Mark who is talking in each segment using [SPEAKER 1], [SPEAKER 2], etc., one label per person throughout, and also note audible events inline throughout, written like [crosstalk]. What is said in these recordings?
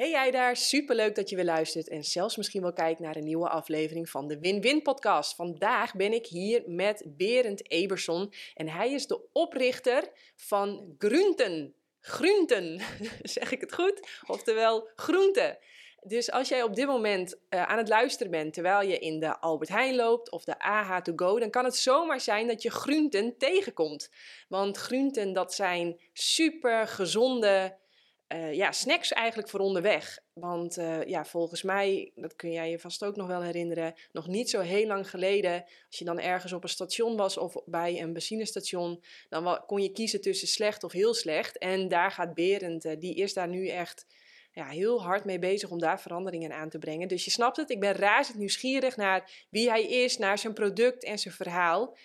[SPEAKER 1] Hey jij daar, superleuk dat je weer luistert en zelfs misschien wel kijkt naar een nieuwe aflevering van de Win-Win podcast. Vandaag ben ik hier met Berend Eberson en hij is de oprichter van Grunten. Grunten, [laughs] zeg ik het goed? Oftewel groenten. Dus als jij op dit moment uh, aan het luisteren bent terwijl je in de Albert Heijn loopt of de AH to go, dan kan het zomaar zijn dat je groenten tegenkomt. Want groenten dat zijn super gezonde uh, ja, snacks eigenlijk voor onderweg. Want uh, ja, volgens mij, dat kun jij je vast ook nog wel herinneren, nog niet zo heel lang geleden, als je dan ergens op een station was of bij een benzinestation, dan kon je kiezen tussen slecht of heel slecht. En daar gaat Berend, uh, die is daar nu echt ja, heel hard mee bezig om daar veranderingen aan te brengen. Dus je snapt het, ik ben razend nieuwsgierig naar wie hij is, naar zijn product en zijn verhaal.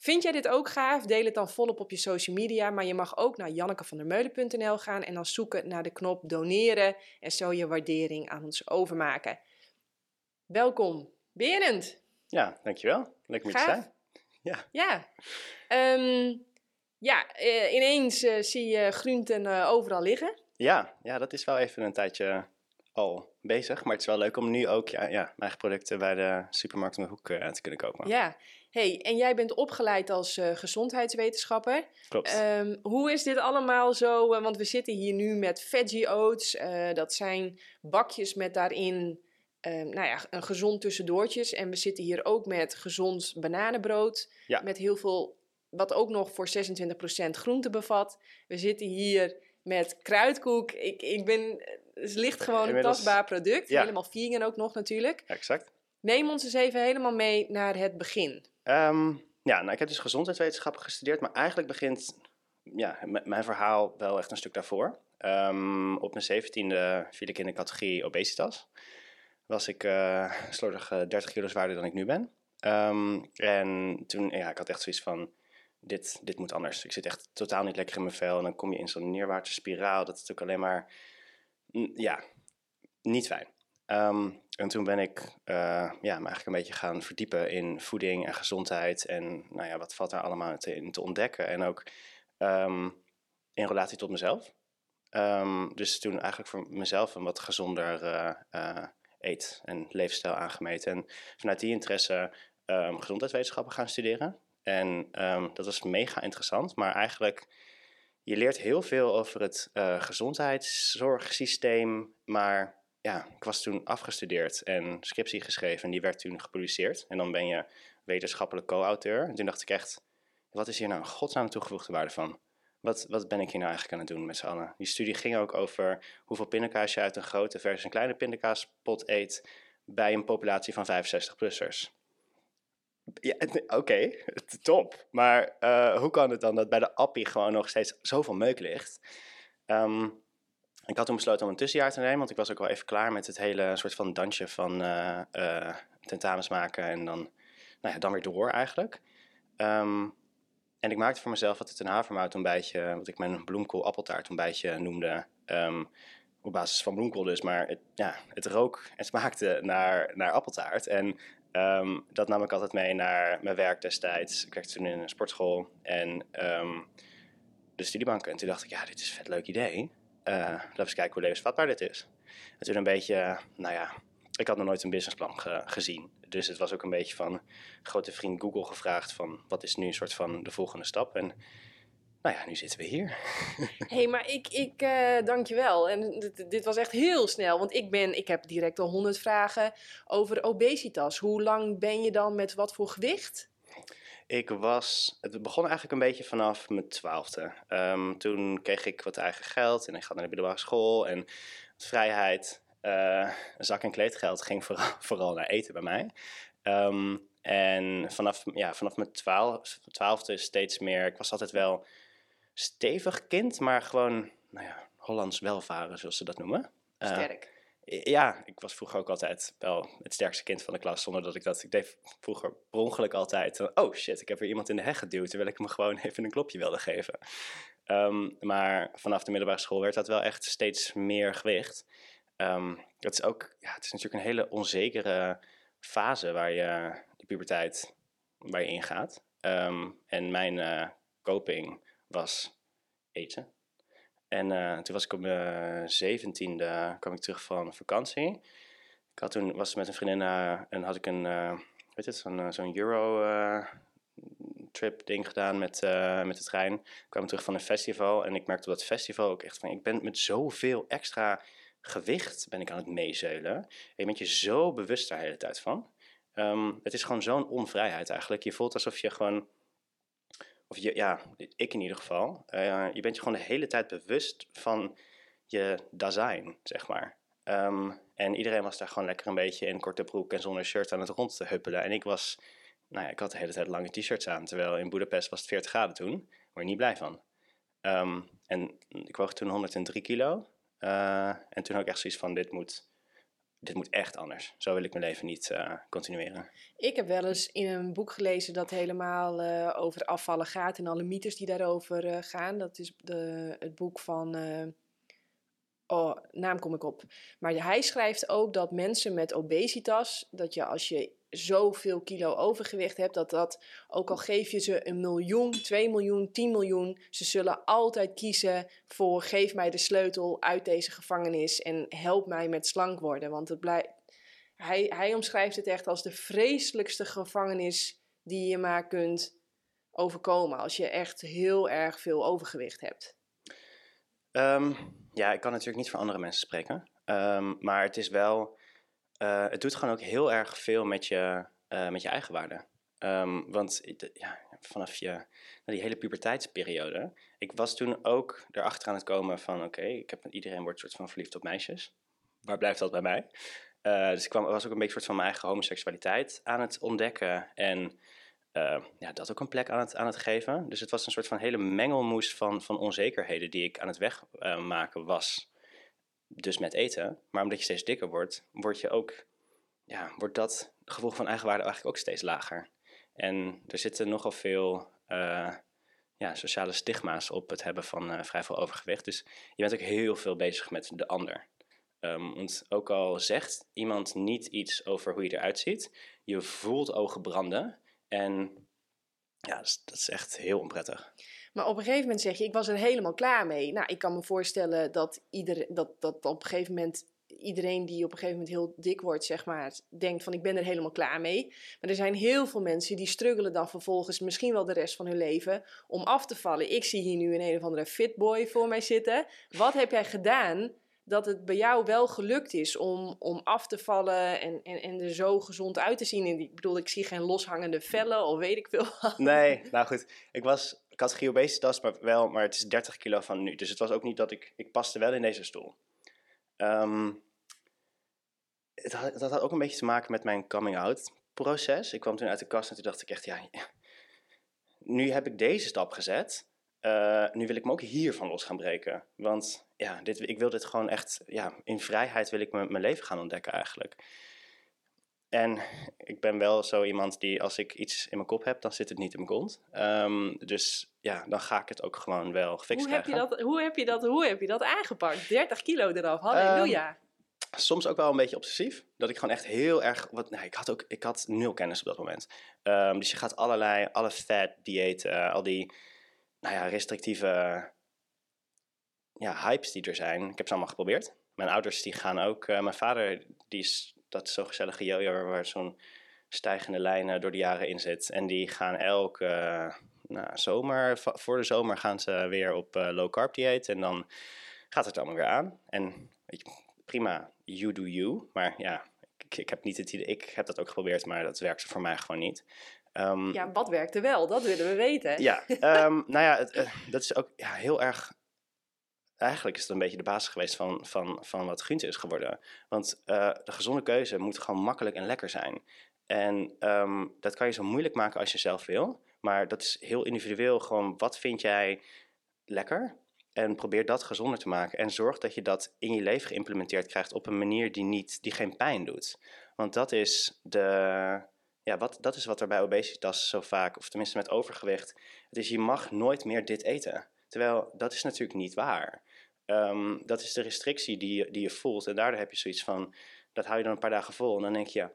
[SPEAKER 1] Vind jij dit ook gaaf? Deel het dan volop op je social media. Maar je mag ook naar jannekevandermeulen.nl gaan en dan zoeken naar de knop doneren en zo je waardering aan ons overmaken. Welkom, Berend.
[SPEAKER 2] Ja, dankjewel. Leuk om te zijn.
[SPEAKER 1] Ja. Ja. Um, ja, uh, ineens uh, zie je groenten uh, overal liggen.
[SPEAKER 2] Ja, ja, dat is wel even een tijdje al bezig. Maar het is wel leuk om nu ook ja, ja, mijn eigen producten bij de supermarkt om de hoek uh, te kunnen kopen.
[SPEAKER 1] Ja, hey, en jij bent opgeleid als uh, gezondheidswetenschapper.
[SPEAKER 2] Klopt.
[SPEAKER 1] Um, hoe is dit allemaal zo? Uh, want we zitten hier nu met veggie oats. dat zijn bakjes met daarin ehm, nou ja, een gezond tussendoortjes. En we zitten hier ook met gezond bananenbrood.
[SPEAKER 2] Ja.
[SPEAKER 1] Met heel veel, wat ook nog voor 26% groente bevat. We zitten hier met kruidkoek. Ik, ik ben, het ligt gewoon een tastbaar product.
[SPEAKER 2] Ja.
[SPEAKER 1] Helemaal vegan ook nog natuurlijk.
[SPEAKER 2] Exact.
[SPEAKER 1] Neem ons eens even helemaal mee naar het begin.
[SPEAKER 2] Um, ja, nou, ik heb dus gezondheidswetenschappen gestudeerd, maar eigenlijk begint ja, mijn verhaal wel echt een stuk daarvoor. Um, op mijn zeventiende viel ik in de categorie obesitas. Was ik uh, slordig uh, 30 kilo zwaarder dan ik nu ben. Um, en toen, ja, ik had echt zoiets van, dit, dit moet anders. Ik zit echt totaal niet lekker in mijn vel en dan kom je in zo'n neerwaartse spiraal. Dat is natuurlijk alleen maar, ja, niet fijn. Um, en toen ben ik uh, ja, me eigenlijk een beetje gaan verdiepen in voeding en gezondheid. En nou ja, wat valt daar allemaal te, in te ontdekken. En ook um, in relatie tot mezelf. Um, dus toen eigenlijk voor mezelf een wat gezonder uh, uh, eet- en leefstijl aangemeten. En vanuit die interesse gezondheidswetenschappen gaan studeren. En dat was mega interessant, maar eigenlijk je leert heel veel over het gezondheidszorgsysteem, maar ja, ik was toen afgestudeerd en scriptie geschreven en die werd toen gepubliceerd. En dan ben je wetenschappelijk co-auteur. En toen dacht ik echt, wat is hier nou een godsnaam toegevoegde waarde van? Wat, wat ben ik hier nou eigenlijk aan het doen met z'n allen? Die studie ging ook over hoeveel pindakaas je uit een grote versus een kleine pindakaaspot eet bij een populatie van 65-plussers. Ja, oké, top. Maar uh, hoe kan het dan dat bij de appie gewoon nog steeds zoveel meuk ligt? Um, ik had toen besloten om een tussenjaar te nemen, want ik was ook wel even klaar met het hele soort van dansje van uh, uh, tentamens maken en dan, nou ja, dan weer door eigenlijk. Um, en ik maakte voor mezelf altijd een havermoutontbijtje, wat ik mijn bloemkool appeltaartontbijtje noemde. Um, op basis van bloemkool dus, maar het, ja, het rook en smaakte naar, naar appeltaart. En um, dat nam ik altijd mee naar mijn werk destijds. Ik werkte toen in een sportschool en de studiebank. En toen dacht ik, ja, dit is een vet leuk idee. Uh, laten we eens kijken hoe levensvatbaar dit is. En toen een beetje, nou ja, ik had nog nooit een businessplan ge gezien. Dus het was ook een beetje van grote vriend Google gevraagd van wat is nu een soort van de volgende stap. En nou ja, nu zitten we hier. [laughs]
[SPEAKER 1] Hé, hey, maar ik, ik uh, dank je wel. En dit, dit, was echt heel snel, want ik, ben, ik heb direct al honderd vragen over obesitas. Hoe lang ben je dan met wat voor gewicht?
[SPEAKER 2] Ik was, het begon eigenlijk een beetje vanaf mijn twaalfde. Um, toen kreeg ik wat eigen geld en ik ga naar de middelbare school en vrijheid. Uh, zak- en kleedgeld ging vooral, [laughs] vooral naar eten bij mij. Um, en vanaf, ja, vanaf mijn twaalf, twaalfde steeds meer, ik was altijd wel stevig kind, maar gewoon, nou ja, Hollands welvaren zoals ze dat noemen.
[SPEAKER 1] Sterk.
[SPEAKER 2] Ja, ik was vroeger ook altijd wel het sterkste kind van de klas, zonder dat ik dat... Ik deed vroeger per ongeluk altijd... Oh shit, ik heb weer iemand in de heg geduwd, terwijl ik me gewoon [laughs] even een klopje wilde geven. Um, maar vanaf de middelbare school werd dat wel echt steeds meer gewicht. Um, het is ook, ja, het is natuurlijk een hele onzekere fase waar je, de puberteit, je ingaat. Um, en mijn uh, coping was eten. En eh, toen was ik op mijn zeventiende, kwam ik terug van vakantie. Ik had toen, was met een vriendin uh, en had ik een, uh, weet het, zo'n zo'n Euro trip ding gedaan met, met de trein. Ik kwam terug van een festival en ik merkte op dat festival ook echt van, ik ben met zoveel extra gewicht ben ik aan het meezeulen. Je bent je zo bewust daar de hele tijd van. Um, het is gewoon zo'n onvrijheid eigenlijk. Je voelt alsof je gewoon of je, ja, ik in ieder geval, uh, je bent je gewoon de hele tijd bewust van je design, zeg maar. Um, en iedereen was daar gewoon lekker een beetje in korte broek en zonder shirt aan het rond te huppelen. En ik was, nou ja, ik had de hele tijd lange t-shirts aan, terwijl in Budapest was het 40 graden toen. Word je niet blij van. Um, en ik woog toen 103 kilo. Uh, en toen had ik echt zoiets van, dit moet, dit moet echt anders. Zo wil ik mijn leven niet uh, continueren.
[SPEAKER 1] Ik heb wel eens in een boek gelezen dat helemaal uh, over afvallen gaat en alle mythes die daarover uh, gaan. Dat is de, het boek van. oh, naam kom ik op. Maar hij schrijft ook dat mensen met obesitas, dat je als je zoveel kilo overgewicht hebt, dat dat, ook al geef je ze een miljoen, 2 miljoen, 10 miljoen, ze zullen altijd kiezen voor geef mij de sleutel uit deze gevangenis en help mij met slank worden. Want het blijft, hij, hij omschrijft het echt als de vreselijkste gevangenis die je maar kunt overkomen als je echt heel erg veel overgewicht hebt.
[SPEAKER 2] Um, ja, ik kan natuurlijk niet voor andere mensen spreken, um, maar het is wel uh, het doet gewoon ook heel erg veel met je, uh, met je eigenwaarde. Um, want ja, vanaf je, die hele puberteitsperiode. Ik was toen ook erachter aan het komen van: oké, ik heb iedereen wordt soort van verliefd op meisjes. Waar blijft dat bij mij? Uh, dus ik kwam, was ook een beetje soort van mijn eigen homoseksualiteit aan het ontdekken. En ja, dat ook een plek aan het, aan het geven. Dus het was een soort van hele mengelmoes van, van onzekerheden die ik aan het wegmaken was dus met eten. Maar omdat je steeds dikker wordt, word je ook, ja, wordt dat gevoel van eigenwaarde eigenlijk ook steeds lager. En er zitten nogal veel uh, ja, sociale stigma's op het hebben van uh, vrij veel overgewicht. Dus je bent ook heel veel bezig met de ander. Um, want ook al zegt iemand niet iets over hoe je eruit ziet, je voelt ogen branden. En ja, dat is, dat is echt heel onprettig.
[SPEAKER 1] Maar op een gegeven moment zeg je, ik was er helemaal klaar mee. Nou, ik kan me voorstellen dat, ieder, dat, dat op een gegeven moment iedereen die op een gegeven moment heel dik wordt, zeg maar, denkt van ik ben er helemaal klaar mee. Maar er zijn heel veel mensen die struggelen dan vervolgens misschien wel de rest van hun leven om af te vallen. Ik zie hier nu een een of andere fitboy voor mij zitten. Wat heb jij gedaan dat het bij jou wel gelukt is om, om af te vallen en, en, en er zo gezond uit te zien? ik bedoel, ik zie geen loshangende vellen of weet ik veel wat.
[SPEAKER 2] Nee, nou goed. Ik was categorie obesitas, maar wel, maar het is 30 kilo van nu. Dus het was ook niet dat ik, ik paste wel in deze stoel. Um, het had, dat had ook een beetje te maken met mijn coming-out proces. Ik kwam toen uit de kast en toen dacht ik echt, ja, [laughs] nu heb ik deze stap gezet. Uh, nu wil ik me ook hiervan los gaan breken. Want ja, dit, ik wil dit gewoon echt, ja, in vrijheid wil ik mijn leven gaan ontdekken eigenlijk. En ik ben wel zo iemand die, als ik iets in mijn kop heb, dan zit het niet in mijn kont. Um, dus ja, dan ga ik het ook gewoon wel gefixt
[SPEAKER 1] hoe heb Je dat, hoe, heb je dat, hoe heb je dat aangepakt? 30 kilo eraf, halleluja. Um,
[SPEAKER 2] soms ook wel een beetje obsessief. Dat ik gewoon echt heel erg. Wat, nou, ik, had ook, ik had nul kennis op dat moment. Um, dus je gaat allerlei, alle fat diëten, uh, al die nou ja, restrictieve ja, hypes die er zijn. Ik heb ze allemaal geprobeerd. Mijn ouders die gaan ook. Uh, mijn vader die is dat is zo'n gezellige jojo waar zo'n stijgende lijn door de jaren in zit. En die gaan elke uh, nou, zomer, voor de zomer gaan ze weer op uh, low carb dieet. En dan gaat het allemaal weer aan. En weet je, prima, you do you. Maar ja, ik, ik, heb niet het idee, ik heb dat ook geprobeerd, maar dat werkte voor mij gewoon niet.
[SPEAKER 1] Um, ja, wat werkte wel? Dat willen we weten.
[SPEAKER 2] Ja, um, nou ja, het, uh, dat is ook ja, heel erg eigenlijk is het een beetje de basis geweest van, van, van wat Gunther is geworden. Want uh, de gezonde keuze moet gewoon makkelijk en lekker zijn. En um, dat kan je zo moeilijk maken als je zelf wil. Maar dat is heel individueel. Gewoon, wat vind jij lekker? En probeer dat gezonder te maken. En zorg dat je dat in je leven geïmplementeerd krijgt op een manier die, niet, die geen pijn doet. Want dat is, de, ja, wat, dat is wat er bij obesitas zo vaak, of tenminste met overgewicht, het is je mag nooit meer dit eten. Terwijl dat is natuurlijk niet waar. Um, dat is de restrictie die je, die je voelt. En daardoor heb je zoiets van, dat hou je dan een paar dagen vol. En dan denk je,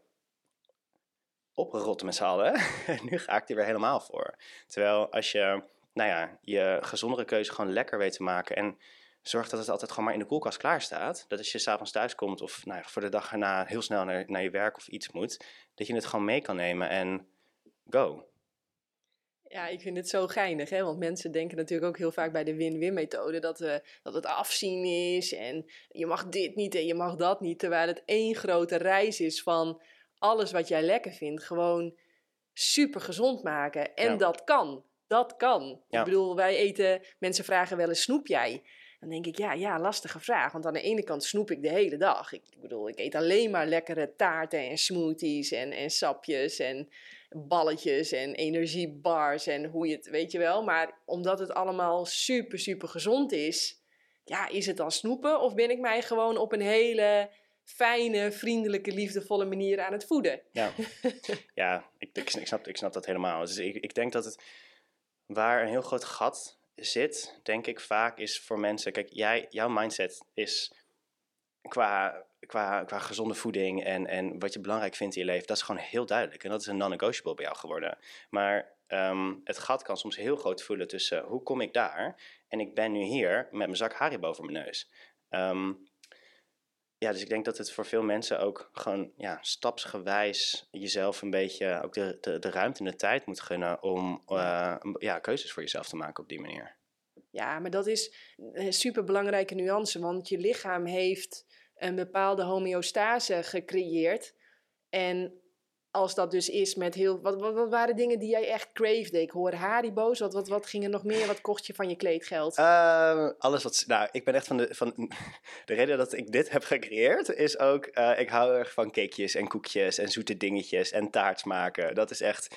[SPEAKER 2] oprotten met z'n allen. [laughs] nu ga ik er weer helemaal voor. Terwijl als je, nou ja, je gezondere keuze gewoon lekker weet te maken. En zorg dat het altijd gewoon maar in de koelkast klaar staat. Dat als je s'avonds thuis komt of nou, voor de dag erna heel snel naar, naar je werk of iets moet, dat je het gewoon mee kan nemen en go.
[SPEAKER 1] Ja, ik vind het zo geinig, hè? want mensen denken natuurlijk ook heel vaak bij de win-win methode dat, we, dat het afzien is en je mag dit niet en je mag dat niet, terwijl het één grote reis is van alles wat jij lekker vindt, gewoon super gezond maken. En dat kan, dat kan. Ik bedoel, wij eten, mensen vragen wel eens snoep jij? Dan denk ik, ja, ja, lastige vraag. Want aan de ene kant snoep ik de hele dag. Ik, bedoel, ik eet alleen maar lekkere taarten en smoothies en, en sapjes en balletjes en energiebars en hoe je het, weet je wel. Maar omdat het allemaal super, super gezond is, ja, is het dan snoepen? Of ben ik mij gewoon op een hele fijne, vriendelijke, liefdevolle manier aan het voeden?
[SPEAKER 2] Ja, [laughs] ja ik, ik, snap, ik snap dat helemaal. Dus ik, ik denk dat het waar een heel groot gat zit, denk ik vaak, is voor mensen. Kijk, jij, jouw mindset is qua, qua, qua gezonde voeding en, en wat je belangrijk vindt in je leven, dat is gewoon heel duidelijk. En dat is een non-negotiable bij jou geworden. Maar ehm, het gat kan soms heel groot voelen tussen hoe kom ik daar en ik ben nu hier met mijn zak Harry boven mijn neus. Ehm, ja, dus ik denk dat het voor veel mensen ook gewoon ja, stapsgewijs jezelf een beetje ook de, de, de ruimte en de tijd moet gunnen om uh, ja, keuzes voor jezelf te maken op die manier.
[SPEAKER 1] Ja, maar dat is een superbelangrijke nuance, want je lichaam heeft een bepaalde homeostase gecreëerd. En als dat dus is met heel... Wat, wat, wat, waren dingen die jij echt cravede? Ik hoor Haribo's. Wat, wat, wat ging er nog meer? Wat kocht je van je kleedgeld?
[SPEAKER 2] Uh, alles wat... Nou, ik ben echt van de... Van, [laughs] de reden dat ik dit heb gecreëerd is ook... Uh, ik hou erg van cakejes en koekjes en zoete dingetjes en taart maken. Dat is echt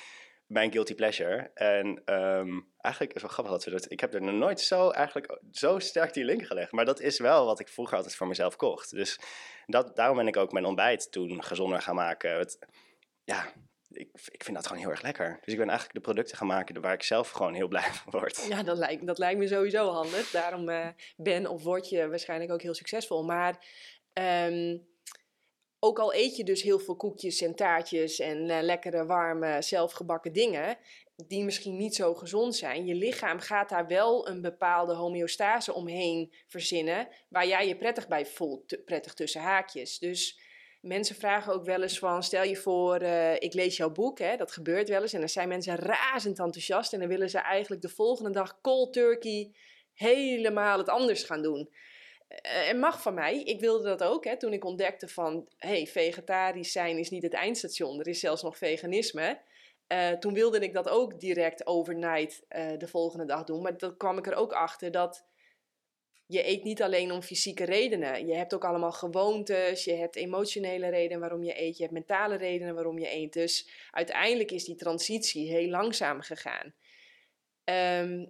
[SPEAKER 2] mijn guilty pleasure. En um, eigenlijk is wel grappig dat we dat... Ik heb er nog nooit zo, eigenlijk, zo sterk die link gelegd. Maar dat is wel wat ik vroeger altijd voor mezelf kocht. Dus dat, daarom ben ik ook mijn ontbijt toen gezonder gaan maken. Het, ja, ik, ik vind dat gewoon heel erg lekker. Dus ik ben eigenlijk de producten gaan maken waar ik zelf gewoon heel blij van word.
[SPEAKER 1] Ja, dat lijkt, dat lijkt me sowieso handig. Daarom uh, ben of word je waarschijnlijk ook heel succesvol. Maar um, ook al eet je dus heel veel koekjes en taartjes en uh, lekkere, warme, zelfgebakken dingen, die misschien niet zo gezond zijn, je lichaam gaat daar wel een bepaalde homeostase omheen verzinnen, waar jij je prettig bij voelt, prettig tussen haakjes. Dus Mensen vragen ook wel eens van, stel je voor, uh, ik lees jouw boek, hè, dat gebeurt wel eens. En dan zijn mensen razend enthousiast en dan willen ze eigenlijk de volgende dag cold turkey helemaal het anders gaan doen. En mag van mij, ik wilde dat ook, hè, toen ik ontdekte van, hey, vegetarisch zijn is niet het eindstation, er is zelfs nog veganisme. Uh, toen wilde ik dat ook direct overnight de volgende dag doen. Maar dan kwam ik er ook achter dat je eet niet alleen om fysieke redenen. Je hebt ook allemaal gewoontes, je hebt emotionele redenen waarom je eet, je hebt mentale redenen waarom je eet. Dus uiteindelijk is die transitie heel langzaam gegaan. Ehm,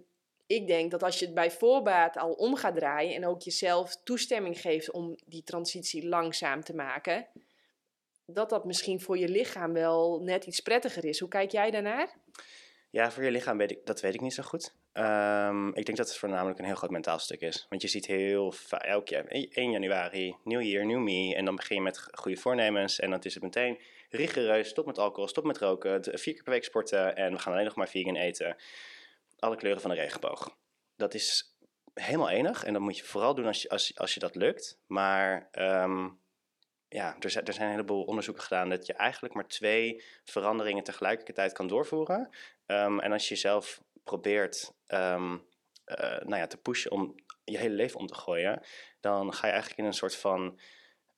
[SPEAKER 1] ik denk dat als je het bij voorbaat al om gaat draaien en ook jezelf toestemming geeft om die transitie langzaam te maken, dat dat misschien voor je lichaam wel net iets prettiger is. Hoe kijk jij daarnaar?
[SPEAKER 2] Ja, voor je lichaam weet ik, dat weet ik niet zo goed. Um, ik denk dat het voornamelijk een heel groot mentaal stuk is. Want je ziet heel elk jaar, 1 januari, nieuw year, new me. En dan begin je met goede voornemens. En dan is het meteen rigoureus, stop met alcohol, stop met roken, vier keer per week sporten. En we gaan alleen nog maar vegan eten. Alle kleuren van de regenboog. Dat is helemaal enig. En dat moet je vooral doen als je, als, als je dat lukt. Maar um, ja, er zijn, er zijn een heleboel onderzoeken gedaan dat je eigenlijk maar twee veranderingen tegelijkertijd kan doorvoeren. Um, en als je jezelf probeert um, uh, nou ja, te pushen om je hele leven om te gooien, dan ga je eigenlijk in een soort van.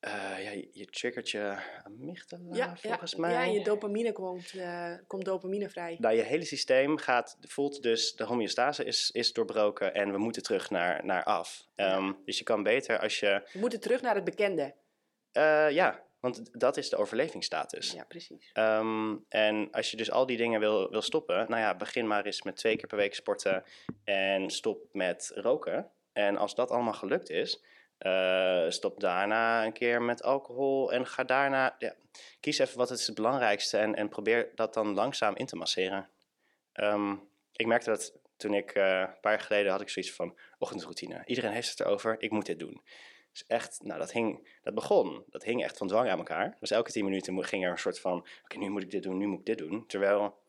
[SPEAKER 2] Uh, ja, je triggert je amygdala, ja, volgens
[SPEAKER 1] ja,
[SPEAKER 2] mij.
[SPEAKER 1] Ja, je dopamine komt, uh, komt dopamine vrij.
[SPEAKER 2] Nou, je hele systeem gaat, voelt dus, de homeostase is, is doorbroken en we moeten terug naar, naar af. Um, dus je kan beter als je...
[SPEAKER 1] We moeten terug naar het bekende.
[SPEAKER 2] Uh, ja, want dat is de overlevingsstatus.
[SPEAKER 1] Ja, precies.
[SPEAKER 2] Um, en als je dus al die dingen wil, wil stoppen, nou ja, begin maar eens met twee keer per week sporten en stop met roken. En als dat allemaal gelukt is, uh, stop daarna een keer met alcohol en ga daarna, ja, kies even wat is het belangrijkste en, en probeer dat dan langzaam in te masseren. Um, ik merkte dat toen ik uh, een paar jaar geleden had ik zoiets van ochtendroutine. Iedereen heeft het erover, ik moet dit doen. Dus echt, nou dat hing, dat begon, dat hing echt van dwang aan elkaar. Dus elke tien minuten ging er een soort van, oké nu moet ik dit doen, nu moet ik dit doen. Terwijl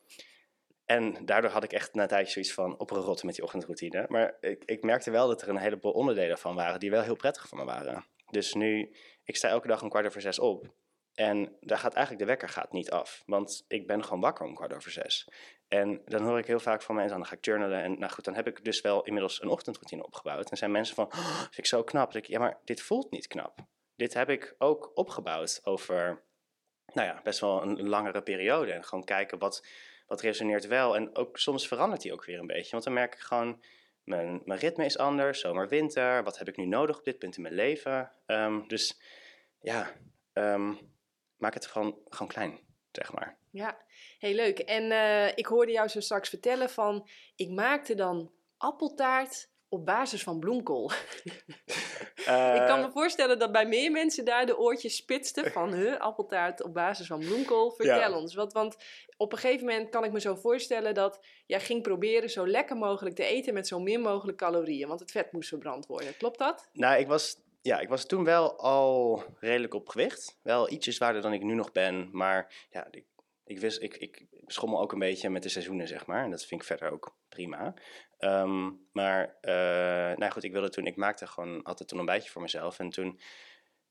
[SPEAKER 2] En daardoor had ik echt na een tijdje zoiets van op een met die ochtendroutine. Maar ik, ik merkte wel dat er een heleboel onderdelen van waren die wel heel prettig voor me waren. Dus nu, ik sta elke dag om kwart over zes op. En daar gaat eigenlijk de wekker gaat niet af. Want ik ben gewoon wakker om kwart over zes. En dan hoor ik heel vaak van mensen, dan ga ik journalen. En nou goed, dan heb ik dus wel inmiddels een ochtendroutine opgebouwd. En zijn mensen van, oh, vind ik zo knap. Dat ik, ja, maar dit voelt niet knap. Dit heb ik ook opgebouwd over, nou ja, best wel een langere periode. En gewoon kijken wat, wat resoneert wel. En ook soms verandert die ook weer een beetje. Want dan merk ik gewoon, mijn, mijn ritme is anders, zomer, winter. Wat heb ik nu nodig op dit punt in mijn leven? Ehm, dus ja, ehm, maak het gewoon, gewoon klein, zeg maar.
[SPEAKER 1] Ja, heel leuk. En uh, ik hoorde jou zo straks vertellen van, ik maakte dan appeltaart op basis van bloemkool. Uh, [laughs] ik kan me voorstellen dat bij meer mensen daar de oortjes spitsten van, huh, appeltaart op basis van bloemkool. Vertel ons, wat, want op een gegeven moment kan ik me zo voorstellen dat jij ging proberen zo lekker mogelijk te eten met zo min mogelijk calorieën, want het vet moest verbrand worden. Klopt dat?
[SPEAKER 2] Nou, ik was ja, ik was toen wel al redelijk op gewicht. Wel ietsje zwaarder dan ik nu nog ben. Maar ja, ik, ik, wist, ik, ik schommel ook een beetje met de seizoenen, zeg maar. En dat vind ik verder ook prima. Ehm, maar, uh, nou goed, ik wilde toen, ik maakte gewoon altijd een ontbijtje voor mezelf. En toen,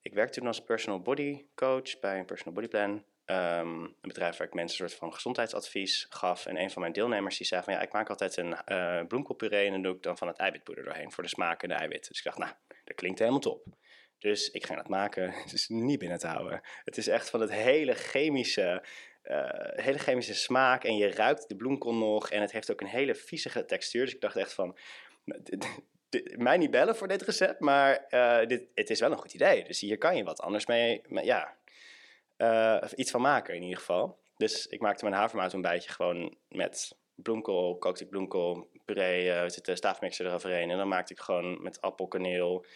[SPEAKER 2] ik werkte toen als personal body coach bij een personal body plan. Um, een bedrijf waar ik mensen een soort van gezondheidsadvies gaf. En een van mijn deelnemers die zei van ja, ik maak altijd een uh, bloemkoolpuree en dan doe ik dan van het eiwitpoeder doorheen voor de smaak en de eiwit. Dus ik dacht, nou, dat klinkt helemaal top. Dus ik ga dat maken. [laughs] Het is niet binnen te houden. Het is echt van het hele chemische, uh, hele chemische smaak. En je ruikt de bloemkool nog. En het heeft ook een hele viezige textuur. Dus ik dacht echt van, [laughs] mij niet bellen voor dit recept. Maar uh, dit, het is wel een goed idee. Dus hier kan je wat anders mee, ja, uh, iets van maken in ieder geval. Dus ik maakte mijn havermout een beetje gewoon met bloemkool, kookte ik bloemkool, puree, uh, zit staafmixer eroverheen. En dan maakte ik gewoon met appel, kaneel,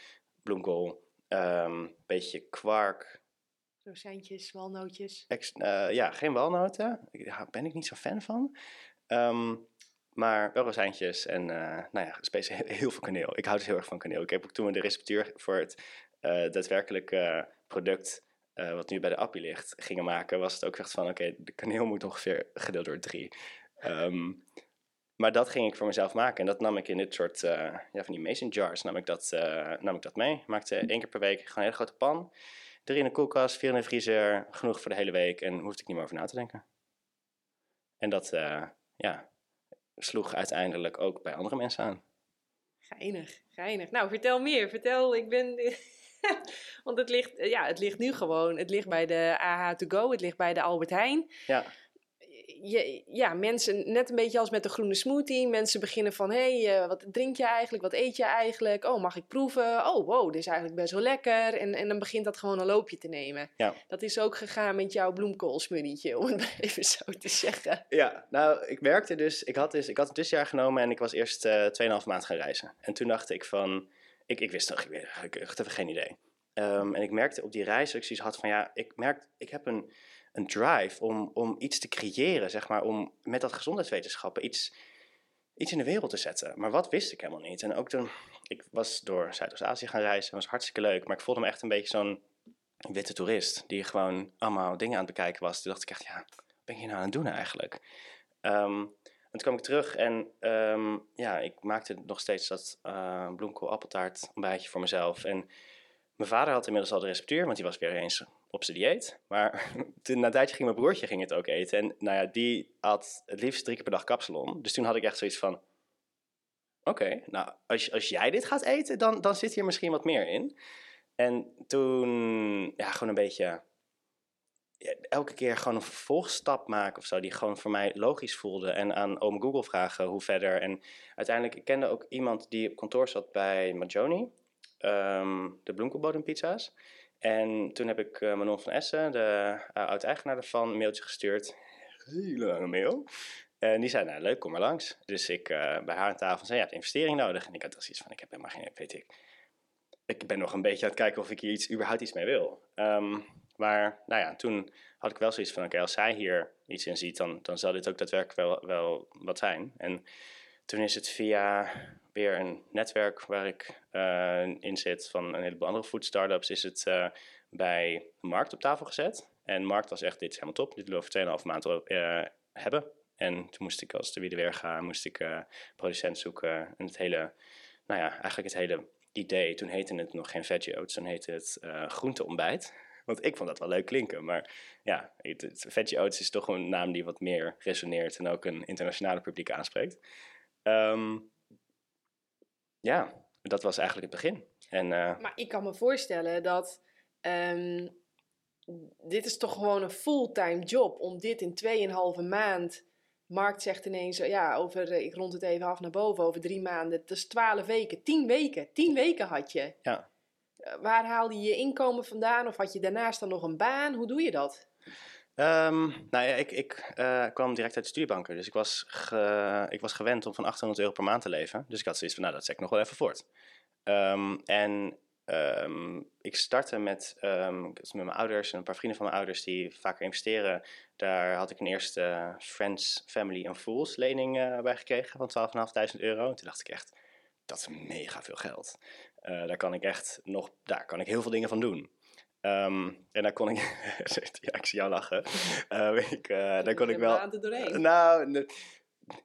[SPEAKER 2] bloemkool, um, beetje kwark.
[SPEAKER 1] Rozijntjes, walnootjes.
[SPEAKER 2] Ex, uh, ja, geen walnoten. Daar ben ik niet zo fan van. Um, maar wel rozijntjes en uh, nou ja, [laughs] heel veel kaneel. Ik hou dus heel erg van kaneel. Ik heb ook toen we de receptuur voor het uh, daadwerkelijke product wat nu bij de appie ligt, gingen maken, was het ook echt van, oké, de kaneel moet ongeveer gedeeld door drie. Um, maar dat ging ik voor mezelf maken. En dat nam ik in dit soort, ja, van die mason jars, nam ik dat, nam ik dat mee. Maakte één keer per week gewoon een hele grote pan. Drie in de koelkast, vier in de vriezer, genoeg voor de hele week. En hoefde ik niet meer over na te denken. En dat, ja, sloeg uiteindelijk ook bij andere mensen aan.
[SPEAKER 1] Geinig, geinig. Nou, vertel meer. Vertel, ik ben... [laughs] Want het ligt, ja, het ligt nu gewoon. Het ligt bij de AH to go, het ligt bij de Albert Heijn.
[SPEAKER 2] Ja.
[SPEAKER 1] Je, ja, mensen, net een beetje als met de groene smoothie. Mensen beginnen van, hé, hey, uh, wat drink je eigenlijk? Wat eet je eigenlijk? Oh, mag ik proeven? Oh, wow, dit is eigenlijk best wel lekker. En, en dan begint dat gewoon een loopje te nemen.
[SPEAKER 2] Ja.
[SPEAKER 1] Dat is ook gegaan met jouw bloemkoolsmurrietje, om het [laughs] even zo te zeggen.
[SPEAKER 2] Ja, nou, ik werkte dus, ik had, dus, ik had een tussenjaar genomen en ik was eerst uh, 2,5 maand gaan reizen. En toen dacht ik van ik, ik wist nog, ik, ik, ik had even geen idee. Um, en ik merkte op die reis dat ik zoiets had van ja, ik merk, ik heb een, een drive om, om iets te creëren, zeg maar, om met dat gezondheidswetenschappen iets, iets in de wereld te zetten. Maar wat wist ik helemaal niet. En ook toen, ik was door Zuidoost-Azië gaan reizen, was hartstikke leuk, maar ik voelde me echt een beetje zo'n witte toerist, die gewoon allemaal dingen aan het bekijken was. Toen dacht ik echt, ja, wat ben je nou aan het doen eigenlijk? Um, en toen kwam ik terug en um, ja, ik maakte nog steeds dat uh, bloemkool appeltaart voor mezelf. En mijn vader had inmiddels al de receptuur, want die was weer eens op zijn dieet. Maar [laughs] toen, na een tijdje ging mijn broertje ging het ook eten. En nou ja, die had het liefst drie keer per dag kapsalon. Dus toen had ik echt zoiets van... Oké, nou, als, als jij dit gaat eten, dan, dan zit hier misschien wat meer in. En toen, ja, gewoon een beetje elke keer gewoon een vervolgstap maken of zo, die gewoon voor mij logisch voelde. En aan oom Google vragen hoe verder. En uiteindelijk, ik kende ook iemand die op kantoor zat bij Majoni, um, de bloemkoolbodempizza's. En toen heb ik uh, Manon van Essen, de uh, oud-eigenaar daarvan, een mailtje gestuurd. Hele lange mail. En die zei, nou leuk, kom maar langs. Dus ik uh, bij haar aan tafel zei, je hebt investering nodig. En ik had zoiets van, ik heb helemaal geen, weet ik. Ik ben nog een beetje aan het kijken of ik hier iets, überhaupt iets mee wil. Um, maar nou ja, toen had ik wel zoiets van: oké, als zij hier iets in ziet, dan, dan zal dit ook daadwerkelijk wel, wel wat zijn. En toen is het via weer een netwerk waar ik uh, in zit van een heleboel andere food startups, is het uh, bij Markt op tafel gezet. En Markt was echt: dit is helemaal top, dit willen we over 2,5 maanden uh, hebben. En toen moest ik als de weer gaan, moest ik producent zoeken. En het hele, nou ja, eigenlijk het hele idee. Toen heette het nog geen veggie oats, toen heette het groenteontbijt. Want ik vond dat wel leuk klinken. Maar ja, het, veggie oats is toch een naam die wat meer resoneert en ook een internationale publiek aanspreekt. Um, ja, dat was eigenlijk het begin. En, uh,
[SPEAKER 1] maar ik kan me voorstellen dat um, dit is toch gewoon een fulltime job om dit in 2,5 maand. Markt zegt ineens, ja, over, ik rond het even af naar boven, over drie maanden. Dat is 12 weken, 10 weken. 10 weken had je.
[SPEAKER 2] Ja.
[SPEAKER 1] Eh, waar haalde je je inkomen vandaan? Of had je daarnaast dan nog een baan? Hoe doe je dat?
[SPEAKER 2] Um, nou ja, ik, ik uh, kwam direct uit de studiebanken. Dus ik was, ik was gewend om van 800 euro per maand te leven. Dus ik had zoiets van, nou, dat zet ik nog wel even voort. Um, en um, ik startte met, met mijn ouders en een paar vrienden van mijn ouders die vaker investeren. Daar had ik een eerste Friends, Family and Fools lening uh, bij gekregen van 12.500 euro. En toen dacht ik echt, dat is mega veel geld. Uh, daar kan ik echt nog, daar kan ik heel veel dingen van doen. Um, en daar kon ik, [laughs] ja, ik zie jou lachen. Uh, ik, uh, daar kon ik wel. Nou,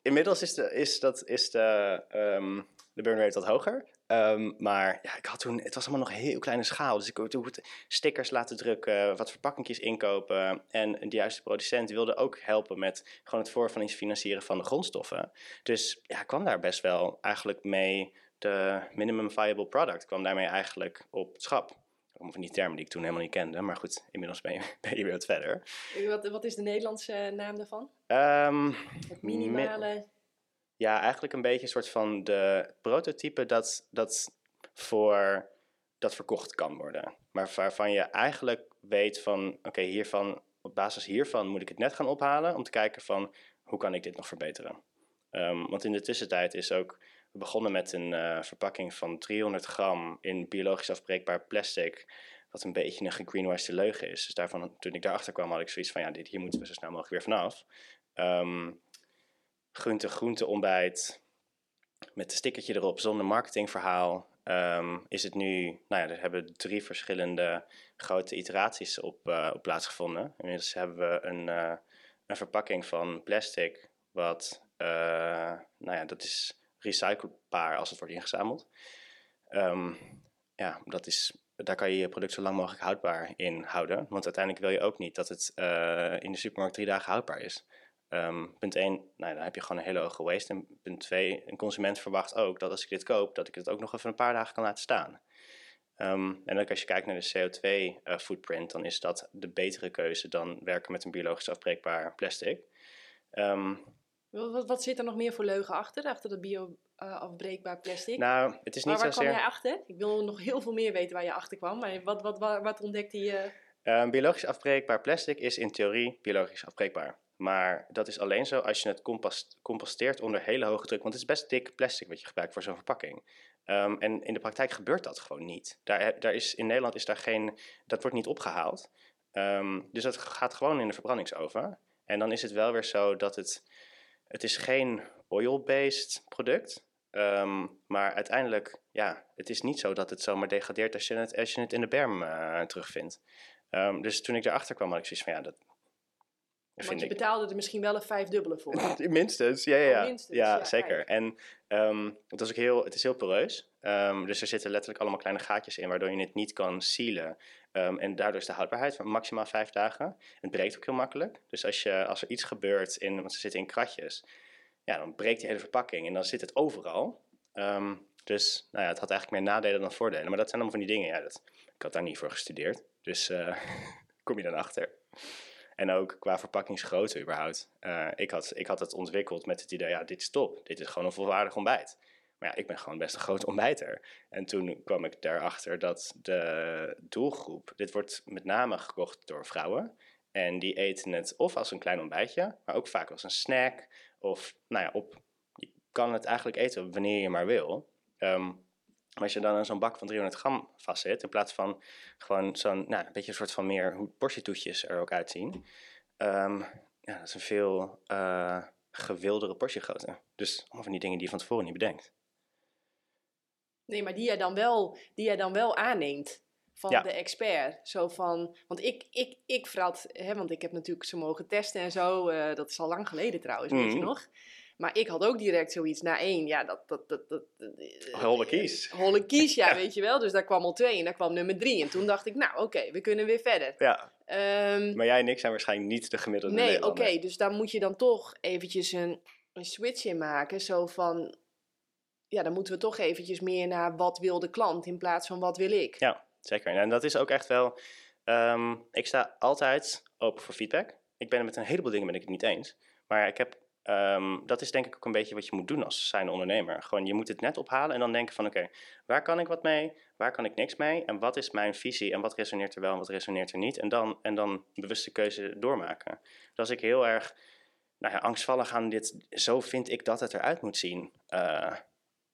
[SPEAKER 2] inmiddels is, de, is, dat, is de, um, de burn rate wat hoger. Um, maar ja, ik had toen, het was allemaal nog heel kleine schaal. Dus ik hoefde stickers laten drukken, wat verpakkingjes inkopen. En de juiste producent wilde ook helpen met gewoon het voorfinancieren van de grondstoffen. Dus ja, ik kwam daar best wel eigenlijk mee. De minimum viable product kwam daarmee eigenlijk op het schap van die termen die ik toen helemaal niet kende. Maar goed, inmiddels ben je, [laughs] ben je weer wat verder.
[SPEAKER 1] Wat, wat is de Nederlandse naam daarvan?
[SPEAKER 2] Um,
[SPEAKER 1] minimale...
[SPEAKER 2] Ja, eigenlijk een beetje een soort van de prototype dat, dat, voor, dat verkocht kan worden. Maar waarvan je eigenlijk weet van, oké, hiervan, op basis hiervan moet ik het net gaan ophalen om te kijken van, hoe kan ik dit nog verbeteren? Um, want in de tussentijd is ook we begonnen met een uh, verpakking van 300 gram in biologisch afbreekbaar plastic. Wat een beetje een gegreenwashed leugen is. Dus daarvan, toen ik daarachter kwam, had ik zoiets van: ja, dit, hier moeten we zo snel mogelijk weer vanaf. Um, groente, groente ontbijt. Met een stickertje erop, zonder marketingverhaal. Um, is het nu, nou ja, er hebben drie verschillende grote iteraties op, uh, op plaatsgevonden. Inmiddels hebben we een, uh, een verpakking van plastic, wat, nou ja, dat is recyclebaar als het wordt ingezameld. Um, ja, dat is, daar kan je je product zo lang mogelijk houdbaar in houden. Want uiteindelijk wil je ook niet dat het uh, in de supermarkt drie dagen houdbaar is. Um, punt 1, nou, dan heb je gewoon een hele hoge waste. En punt 2, een consument verwacht ook dat als ik dit koop, dat ik het ook nog even een paar dagen kan laten staan. Um, en ook als je kijkt naar de CO2-footprint, uh, dan is dat de betere keuze dan werken met een biologisch afbreekbaar plastic. Um,
[SPEAKER 1] wat, wat, zit er nog meer voor leugen achter, achter dat bio-afbreekbaar plastic?
[SPEAKER 2] Nou, het is niet
[SPEAKER 1] waar, waar
[SPEAKER 2] zozeer...
[SPEAKER 1] kwam jij achter? Ik wil nog heel veel meer weten waar je achter kwam, maar wat, wat, wat, wat ontdekte je?
[SPEAKER 2] Uh, biologisch afbreekbaar plastic is in theorie biologisch afbreekbaar. Maar dat is alleen zo als je het compost composteert onder hele hoge druk. Want het is best dik plastic wat je gebruikt voor zo'n verpakking. Um, en in de praktijk gebeurt dat gewoon niet. Daar, daar is, in Nederland is daar geen, dat wordt niet opgehaald. Um, dus dat gaat gewoon in de verbrandingsoven. En dan is het wel weer zo dat het het is geen oil-based product. Um, maar uiteindelijk, ja, het is niet zo dat het zomaar degradeert als je het, in de berm uh, terugvindt. Um, dus toen ik erachter kwam, had ik zoiets van, ja, dat,
[SPEAKER 1] Want je betaalde er misschien wel een vijfdubbele voor. [laughs]
[SPEAKER 2] minstens, ja, ja, ja. Oh, minstens, ja, ja zeker. En um, het, was ook heel, het is heel poreus. Um, dus er zitten letterlijk allemaal kleine gaatjes in, waardoor je het niet kan sealen. Um, en daardoor is de houdbaarheid van maximaal vijf dagen. Het breekt ook heel makkelijk. Dus als, je, als er iets gebeurt, in, want ze zitten in kratjes, ja, dan breekt die hele verpakking en dan zit het overal. Dus nou ja, het had eigenlijk meer nadelen dan voordelen. Maar dat zijn allemaal van die dingen. Ja, dat, ik had daar niet voor gestudeerd. Dus uh, [laughs] kom je dan achter. En ook qua verpakkingsgrootte überhaupt. Uh, ik, had, ik had het ontwikkeld met het idee, ja, dit is top. Dit is gewoon een volwaardig ontbijt. Maar ja, ik ben gewoon best een groot ontbijter. En toen kwam ik daarachter dat de doelgroep, dit wordt met name gekocht door vrouwen. En die eten het of als een klein ontbijtje, maar ook vaak als een snack. Of, nou ja, op, je kan het eigenlijk eten wanneer je maar wil. Um, maar als je dan in zo'n bak van 300 gram vastzit, in plaats van gewoon zo'n, nou, een beetje een soort van meer hoe portietoetjes er ook uitzien. Um, ja, dat is een veel uh, gewildere portiegrootte. Dus allemaal van die dingen die je van tevoren niet bedenkt.
[SPEAKER 1] Nee, maar die jij dan wel, die jij dan wel aanneemt. van
[SPEAKER 2] Ja.
[SPEAKER 1] de expert. Zo van, want ik, ik, ik vrat, hè, want ik heb natuurlijk ze mogen testen en zo. eh, dat is al lang geleden trouwens, weet je
[SPEAKER 2] Mhm.
[SPEAKER 1] nog? Maar ik had ook direct zoiets na één. Ja, dat... dat, dat, dat eh,
[SPEAKER 2] Holle kies.
[SPEAKER 1] Holle kies, [laughs] ja, weet je wel. Dus daar kwam al twee en daar kwam nummer drie. En toen dacht ik, nou oké, we kunnen weer verder.
[SPEAKER 2] Ja,
[SPEAKER 1] Ehm,
[SPEAKER 2] maar jij en ik zijn waarschijnlijk niet de gemiddelde
[SPEAKER 1] nee, oké, dus daar moet je dan toch eventjes een, een switch in maken. Zo van, ja, dan moeten we toch eventjes meer naar wat wil de klant in plaats van wat wil ik.
[SPEAKER 2] Ja, zeker. En dat is ook echt wel. ehm, ik sta altijd open voor feedback. Ik ben het met een heleboel dingen ben ik het niet eens. Maar ik heb. Ehm, dat is denk ik ook een beetje wat je moet doen als zijnde ondernemer. Gewoon, je moet het net ophalen en dan denken van oké, waar kan ik wat mee? Waar kan ik niks mee? En wat is mijn visie? En wat resoneert er wel en wat resoneert er niet? En dan, en dan bewuste keuze doormaken. Dus als ik heel erg nou ja, angstvallig aan dit, zo vind ik dat het eruit moet zien, eh,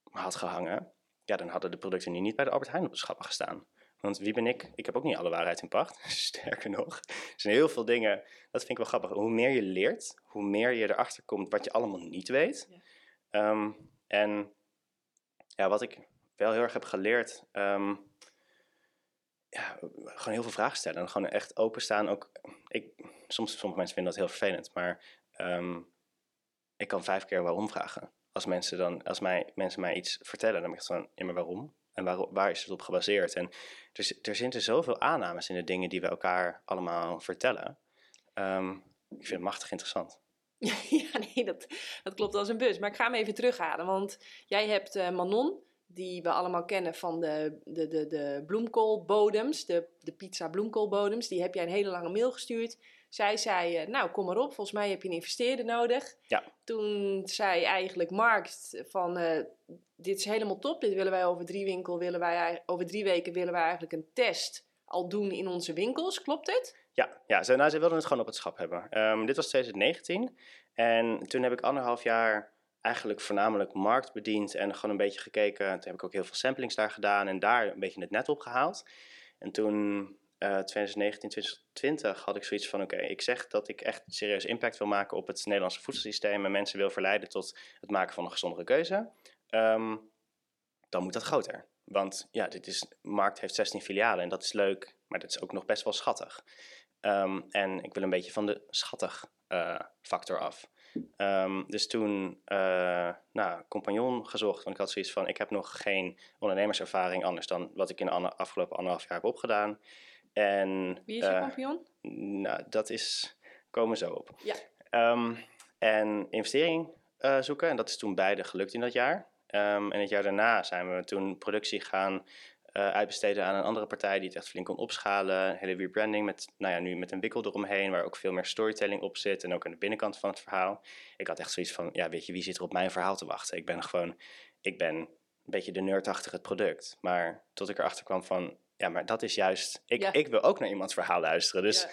[SPEAKER 2] had gehangen, ja, dan hadden de producten nu niet bij de Albert Heijn op de schappen gestaan. Want wie ben ik? Ik heb ook niet alle waarheid in pacht. [laughs] Sterker nog, er zijn heel veel dingen, dat vind ik wel grappig. Hoe meer je leert, hoe meer je erachter komt wat je allemaal niet weet.
[SPEAKER 1] Ja.
[SPEAKER 2] Ehm, en ja, wat ik wel heel erg heb geleerd, ehm, ja, gewoon heel veel vragen stellen. En gewoon echt openstaan. Ook, ik, soms, sommige mensen vinden dat heel vervelend, maar ehm, ik kan vijf keer waarom vragen. Als mensen, dan, als mij, mensen mij iets vertellen, dan ben ik van, ja, maar waarom? En waar, waar is het op gebaseerd? En er, er zitten zoveel aannames in de dingen die we elkaar allemaal vertellen. Ehm, ik vind het machtig interessant. [laughs]
[SPEAKER 1] ja, nee, dat, dat klopt als een bus. Maar ik ga hem even terughalen, want jij hebt eh, Manon, die we allemaal kennen van de, de, de, de bloemkoolbodems, de, de pizza bloemkoolbodems. Die heb jij een hele lange mail gestuurd. Zij zei, eh, nou kom maar op, volgens mij heb je een investeerder nodig.
[SPEAKER 2] Ja.
[SPEAKER 1] Toen zei eigenlijk Mark van, eh, dit is helemaal top, dit willen wij over drie, winkel, willen wij, over drie weken willen wij eigenlijk een test al doen in onze winkels. Klopt het?
[SPEAKER 2] Ja, ja ze, nou, ze wilden het gewoon op het schap hebben. Ehm, dit was 2019. En toen heb ik anderhalf jaar eigenlijk voornamelijk markt bediend en gewoon een beetje gekeken. Toen heb ik ook heel veel samplings daar gedaan en daar een beetje het net op gehaald. En toen, eh 2019, 2020, had ik zoiets van: oké, ik zeg dat ik echt serieus impact wil maken op het Nederlandse voedselsysteem en mensen wil verleiden tot het maken van een gezondere keuze. Ehm, dan moet dat groter. Want ja, dit is, Markt heeft 16 filialen en dat is leuk, maar dat is ook nog best wel schattig. Ehm, en ik wil een beetje van de schattig eh, factor af. Ehm, dus toen, eh nou, compagnon gezocht. Want ik had zoiets van, ik heb nog geen ondernemerservaring anders dan wat ik in de afgelopen anderhalf jaar heb opgedaan. En,
[SPEAKER 1] Wie is je
[SPEAKER 2] eh,
[SPEAKER 1] kampioen?
[SPEAKER 2] nou, dat is, komen zo op.
[SPEAKER 1] Ja.
[SPEAKER 2] En investering zoeken. En dat is toen beide gelukt in dat jaar. Ehm, en het jaar daarna zijn we toen productie gaan eh, uitbesteden aan een andere partij die het echt flink kon opschalen. Een hele rebranding met, nou ja, nu met een wikkel eromheen, waar ook veel meer storytelling op zit. En ook aan de binnenkant van het verhaal. Ik had echt zoiets van, ja, weet je, wie zit er op mijn verhaal te wachten? Ik ben gewoon, ik ben een beetje de nerd achter het product. Maar tot ik erachter kwam van, ja, maar dat is juist, ik,
[SPEAKER 1] Ja.
[SPEAKER 2] ik wil ook naar iemands verhaal luisteren. Dus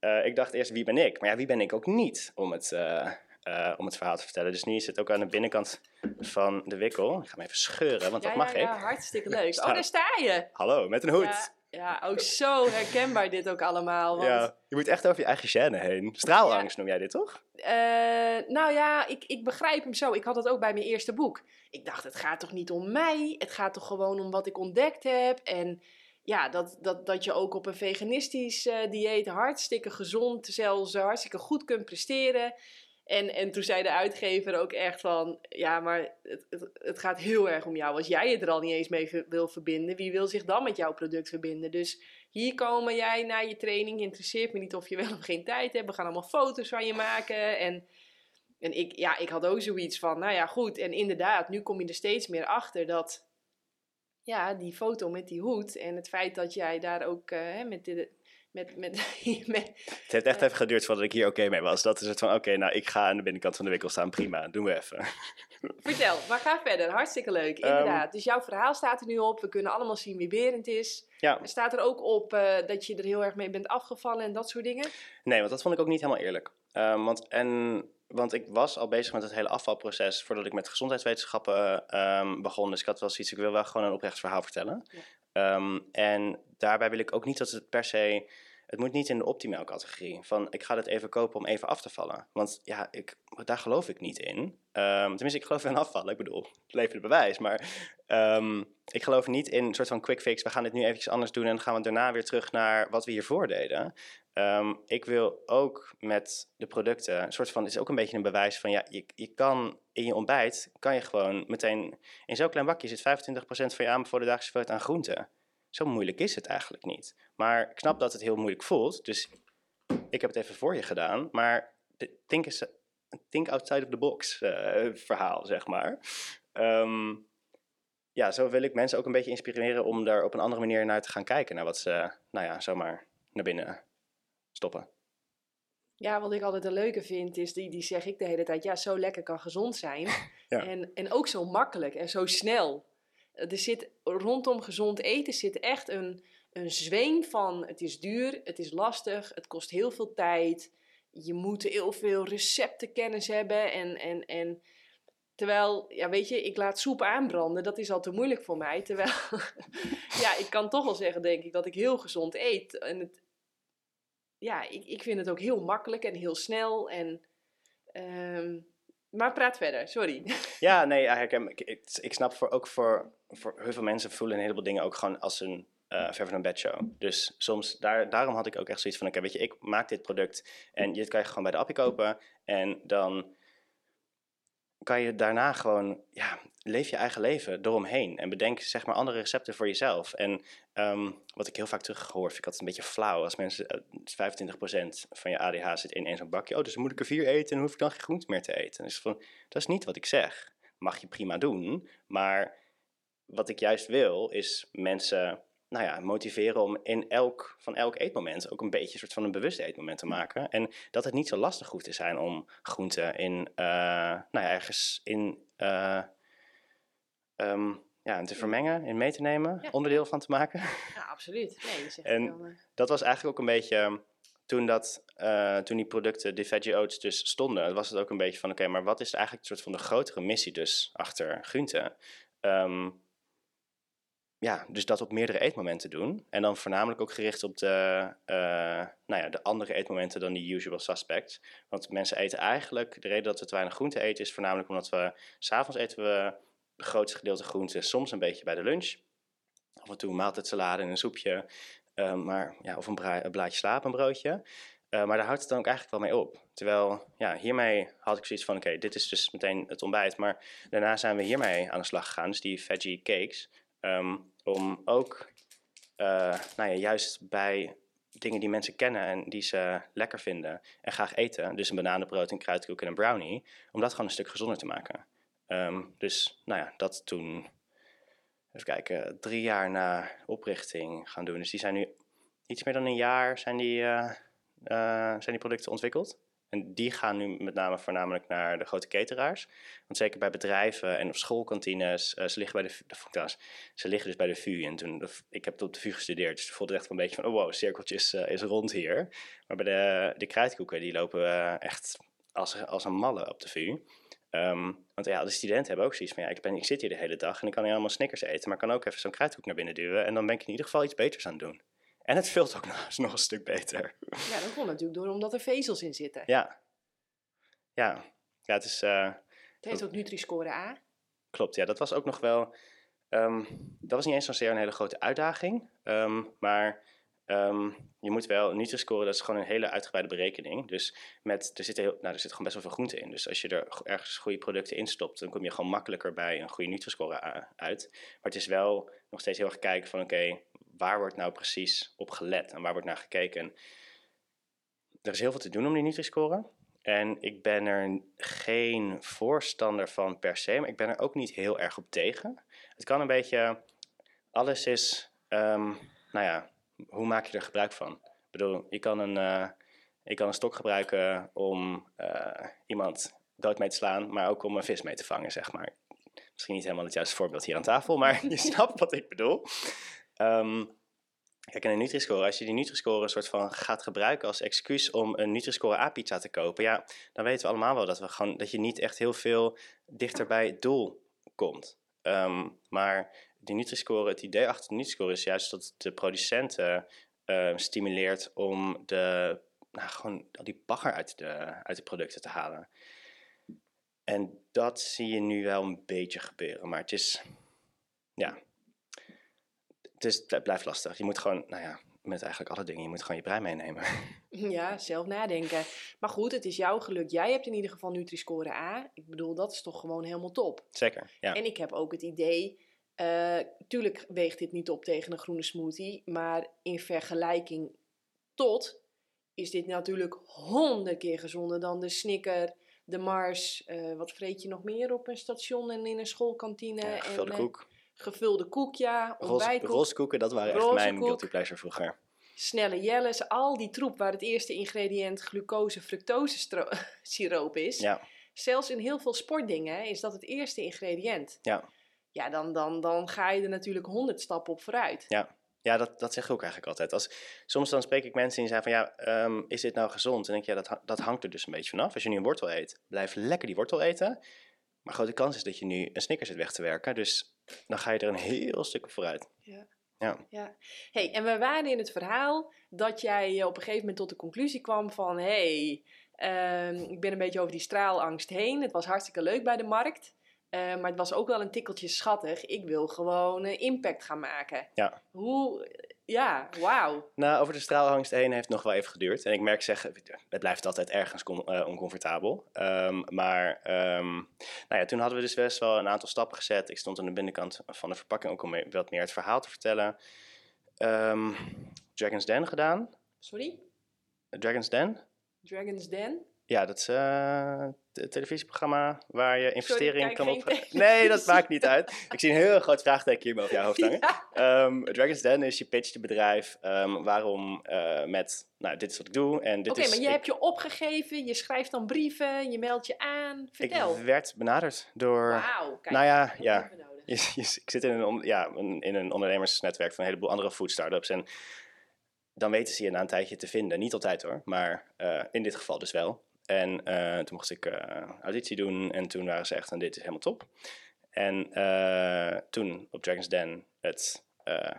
[SPEAKER 1] Ja.
[SPEAKER 2] eh, ik dacht eerst, wie ben ik? Maar ja, wie ben ik ook niet om het, eh, eh, om het verhaal te vertellen. Dus nu is het ook aan de binnenkant van de wikkel. Ik ga hem even scheuren, want dat mag
[SPEAKER 1] ja, ja,
[SPEAKER 2] ik.
[SPEAKER 1] hartstikke leuk. [laughs] Oh, daar sta je!
[SPEAKER 2] Hallo, met een hoed.
[SPEAKER 1] Ja, ook zo herkenbaar dit ook allemaal. Want,
[SPEAKER 2] Ja, je moet echt over je eigen gêne heen. Straalangst noem jij dit, toch?
[SPEAKER 1] eh, nou ja, ik, ik begrijp hem zo. Ik had dat ook bij mijn eerste boek. Ik dacht, het gaat toch niet om mij? Het gaat toch gewoon om wat ik ontdekt heb? En ja, dat, dat, dat je ook op een veganistisch eh, dieet hartstikke gezond, zelfs hartstikke goed kunt presteren. En, en toen zei de uitgever ook echt van, ja, maar het, het, gaat heel erg om jou. Als jij het er al niet eens mee wil verbinden, wie wil zich dan met jouw product verbinden? Dus hier komen jij naar je training, interesseert me niet of je wel of geen tijd hebt. We gaan allemaal foto's van je maken. En, en ik, ja, ik had ook zoiets van, nou ja, goed. En inderdaad, nu kom je er steeds meer achter dat, ja, die foto met die hoed en het feit dat jij daar ook eh, met, de, met, met, [laughs] met,
[SPEAKER 2] Het heeft echt even geduurd voordat ik hier oké mee was. Dat is het van, oké, nou, ik ga aan de binnenkant van de winkel staan. Prima, doen we even. [laughs]
[SPEAKER 1] Vertel, maar ga verder. Hartstikke leuk,
[SPEAKER 2] Ehm,
[SPEAKER 1] inderdaad. dus jouw verhaal staat er nu op. We kunnen allemaal zien wie Berend is.
[SPEAKER 2] Ja,
[SPEAKER 1] staat er ook op eh, dat je er heel erg mee bent afgevallen en dat soort dingen.
[SPEAKER 2] nee, want dat vond ik ook niet helemaal eerlijk. Ehm, want, en, want ik was al bezig met het hele afvalproces voordat ik met gezondheidswetenschappen ehm, begon. Dus ik had wel zoiets, ik wil wel gewoon een oprecht verhaal vertellen.
[SPEAKER 1] Ja.
[SPEAKER 2] Ehm, en daarbij wil ik ook niet dat het per se het moet niet in de optimale categorie. Van ik ga dit even kopen om even af te vallen. Want ja, ik, daar geloof ik niet in. Ehm, tenminste, ik geloof in afvallen. Ik bedoel, het bewijs. Maar ehm, ik geloof niet in een soort van quick fix. We gaan dit nu eventjes anders doen en dan gaan we daarna weer terug naar wat we hiervoor deden. Ehm, ik wil ook met de producten, een soort van, het is ook een beetje een bewijs van, ja, je, je kan in je ontbijt, kan je gewoon meteen, in zo'n klein bakje zit 25% van je aanbevolen dagelijkse aan groenten. Zo moeilijk is het eigenlijk niet. Maar ik snap dat het heel moeilijk voelt, dus ik heb het even voor je gedaan. Maar think, is, think outside of the box uh, verhaal, zeg maar. Ehm, ja, zo wil ik mensen ook een beetje inspireren om daar op een andere manier naar te gaan kijken. Naar wat ze, nou ja, zomaar naar binnen stoppen.
[SPEAKER 1] Ja, wat ik altijd een leuke vind, is die, die zeg ik de hele tijd, ja, zo lekker kan gezond zijn. [laughs] ja. en, en ook zo makkelijk en zo snel. Er zit rondom gezond eten zit echt een, een zweem van het is duur, het is lastig, het kost heel veel tijd. Je moet heel veel receptenkennis hebben. En, en, en terwijl, ja, weet je, ik laat soep aanbranden, dat is al te moeilijk voor mij. Terwijl, [laughs] ja, ik kan toch wel zeggen, denk ik, dat ik heel gezond eet. En het, ja, ik, ik vind het ook heel makkelijk en heel snel. En, ehm, maar praat verder, sorry. [laughs]
[SPEAKER 2] Ja, nee, ik, ik, ik snap voor, ook voor, voor heel veel mensen voelen een heleboel dingen ook gewoon als een uh, ver van een bedshow. Dus soms, daar, daarom had ik ook echt zoiets van, oké, weet je, ik maak dit product en dit kan je gewoon bij de appie kopen. En dan kan je daarna gewoon, ja, leef je eigen leven eromheen. En bedenk, zeg maar, andere recepten voor jezelf. En ehm, wat ik heel vaak teruggehoord vind, ik het een beetje flauw. Als mensen, 25% van je ADH zit in één zo'n bakje. Oh, dus moet ik er vier eten en hoef ik dan geen groente meer te eten. Van, dat is niet wat ik zeg. Mag je prima doen, maar wat ik juist wil, is mensen nou ja, motiveren om in elk, van elk eetmoment ook een beetje een soort van een bewust eetmoment te maken. En dat het niet zo lastig hoeft te zijn om groenten in, uh, nou ja, ergens in, uh, um, ja, te vermengen, in mee te nemen, onderdeel van te maken.
[SPEAKER 1] Ja, absoluut. Nee,
[SPEAKER 2] en uh... dat was eigenlijk ook een beetje, toen, dat, toen die producten, de veggie oats dus stonden, was het ook een beetje van, oké, maar wat is eigenlijk een soort van de grotere missie dus achter groenten? Um, ja, dus dat op meerdere eetmomenten doen. En dan voornamelijk ook gericht op de, uh, nou ja, de andere eetmomenten dan die usual suspects. Want mensen eten eigenlijk, de reden dat we te weinig groente eten is voornamelijk omdat we, s'avonds eten we het grootste gedeelte groente, soms een beetje bij de lunch. Af en toe een maaltijdsalade en een soepje, uh, maar, ja, of een, blaadje slaap, een broodje. Uh, maar daar houdt het dan ook eigenlijk wel mee op. Terwijl, ja, hiermee had ik zoiets van, oké, dit is dus meteen het ontbijt. Maar daarna zijn we hiermee aan de slag gegaan, dus die veggie cakes. Um, om ook, uh, nou ja, juist bij dingen die mensen kennen en die ze lekker vinden en graag eten, dus een bananenbrood, een kruidkoek en een brownie, om dat gewoon een stuk gezonder te maken. Um, dus, nou ja, dat toen, even kijken, drie jaar na oprichting gaan doen. Dus die zijn nu iets meer dan een jaar zijn die, uh, uh, zijn die producten ontwikkeld. En die gaan nu met name voornamelijk naar de grote cateraars. Want zeker bij bedrijven en op schoolkantines, uh, ze, liggen bij de, ze liggen dus bij de VU. En toen, ik heb op de VU gestudeerd, dus voelde echt wel een beetje van, oh wow, cirkeltjes is rond hier. Maar bij de, de kruidkoeken, die lopen echt als, als een malle op de VU. Um, want ja, de studenten hebben ook zoiets van, ja, ik, ben, ik zit hier de hele dag en ik kan hier allemaal snickers eten, maar ik kan ook even zo'n kruidkoek naar binnen duwen en dan ben ik in ieder geval iets beters aan het doen. En het vult ook [laughs] nog, nog een stuk beter.
[SPEAKER 1] Ja, dat komt natuurlijk door omdat er vezels in zitten.
[SPEAKER 2] Ja. Ja, ja het is... Uh,
[SPEAKER 1] het heet ook Nutri-score A.
[SPEAKER 2] Klopt, ja. Dat was ook nog wel... Um, dat was niet eens zozeer een hele grote uitdaging. Um, maar um, je moet wel Nutri-score, dat is gewoon een hele uitgebreide berekening. Dus met, er, zit heel, nou, er zit gewoon best wel veel groente in. Dus als je er ergens goede producten in stopt, dan kom je gewoon makkelijker bij een goede Nutri-score uit. Maar het is wel nog steeds heel erg kijken van oké, waar wordt nou precies op gelet en waar wordt naar gekeken. Er is heel veel te doen om die Nutri-score. En ik ben er geen voorstander van per se, maar ik ben er ook niet heel erg op tegen. Het kan een beetje, alles is, um, nou ja, hoe maak je er gebruik van? Ik bedoel, je kan een, uh, je kan een stok gebruiken om uh, iemand dood mee te slaan, maar ook om een vis mee te vangen, zeg maar. Misschien niet helemaal het juiste voorbeeld hier aan tafel, maar [laughs] je [laughs] snapt wat ik bedoel. Um, kijk, en een Nutri-score, als je die Nutri-score een soort van gaat gebruiken als excuus om een Nutri-score A-pizza te kopen, ja, dan weten we allemaal wel dat, we gewoon, dat je niet echt heel veel dichter bij het doel komt. Um, maar die Nutri-score, het idee achter de Nutri-score is juist dat de producenten ehm, stimuleert om de, nou, gewoon al die bagger uit de, uit de producten te halen. En dat zie je nu wel een beetje gebeuren, maar het is, ja, het, is, het blijft lastig. Je moet gewoon, nou ja, met eigenlijk alle dingen, je moet gewoon je brein meenemen. [laughs]
[SPEAKER 1] Ja, zelf nadenken. Maar goed, het is jouw geluk. Jij hebt in ieder geval Nutri-score A. Ik bedoel, dat is toch gewoon helemaal top.
[SPEAKER 2] Zeker, ja.
[SPEAKER 1] En ik heb ook het idee, eh tuurlijk weegt dit niet op tegen een groene smoothie, maar in vergelijking tot is dit natuurlijk honderd keer gezonder dan de Snicker, de Mars, eh, wat vreet je nog meer op een station en in een schoolkantine?
[SPEAKER 2] ja gevulde
[SPEAKER 1] en,
[SPEAKER 2] koek.
[SPEAKER 1] gevulde koek, ja, ontbijtkoek,
[SPEAKER 2] roze koeken, dat waren echt mijn guilty pleasure vroeger.
[SPEAKER 1] snelle jelles, al die troep waar het eerste ingrediënt glucose, fructose stro- [laughs] siroop is.
[SPEAKER 2] Ja,
[SPEAKER 1] Zelfs in heel veel sportdingen hè, is dat het eerste ingrediënt.
[SPEAKER 2] ja.
[SPEAKER 1] Ja, dan, dan, dan ga je er natuurlijk honderd stappen op vooruit.
[SPEAKER 2] Ja, ja dat, dat zeg ik ook eigenlijk altijd. Als, soms dan spreek ik mensen die zeggen van ja, ehm, is dit nou gezond? En denk ik, ja, dat, dat hangt er dus een beetje vanaf. Als je nu een wortel eet, blijf lekker die wortel eten. Maar grote kans is dat je nu een Snickers zit weg te werken. Dus dan ga je er een heel stuk op vooruit.
[SPEAKER 1] Ja.
[SPEAKER 2] Ja,
[SPEAKER 1] Ja. Hey, en we waren in het verhaal dat jij op een gegeven moment tot de conclusie kwam van... hé, hey, ehm, ik ben een beetje over die straalangst heen. Het was hartstikke leuk bij de markt. Eh, maar het was ook wel een tikkeltje schattig. Ik wil gewoon eh, impact gaan maken.
[SPEAKER 2] Ja.
[SPEAKER 1] Hoe... Ja, wauw.
[SPEAKER 2] Nou, over de straalangst heen heeft het nog wel even geduurd. En ik merk zeggen, het blijft altijd ergens com- eh, oncomfortabel. Ehm, maar ehm, nou ja, toen hadden we dus best wel een aantal stappen gezet. Ik stond aan de binnenkant van de verpakking ook om wat meer het verhaal te vertellen. Ehm, Dragon's Den gedaan.
[SPEAKER 1] Sorry?
[SPEAKER 2] Dragon's Den?
[SPEAKER 1] Dragon's Den?
[SPEAKER 2] Ja, dat is eh, het televisieprogramma waar je investeringen kan op. Nee, dat maakt niet uit. Ik zie een heel groot vraagteken hier boven jouw hoofd hangen. [laughs]
[SPEAKER 1] Ja.
[SPEAKER 2] Ehm, Dragon's Den is je pitch je bedrijf. ehm, waarom eh, met, nou, dit is wat ik doe en dit
[SPEAKER 1] Oké,
[SPEAKER 2] is...
[SPEAKER 1] maar je
[SPEAKER 2] ik,
[SPEAKER 1] hebt je opgegeven, je schrijft dan brieven, je meldt je aan. Vertel.
[SPEAKER 2] ik werd benaderd door...
[SPEAKER 1] Wauw, kijk.
[SPEAKER 2] nou ja, ja. Je- je- ik zit in een, on- ja, een- in een ondernemersnetwerk van een heleboel andere food startups. En dan weten ze je na een tijdje te vinden. Niet altijd hoor, maar eh, in dit geval dus wel. En eh, toen mocht ik eh, auditie doen en toen waren ze echt, en dit is helemaal top. En eh, toen op Dragon's Den het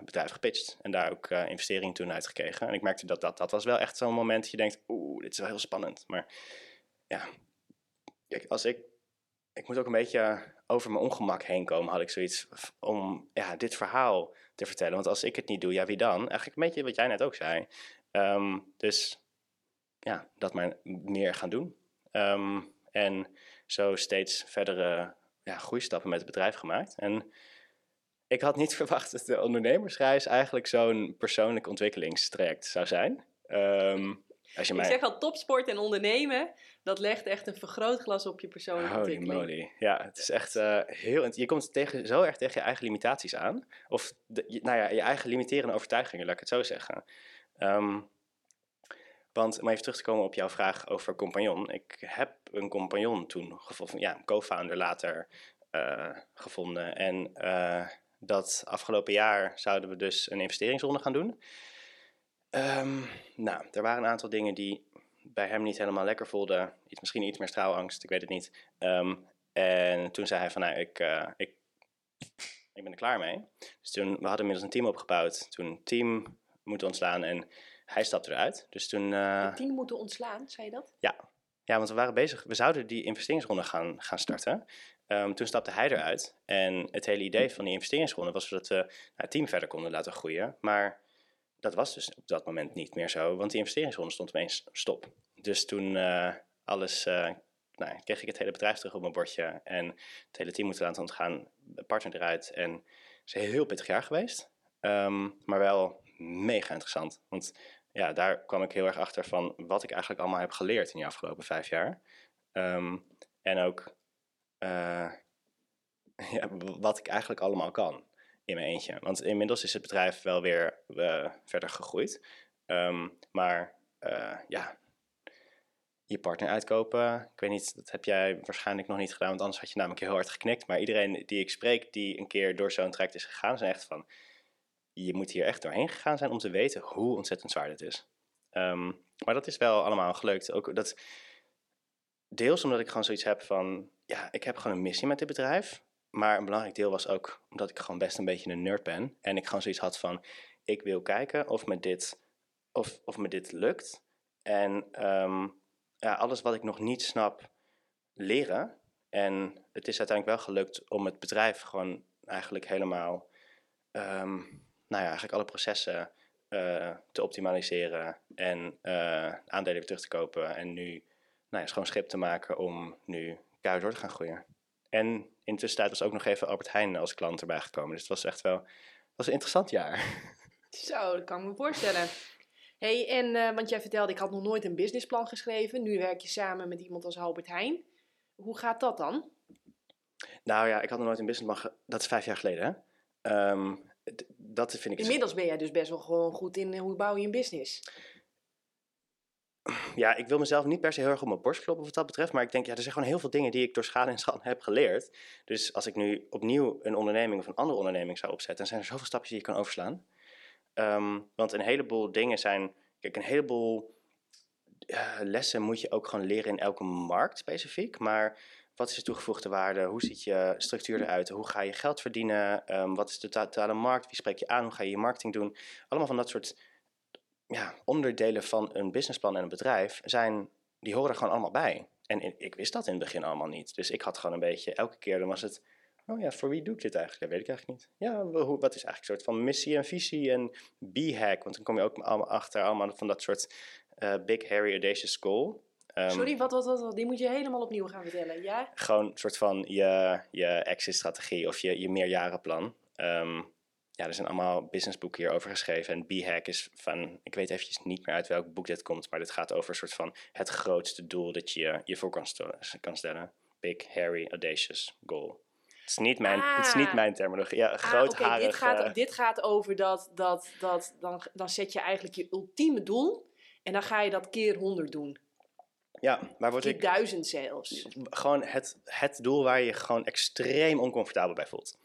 [SPEAKER 2] bedrijf gepitcht en daar ook eh, investering toen uitgekregen. En ik merkte dat dat, dat was wel echt zo'n moment dat je denkt, oeh, dit is wel heel spannend. Maar ja, kijk, als ik, ik moet ook een beetje over mijn ongemak heen komen, had ik zoiets om ja, dit verhaal te vertellen. Want als ik het niet doe, ja, wie dan? Eigenlijk een beetje wat jij net ook zei. Ehm, dus ja, dat maar meer gaan doen. Ehm, en zo steeds verdere ja, groeistappen met het bedrijf gemaakt. En ik had niet [laughs] verwacht dat de ondernemersreis eigenlijk zo'n persoonlijk ontwikkelingstraject zou zijn. Ehm, als je
[SPEAKER 1] Ik
[SPEAKER 2] mij...
[SPEAKER 1] zeg al, topsport en ondernemen, dat legt echt een vergrootglas op je persoonlijke
[SPEAKER 2] Holy
[SPEAKER 1] ontwikkeling.
[SPEAKER 2] moly. Ja, het is echt eh, heel... Je komt tegen, zo erg tegen je eigen limitaties aan. Of, de, nou ja, je eigen limiterende overtuigingen, laat ik het zo zeggen. Ehm, want om even terug te komen op jouw vraag over compagnon. Ik heb een compagnon toen gevonden, ja, co-founder later eh, gevonden. En eh, dat afgelopen jaar zouden we dus een investeringsronde gaan doen. Ehm, nou, er waren een aantal dingen die bij hem niet helemaal lekker voelden. Iets, misschien iets meer straalangst, ik weet het niet. Ehm, en toen zei hij van, nou, ik, eh, ik, ik ben er klaar mee. Dus toen, we hadden inmiddels een team opgebouwd. Toen team moeten ontslaan en hij stapte eruit. Dus toen...
[SPEAKER 1] Het team moeten ontslaan, zei je dat?
[SPEAKER 2] ja. ja, want we waren bezig. We zouden die investeringsronde gaan, gaan starten. Ehm, toen stapte hij eruit. En het hele idee van die investeringsronde was dat we nou, het team verder konden laten groeien. Maar dat was dus op dat moment niet meer zo, want die investeringsronde stond opeens stop. Dus toen eh, alles, eh, nou, kreeg ik het hele bedrijf terug op mijn bordje en het hele team moeten laten ontgaan, de partner eruit. En het is een heel pittig jaar geweest, Ehm, maar wel mega interessant. Want ja, daar kwam ik heel erg achter van wat ik eigenlijk allemaal heb geleerd in die afgelopen vijf jaar. Ehm, en ook eh, [laughs] ja, wat ik eigenlijk allemaal kan in mijn eentje. Want inmiddels is het bedrijf wel weer eh, verder gegroeid. Ehm, maar eh, ja, je partner uitkopen, ik weet niet, dat heb jij waarschijnlijk nog niet gedaan, want anders had je namelijk heel hard geknikt. Maar iedereen die ik spreek die een keer door zo'n traject is gegaan, zijn echt van, je moet hier echt doorheen gegaan zijn om te weten hoe ontzettend zwaar dit is. Ehm, maar dat is wel allemaal gelukt. Ook dat, deels omdat ik gewoon zoiets heb van, ja, ik heb gewoon een missie met dit bedrijf. Maar een belangrijk deel was ook omdat ik gewoon best een beetje een nerd ben. En ik gewoon zoiets had van, ik wil kijken of met dit of, of me dit lukt. En ehm, ja, alles wat ik nog niet snap, leren. En het is uiteindelijk wel gelukt om het bedrijf gewoon eigenlijk helemaal, ehm, nou ja, eigenlijk alle processen eh, te optimaliseren en uh, aandelen weer terug te kopen. En nu nou ja, schoon schip te maken om nu keihard door te gaan groeien. En intussen tijd was ook nog even Albert Heijn als klant erbij gekomen. Dus het was echt wel was een interessant jaar. [laughs]
[SPEAKER 1] Zo, dat kan ik me voorstellen. hey, en uh, want jij vertelde, ik had nog nooit een businessplan geschreven. Nu werk je samen met iemand als Albert Heijn. Hoe gaat dat dan?
[SPEAKER 2] Nou ja, ik had nog nooit een businessplan. Dat is vijf jaar geleden. Hè? Um, dat vind ik.
[SPEAKER 1] Dus Inmiddels ben jij dus best wel gewoon goed in hoe bouw je een business
[SPEAKER 2] ja, ik wil mezelf niet per se heel erg op mijn borst kloppen wat dat betreft. Maar ik denk, ja, er zijn gewoon heel veel dingen die ik door schade en schande [laughs] heb geleerd. Dus als ik nu opnieuw een onderneming of een andere onderneming zou opzetten, dan zijn er zoveel stapjes die je kan overslaan. Um, want een heleboel dingen zijn, kijk, een heleboel uh, lessen moet je ook gewoon leren in elke markt specifiek. Maar wat is de toegevoegde waarde? Hoe ziet je structuur eruit? Hoe ga je geld verdienen? Um, wat is de totale markt? Wie spreek je aan? Hoe ga je je marketing doen? Allemaal van dat soort ja, onderdelen van een businessplan en een bedrijf zijn, die horen er gewoon allemaal bij. En ik wist dat in het begin allemaal niet. Dus ik had gewoon een beetje, elke keer dan was het, oh ja, voor wie doe ik dit eigenlijk? Dat weet ik eigenlijk niet. Ja, wat is eigenlijk een soort van missie en visie en B-hack? Want dan kom je ook allemaal achter, allemaal van dat soort uh, big, hairy, audacious goal.
[SPEAKER 1] Um, Sorry, wat, wat, wat, wat, die moet je helemaal opnieuw gaan vertellen, ja?
[SPEAKER 2] Gewoon een soort van je, je exit-strategie of je, je meerjarenplan. Um, ja, er zijn allemaal businessboeken hierover geschreven. En B-Hack is van, ik weet eventjes niet meer uit welk boek dit komt, maar dit gaat over een soort van het grootste doel dat je je voor kan, kan stellen. Big, hairy, audacious goal. Het is niet mijn, het is niet ah. mijn terminologie. Ja, groot ah,
[SPEAKER 1] dit, gaat, dit gaat over dat, dat, dat dan, dan zet je eigenlijk je ultieme doel en dan ga je dat keer honderd doen.
[SPEAKER 2] Ja, maar wordt
[SPEAKER 1] ik... duizend zelfs.
[SPEAKER 2] Gewoon het, het doel waar je je gewoon extreem oncomfortabel bij voelt.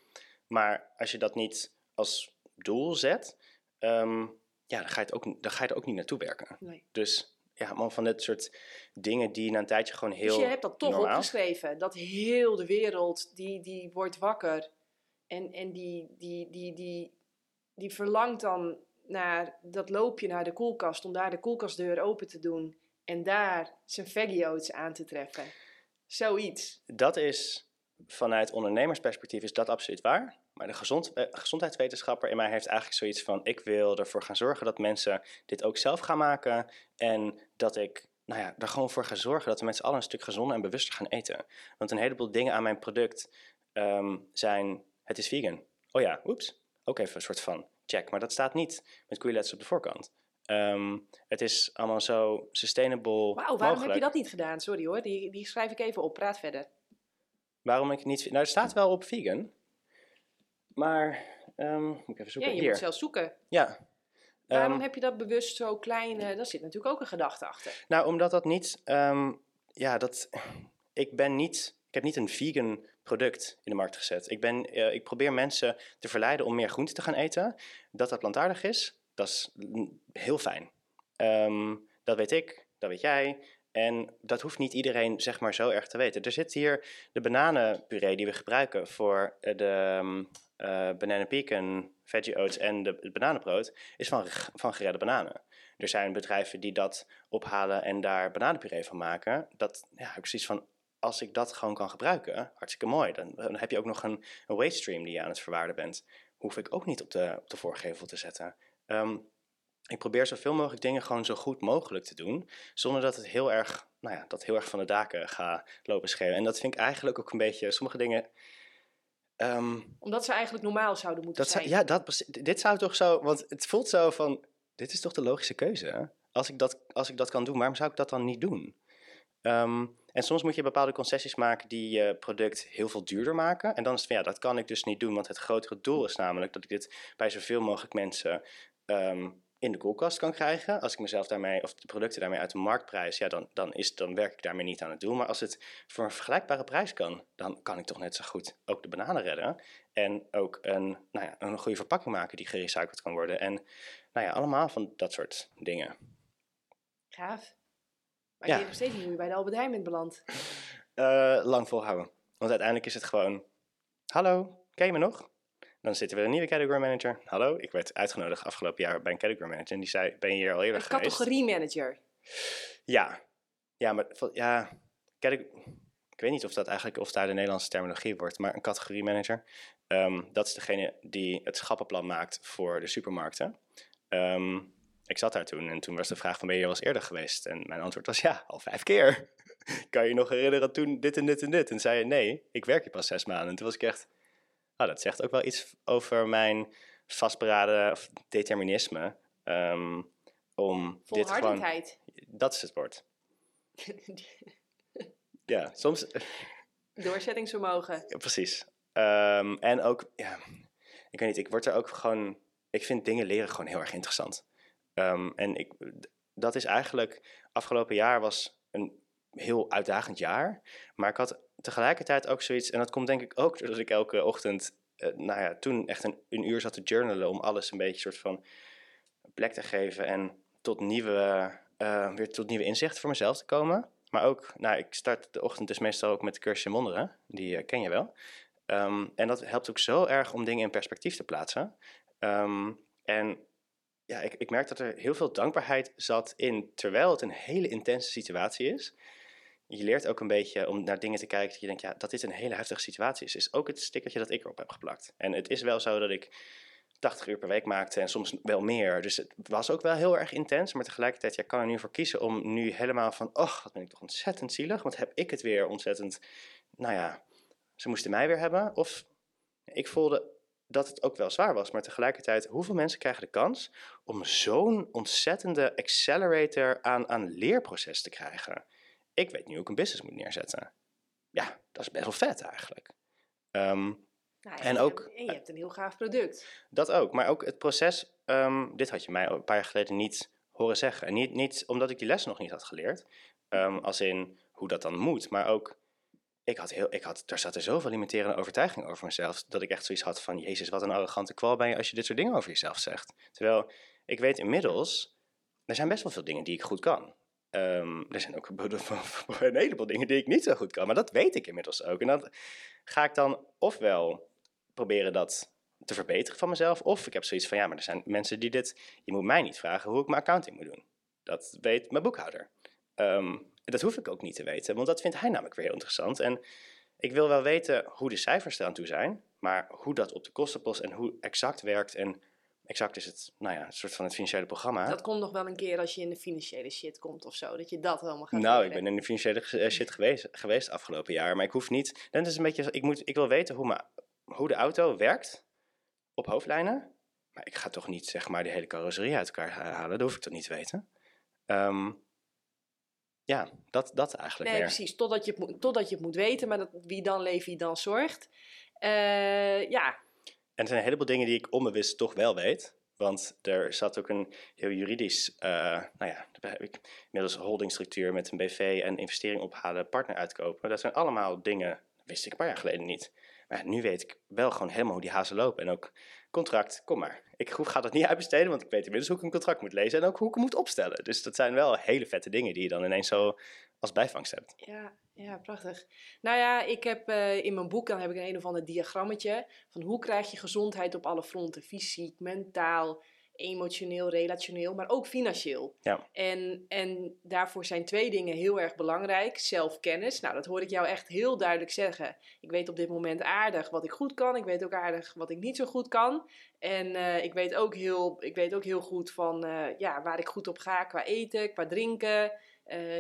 [SPEAKER 2] Maar als je dat niet als doel zet, ehm, ja, dan ga, je het ook, dan ga je er ook niet naartoe werken. Nee. Dus ja, man, van dit soort dingen die na een tijdje gewoon heel. Dus
[SPEAKER 1] je hebt dat toch
[SPEAKER 2] normaal...
[SPEAKER 1] opgeschreven, dat heel de wereld die, die wordt wakker en, en die, die, die, die, die verlangt dan naar dat loopje naar de koelkast om daar de koelkastdeur open te doen en daar zijn veggie oats aan te treffen. Zoiets.
[SPEAKER 2] Dat is vanuit ondernemersperspectief is dat absoluut waar. Maar de gezond, eh, gezondheidswetenschapper in mij heeft eigenlijk zoiets van: ik wil ervoor gaan zorgen dat mensen dit ook zelf gaan maken. En dat ik nou ja, er gewoon voor ga zorgen dat we met z'n allen een stuk gezonder en bewuster gaan eten. Want een heleboel dingen aan mijn product um, zijn: het is vegan. Oh ja, oeps. Ook even een soort van check. Maar dat staat niet met koeiletters op de voorkant. Um, het is allemaal zo sustainable. Wauw,
[SPEAKER 1] waarom mogelijk. heb je dat niet gedaan? Sorry hoor, die, die schrijf ik even op. Praat verder.
[SPEAKER 2] Waarom ik niet. Nou, er staat wel op vegan. Maar, um, moet ik even zoeken.
[SPEAKER 1] Ja, je
[SPEAKER 2] Hier.
[SPEAKER 1] moet zelf zoeken.
[SPEAKER 2] Ja.
[SPEAKER 1] Waarom um, heb je dat bewust zo klein? Uh, daar zit natuurlijk ook een gedachte achter.
[SPEAKER 2] Nou, omdat dat niet, ja, dat, ik ben niet, ik heb niet een vegan product in de markt gezet. Ik, ben, uh, ik probeer mensen te verleiden om meer groente te gaan eten. Dat dat plantaardig is, dat is heel fijn. dat weet ik, dat weet jij. En dat hoeft niet iedereen zeg maar zo erg te weten. Er zit hier de bananenpuree die we gebruiken voor eh, de uh, banana pecan, veggie oats en de, het bananenbrood, is van, van geredde bananen. Er zijn bedrijven die dat ophalen en daar bananenpuree van maken. Dat ja, ik van, als ik dat gewoon kan gebruiken, hartstikke mooi. Dan, heb je ook nog een, een waste stream die je aan het verwaarden bent. Hoef ik ook niet op de, op de voorgevel te zetten. Um, ik probeer zoveel mogelijk dingen gewoon zo goed mogelijk te doen, zonder dat het heel erg, nou ja, dat heel erg van de daken gaat lopen schreeuwen. En dat vind ik eigenlijk ook een beetje, sommige dingen...
[SPEAKER 1] Um, Omdat ze eigenlijk normaal zouden moeten
[SPEAKER 2] dat
[SPEAKER 1] zijn.
[SPEAKER 2] ja, dat, dit zou toch zo, want het voelt zo van, dit is toch de logische keuze. Als ik dat, als ik dat kan doen, waarom zou ik dat dan niet doen? Um, en soms moet je bepaalde concessies maken die je product heel veel duurder maken. En dan is het van ja, dat kan ik dus niet doen, want het grotere doel is namelijk dat ik dit bij zoveel mogelijk mensen um, in de koelkast kan krijgen. Als ik mezelf daarmee, of de producten daarmee uit de markt prijs, ja, dan, dan, is, dan werk ik daarmee niet aan het doel. Maar als het voor een vergelijkbare prijs kan, dan kan ik toch net zo goed ook de bananen redden. En ook een, nou ja, een goede verpakking maken die gerecycled kan worden. En nou ja, allemaal van dat soort dingen.
[SPEAKER 1] Gaaf. Maar ja. ik weet nog steeds niet hoe je bij de Albert Heijn bent beland.
[SPEAKER 2] Uh, lang volhouden. Want uiteindelijk is het gewoon... Hallo, ken je me nog? Dan zit er weer een nieuwe category manager. Hallo, ik werd uitgenodigd afgelopen jaar bij een category manager. En die zei, ben je hier al eerder
[SPEAKER 1] Een
[SPEAKER 2] geweest?
[SPEAKER 1] categorie manager.
[SPEAKER 2] Ja. Ja, maar ja, ik weet niet of dat eigenlijk of daar de Nederlandse terminologie wordt, maar een categorie manager. ehm, dat is degene die het schappenplan maakt voor de supermarkten. Ehm, ik zat daar toen en toen was de vraag van ben je wel eens eerder geweest? En mijn antwoord was ja, al vijf keer. [laughs] kan je je nog herinneren toen dit en dit en dit? En zei je nee, ik werk hier pas zes maanden. En toen was ik echt, nou dat zegt ook wel iets over mijn vastberaden of determinisme. ehm, om dit gewoon dat is het woord. [laughs] Ja, soms.
[SPEAKER 1] Doorzettingsvermogen.
[SPEAKER 2] ja, precies. Ehm, en ook, ja, ik weet niet, ik word er ook gewoon. Ik vind dingen leren gewoon heel erg interessant. Ehm, en ik, dat is eigenlijk. Afgelopen jaar was een heel uitdagend jaar. Maar ik had tegelijkertijd ook zoiets. En dat komt denk ik ook doordat ik elke ochtend. eh, nou ja, toen echt een, een uur zat te journalen. om alles een beetje soort van plek te geven. En tot nieuwe, eh, weer tot nieuwe inzichten voor mezelf te komen. Maar ook, nou, ik start de ochtend dus meestal ook met de cursus in wonderen. Die eh, ken je wel. Ehm, en dat helpt ook zo erg om dingen in perspectief te plaatsen. Ehm, en ja, ik, ik merk dat er heel veel dankbaarheid zat in, terwijl het een hele intense situatie is. Je leert ook een beetje om naar dingen te kijken dat je denkt, ja, dat dit een hele heftige situatie is. Is ook het stickertje dat ik erop heb geplakt. En het is wel zo dat ik 80 uur per week maakte en soms wel meer. Dus het was ook wel heel erg intens. Maar tegelijkertijd, ja, kan er nu voor kiezen om nu helemaal van... oh, wat ben ik toch ontzettend zielig. Want heb ik het weer ontzettend... Nou ja, ze moesten mij weer hebben. Of ik voelde dat het ook wel zwaar was. Maar tegelijkertijd, hoeveel mensen krijgen de kans... om zo'n ontzettende accelerator aan, aan leerproces te krijgen? Ik weet nu hoe ik een business moet neerzetten. Ja, dat is best wel vet eigenlijk. Ehm,
[SPEAKER 1] Nou,
[SPEAKER 2] En
[SPEAKER 1] je
[SPEAKER 2] ook-
[SPEAKER 1] hebt- en je hebt een heel gaaf product.
[SPEAKER 2] Dat ook, maar ook het proces. ehm, dit had je mij een paar jaar geleden niet horen zeggen. En niet, niet omdat ik die les nog niet had geleerd, ehm, als in hoe dat dan moet, maar ook. Ik had heel, ik had, er zaten zoveel limiterende overtuigingen over mezelf, dat ik echt zoiets had van, jezus, wat een arrogante kwal ben je als je dit soort dingen over jezelf zegt. Terwijl, ik weet inmiddels, er zijn best wel veel dingen die ik goed kan. Ehm, er zijn ook [laughs] een heleboel dingen die ik niet zo goed kan, maar dat weet ik inmiddels ook. En dan ga ik dan ofwel proberen dat te verbeteren van mezelf. Of ik heb zoiets van, ja, maar er zijn mensen die dit... Je moet mij niet vragen hoe ik mijn accounting moet doen. Dat weet mijn boekhouder. Ehm, dat hoef ik ook niet te weten, want dat vindt hij namelijk weer heel interessant. En ik wil wel weten hoe de cijfers eraan toe zijn, maar hoe dat op de kostenpost en hoe exact werkt. En exact is het, nou ja, een soort van het financiële programma.
[SPEAKER 1] Dat komt nog wel een keer als je in de financiële shit komt of zo. Dat je dat helemaal gaat
[SPEAKER 2] Nou, ik ben in de financiële eh, shit geweest, geweest afgelopen jaar, maar ik hoef niet. Dan is het een beetje, ik, moet, ik wil weten hoe, mijn, hoe de auto werkt op hoofdlijnen, maar ik ga toch niet zeg maar de hele carrosserie uit elkaar ha- halen. Dat hoef ik toch niet te weten. Ehm, ja, dat, dat eigenlijk
[SPEAKER 1] Nee,
[SPEAKER 2] meer.
[SPEAKER 1] precies. Totdat je, het moet, totdat je het moet weten, maar dat, wie dan leeft, wie dan zorgt. Eh, ja,
[SPEAKER 2] er zijn een heleboel dingen die ik onbewust toch wel weet. Want er zat ook een heel juridisch, eh, nou ja, inmiddels holdingstructuur met een BV en investering ophalen, partner uitkopen. Dat zijn allemaal dingen, wist ik een paar jaar geleden niet. Maar nu weet ik wel gewoon helemaal hoe die hazen lopen. En ook contract, kom maar. Ik ga dat niet [laughs] uitbesteden, want ik weet inmiddels hoe ik een contract moet lezen en ook hoe ik hem moet opstellen. Dus dat zijn wel hele vette dingen die je dan ineens zo als bijvangst hebt.
[SPEAKER 1] Ja, ja, prachtig. Nou ja, ik heb eh, in mijn boek, dan heb ik een een of ander diagrammetje van hoe krijg je gezondheid op alle fronten. Fysiek, mentaal, emotioneel, relationeel, maar ook financieel.
[SPEAKER 2] Ja.
[SPEAKER 1] En, en daarvoor zijn twee dingen heel erg belangrijk. Zelfkennis, nou dat hoor ik jou echt heel duidelijk zeggen. Ik weet op dit moment aardig wat ik goed kan. Ik weet ook aardig wat ik niet zo goed kan. En eh, ik, weet ook heel, ik weet ook heel goed van eh, ja, waar ik goed op ga qua eten, qua drinken.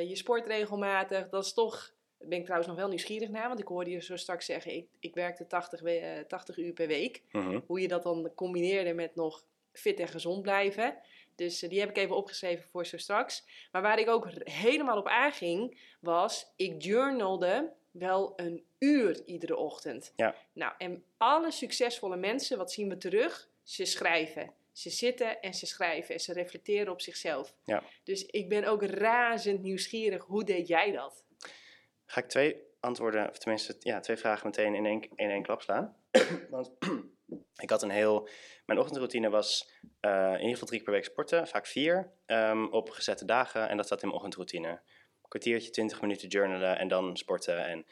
[SPEAKER 1] Je sport regelmatig. Dat is toch. Daar ben ik trouwens nog wel nieuwsgierig naar, want ik hoorde je zo straks zeggen: ik, ik werkte 80, we- eh, 80 uur per week.
[SPEAKER 2] Mhm.
[SPEAKER 1] Hoe je dat dan combineerde met nog fit en gezond blijven. Dus eh, die heb ik even opgeschreven voor zo straks. Maar waar ik ook helemaal op aanging, was: ik journalde wel een uur iedere ochtend.
[SPEAKER 2] Ja.
[SPEAKER 1] Nou, en alle succesvolle mensen, wat zien we terug? Ze schrijven. Ze zitten en ze schrijven en ze reflecteren op zichzelf.
[SPEAKER 2] Ja.
[SPEAKER 1] Dus ik ben ook razend nieuwsgierig. Hoe deed jij dat?
[SPEAKER 2] Ga ik twee antwoorden, of tenminste ja, twee vragen meteen in één, in één klap slaan. [clears throat] Want [clears throat] ik had een heel. Mijn ochtendroutine was eh, in ieder geval drie keer per week sporten, vaak vier, ehm, op gezette dagen. En dat zat in mijn ochtendroutine. Kwartiertje, twintig minuten journalen en dan sporten. En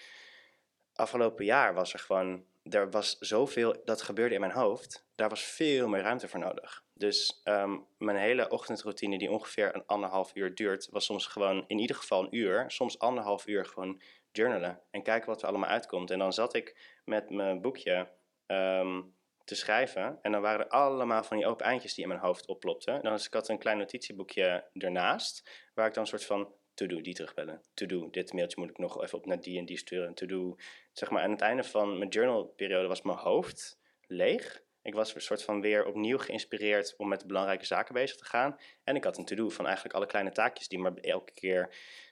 [SPEAKER 2] afgelopen jaar was er gewoon er was zoveel dat gebeurde in mijn hoofd. Daar was veel meer ruimte voor nodig. Dus ehm, mijn hele ochtendroutine, die ongeveer een anderhalf uur duurt, was soms gewoon in ieder geval een uur, soms anderhalf uur gewoon journalen en kijken wat er allemaal uitkomt. En dan zat ik met mijn boekje ehm, te schrijven en dan waren er allemaal van die open eindjes die in mijn hoofd opplopten. Dan was ik had een klein notitieboekje ernaast, waar ik dan een soort van to-do, die terugbellen. To-do, dit mailtje moet ik nog even op naar die en die sturen. To-do, zeg maar aan het einde van mijn journalperiode was mijn hoofd leeg. Ik was een soort van weer opnieuw geïnspireerd om met de belangrijke zaken bezig te gaan. En ik had een to-do van eigenlijk alle kleine taakjes die maar elke keer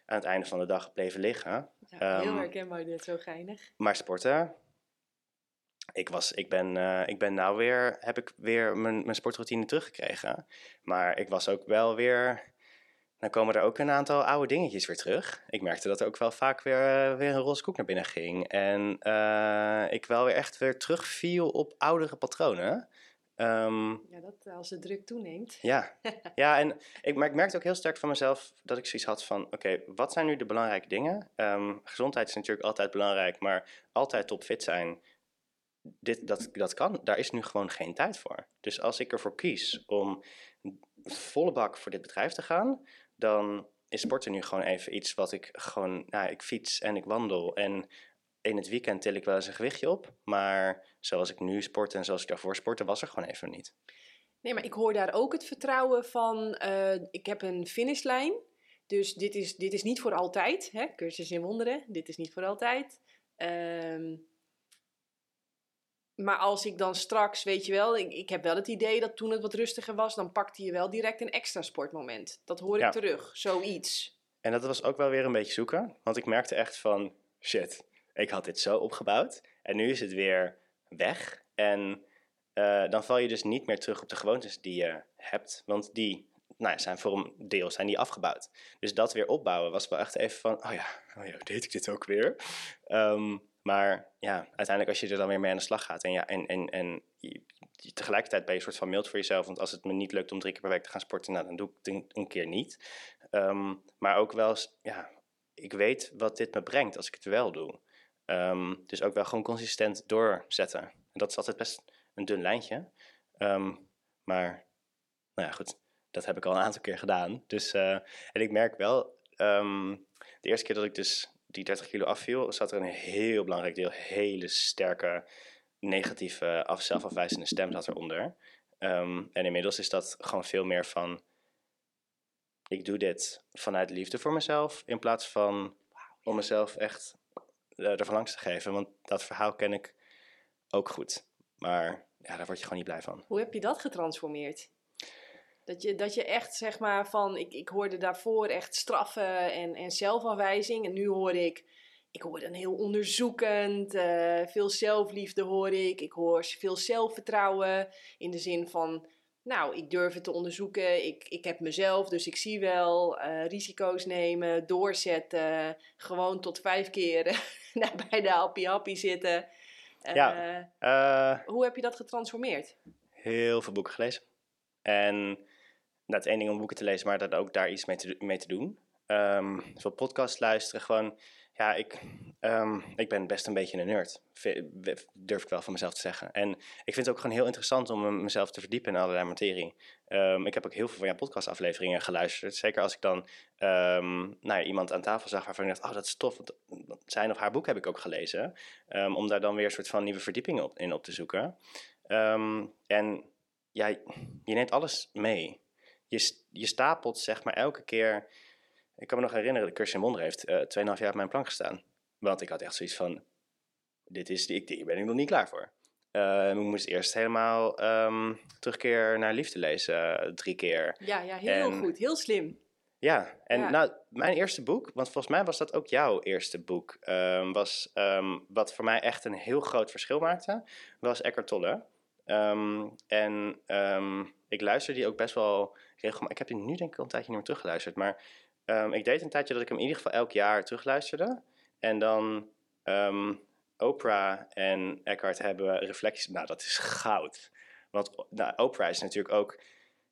[SPEAKER 2] aan het einde van de dag bleven liggen.
[SPEAKER 1] Ja, heel
[SPEAKER 2] Ehm,
[SPEAKER 1] herkenbaar dit, zo geinig.
[SPEAKER 2] Maar sporten. Ik, was, ik, ben, eh, ik ben nou weer, heb ik weer mijn, mijn sportroutine teruggekregen. Maar ik was ook wel weer, dan komen er ook een aantal oude dingetjes weer terug. Ik merkte dat er ook wel vaak weer, eh, weer een roze koek naar binnen ging. En eh, ik wel weer echt weer terugviel op oudere patronen. Ehm,
[SPEAKER 1] Ja, dat als de druk toeneemt.
[SPEAKER 2] ja, [laughs] ja en ik, maar ik merkte ook heel sterk van mezelf dat ik zoiets had van: oké, wat zijn nu de belangrijke dingen? Ehm, gezondheid is natuurlijk altijd belangrijk, maar altijd topfit zijn, dit, dat, dat kan, daar is nu gewoon geen tijd voor. Dus als ik ervoor kies om volle bak voor dit bedrijf te gaan, dan is sporten nu gewoon even iets wat ik gewoon, nou, ik fiets en ik wandel en in het weekend til ik wel eens een gewichtje op, maar zoals ik nu sport en zoals ik daarvoor sportte, was er gewoon even niet.
[SPEAKER 1] Nee, maar ik hoor daar ook het vertrouwen van, eh, ik heb een finishlijn. Dus dit is, dit is niet voor altijd. Hè? Cursus in wonderen, dit is niet voor altijd. Ehm, maar als ik dan straks, weet je wel, ik, ik heb wel het idee dat toen het wat rustiger was, dan pakte je wel direct een extra sportmoment. Dat hoor ik
[SPEAKER 2] Ja.
[SPEAKER 1] terug, zoiets.
[SPEAKER 2] En dat was ook wel weer een beetje zoeken. Want ik merkte echt van, shit, ik had dit zo opgebouwd. En nu is het weer weg. En eh, dan val je dus niet meer terug op de gewoontes die je hebt. Want die nou, ja, zijn voor een deel zijn die afgebouwd. Dus dat weer opbouwen was wel echt even van, oh ja, oh ja deed ik dit ook weer? Ehm, maar ja, uiteindelijk als je er dan weer mee aan de slag gaat en, ja, en, en, en tegelijkertijd ben je een soort van mild voor jezelf. Want als het me niet lukt om drie keer per week te gaan sporten, nou, dan doe ik het een, keer niet. Ehm, maar ook wel, ja, ik weet wat dit me brengt als ik het wel doe. Ehm, dus ook wel gewoon consistent doorzetten. En dat is altijd best een dun lijntje. Ehm, maar, nou ja, goed, dat heb ik al een aantal keer gedaan. Dus, eh, en ik merk wel, de eerste keer dat ik dus die 30 kilo afviel, zat er een heel belangrijk deel, hele sterke negatieve, af, zelfafwijzende stem zat eronder. Ehm, en inmiddels is dat gewoon veel meer van, ik doe dit vanuit liefde voor mezelf, in plaats van om mezelf echt uh, ervan langs te geven. Want dat verhaal ken ik ook goed. Maar ja, daar word je gewoon niet blij van.
[SPEAKER 1] Hoe heb je dat getransformeerd? Dat je, dat je echt, zeg maar, van... Ik, ik hoorde daarvoor echt straffen en, en zelfafwijzing. En nu hoor ik... Ik hoor dan heel onderzoekend. Uh, veel zelfliefde hoor ik. Ik hoor veel zelfvertrouwen. In de zin van... Nou, ik durf het te onderzoeken. Ik, ik heb mezelf, dus ik zie wel. Uh, risico's nemen, doorzetten. Gewoon tot vijf keer [laughs] bij de happy happy zitten.
[SPEAKER 2] Uh, ja.
[SPEAKER 1] Hoe heb je dat getransformeerd?
[SPEAKER 2] Heel veel boeken gelezen. En nou, het één ding om boeken te lezen, maar dat ook daar iets mee te, mee te doen. Um, veel podcasts luisteren, gewoon... Ja, ik, um, ik ben best een beetje een nerd, durf ik wel van mezelf te zeggen. En ik vind het ook gewoon heel interessant om mezelf te verdiepen in allerlei materie. Um, ik heb ook heel veel van jouw podcastafleveringen geluisterd. Zeker als ik dan um, nou ja, iemand aan tafel zag waarvan ik dacht, oh dat is tof. Zijn of haar boek heb ik ook gelezen. om daar dan weer een soort van nieuwe verdiepingen op, in op te zoeken. en ja, je neemt alles mee. Je, je stapelt zeg maar elke keer ik kan me nog herinneren, de cursus in wonder heeft uh, 2,5 jaar op mijn plank gestaan. Want ik had echt zoiets van, dit is, ik, hier ben ik nog niet klaar voor. Uh, ik moest eerst helemaal um, terugkeer naar liefde lezen, uh, drie keer.
[SPEAKER 1] Ja, ja heel en, goed, heel slim.
[SPEAKER 2] Ja, en ja. nou, mijn eerste boek, want volgens mij was dat ook jouw eerste boek, um, was um, wat voor mij echt een heel groot verschil maakte, was Eckhart Tolle. en ik luisterde die ook best wel regelmatig. Ik heb die nu denk ik al een tijdje niet meer teruggeluisterd, maar Um, ik deed een tijdje dat ik hem in ieder geval elk jaar terugluisterde. En dan um, Oprah en Eckhart hebben reflecties. Nou, dat is goud. Want nou, Oprah is natuurlijk ook...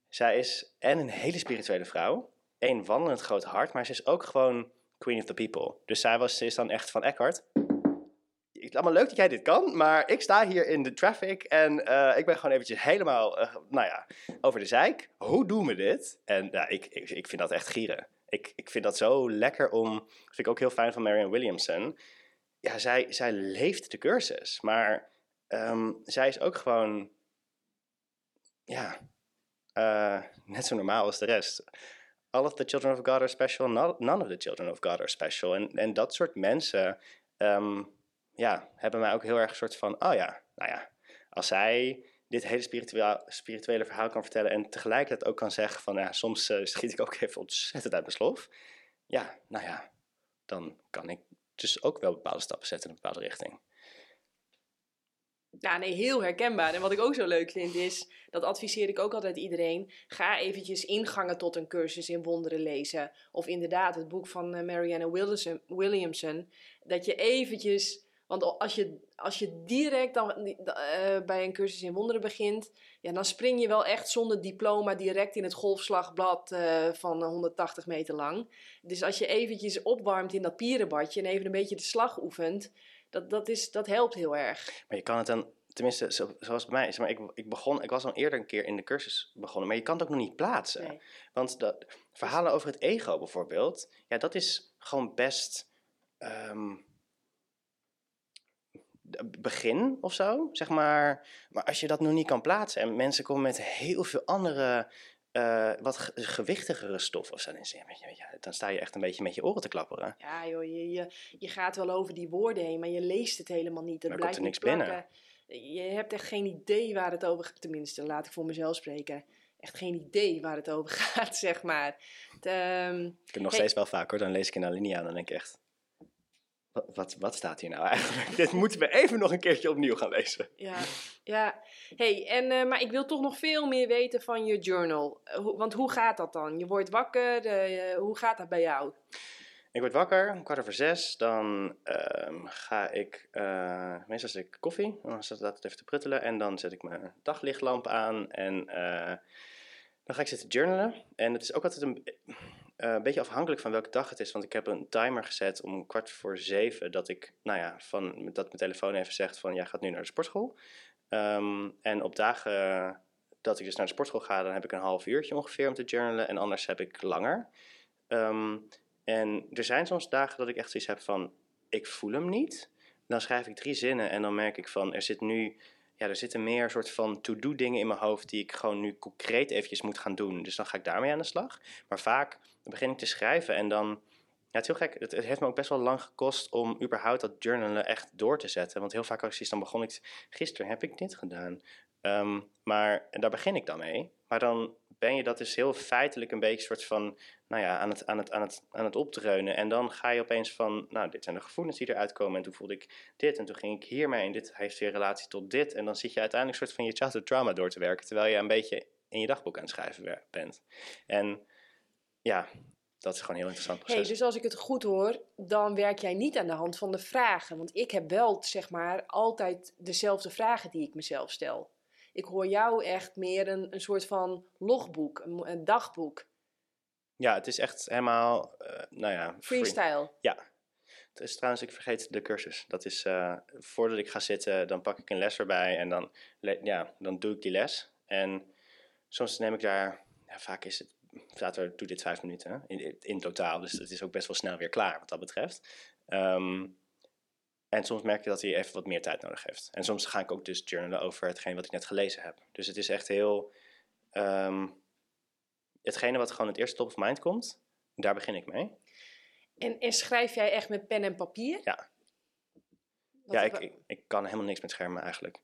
[SPEAKER 2] Zij is en een hele spirituele vrouw. Een wandelend groot hart. Maar ze is ook gewoon queen of the people. Dus zij was, ze is dan echt van Eckhart. Het allemaal leuk dat jij dit kan, maar ik sta hier in de traffic en eh, ik ben gewoon eventjes helemaal, eh, nou ja, over de zeik. Hoe doen we dit? En ja, ik, ik, ik vind dat echt gieren. Ik, ik vind dat zo lekker om, dat vind ik ook heel fijn van Marianne Williamson. Ja, zij, zij leeft de cursus, maar ehm, zij is ook gewoon, ja, eh, net zo normaal als de rest. All of the children of God are special, none of the children of God are special. En, en dat soort mensen ehm, ja, hebben mij ook heel erg een soort van, oh ja, nou ja, als zij dit hele spirituele, spirituele verhaal kan vertellen en tegelijkertijd ook kan zeggen van, ja, soms uh, schiet ik ook even ontzettend uit mijn slof. Ja, nou ja, dan kan ik dus ook wel bepaalde stappen zetten in een bepaalde richting.
[SPEAKER 1] Ja, nee, heel herkenbaar. En wat ik ook zo leuk vind is, dat adviseer ik ook altijd iedereen, ga eventjes ingangen tot een cursus in wonderen lezen. Of inderdaad het boek van eh, Marianne Williamson, dat je eventjes want als je, als je direct dan, uh, bij een cursus in wonderen begint, ja, dan spring je wel echt zonder diploma direct in het golfslagblad uh, van 180 meter lang. Dus als je eventjes opwarmt in dat pierenbadje en even een beetje de slag oefent, dat, dat, is, dat helpt heel erg.
[SPEAKER 2] Maar je kan het dan, tenminste zoals bij mij, maar ik, ik, begon, ik was al eerder een keer in de cursus begonnen, maar je kan het ook nog niet plaatsen. Want dat, verhalen over het ego bijvoorbeeld, ja, dat is gewoon best... Ehm, begin of zo, zeg maar. Maar als je dat nog niet kan plaatsen en mensen komen met heel veel andere, uh, wat gewichtigere stof of zo, dan, je, dan sta je echt een beetje met je oren te klapperen.
[SPEAKER 1] Ja joh, je, je, je gaat wel over die woorden heen, maar je leest het helemaal niet. Het blijft er niks binnen. Je hebt echt geen idee waar het over gaat, tenminste, laat ik voor mezelf spreken echt geen idee waar het over [laughs] gaat, zeg maar.
[SPEAKER 2] Ehm, ik heb nog steeds wel vaak hoor, dan lees ik in Alinea en dan denk ik echt, wat, wat, staat hier nou eigenlijk? [laughs] Dit moeten we even nog een keertje opnieuw gaan lezen.
[SPEAKER 1] Ja, ja. Hey, en, uh, maar ik wil toch nog veel meer weten van je journal. want hoe gaat dat dan? Je wordt wakker, uh, hoe gaat dat bij jou?
[SPEAKER 2] Ik word wakker, kwart over zes. Dan uh, ga ik, uh, meestal zet ik koffie, dan zet dat even te pruttelen. En dan zet ik mijn daglichtlamp aan en dan ga ik zitten journalen. En het is ook altijd een uh, een beetje afhankelijk van welke dag het is. Want ik heb een timer gezet om kwart voor zeven. Dat ik, nou ja, van, dat mijn telefoon even zegt van, jij gaat nu naar de sportschool. Um, en op dagen dat ik dus naar de sportschool ga, dan heb ik een half uurtje ongeveer om te journalen. En anders heb ik langer. Um, en er zijn soms dagen dat ik echt zoiets heb van, ik voel hem niet. Dan schrijf ik drie zinnen en dan merk ik van, er zit nu ja, er zitten meer soort van to-do dingen in mijn hoofd die ik gewoon nu concreet eventjes moet gaan doen. Dus dan ga ik daarmee aan de slag. Maar vaak begin ik te schrijven en dan... Ja, het is heel gek. Het, heeft me ook best wel lang gekost om überhaupt dat journalen echt door te zetten. Want heel vaak als ik dan begon ik... Gisteren heb ik dit gedaan. Um, maar daar begin ik dan mee. Maar dan ben je dat dus heel feitelijk een beetje soort van, nou ja, aan het, aan het, aan het, aan het opdreunen. En dan ga je opeens van, nou, dit zijn de gevoelens die eruit komen. En toen voelde ik dit en toen ging ik hiermee en dit heeft weer relatie tot dit. En dan zit je uiteindelijk een soort van je childhood trauma door te werken, terwijl je een beetje in je dagboek aan het schrijven bent. En ja, dat is gewoon een heel interessant proces.
[SPEAKER 1] Hey, dus als ik het goed hoor, dan werk jij niet aan de hand van de vragen. Want ik heb wel, zeg maar, altijd dezelfde vragen die ik mezelf stel. Ik hoor jou echt meer een, een soort van logboek, een, een dagboek.
[SPEAKER 2] Ja, het is echt helemaal, uh, nou ja...
[SPEAKER 1] Freestyle.
[SPEAKER 2] Ja. Het is trouwens, ik vergeet de cursus. Dat is, uh, voordat ik ga zitten, dan pak ik een les erbij en dan, ja, dan doe ik die les. En soms neem ik daar, ja, vaak is het, staat er, doe dit vijf minuten in, in totaal. Dus het is ook best wel snel weer klaar wat dat betreft. Um, en soms merk je dat hij even wat meer tijd nodig heeft. En soms ga ik ook dus journalen over hetgeen wat ik net gelezen heb. Dus het is echt heel... Um, hetgene wat gewoon het eerste top of mind komt, daar begin ik mee.
[SPEAKER 1] En, en schrijf jij echt met pen en papier?
[SPEAKER 2] Ja. ja, ik, ik, ik, kan helemaal niks met schermen eigenlijk.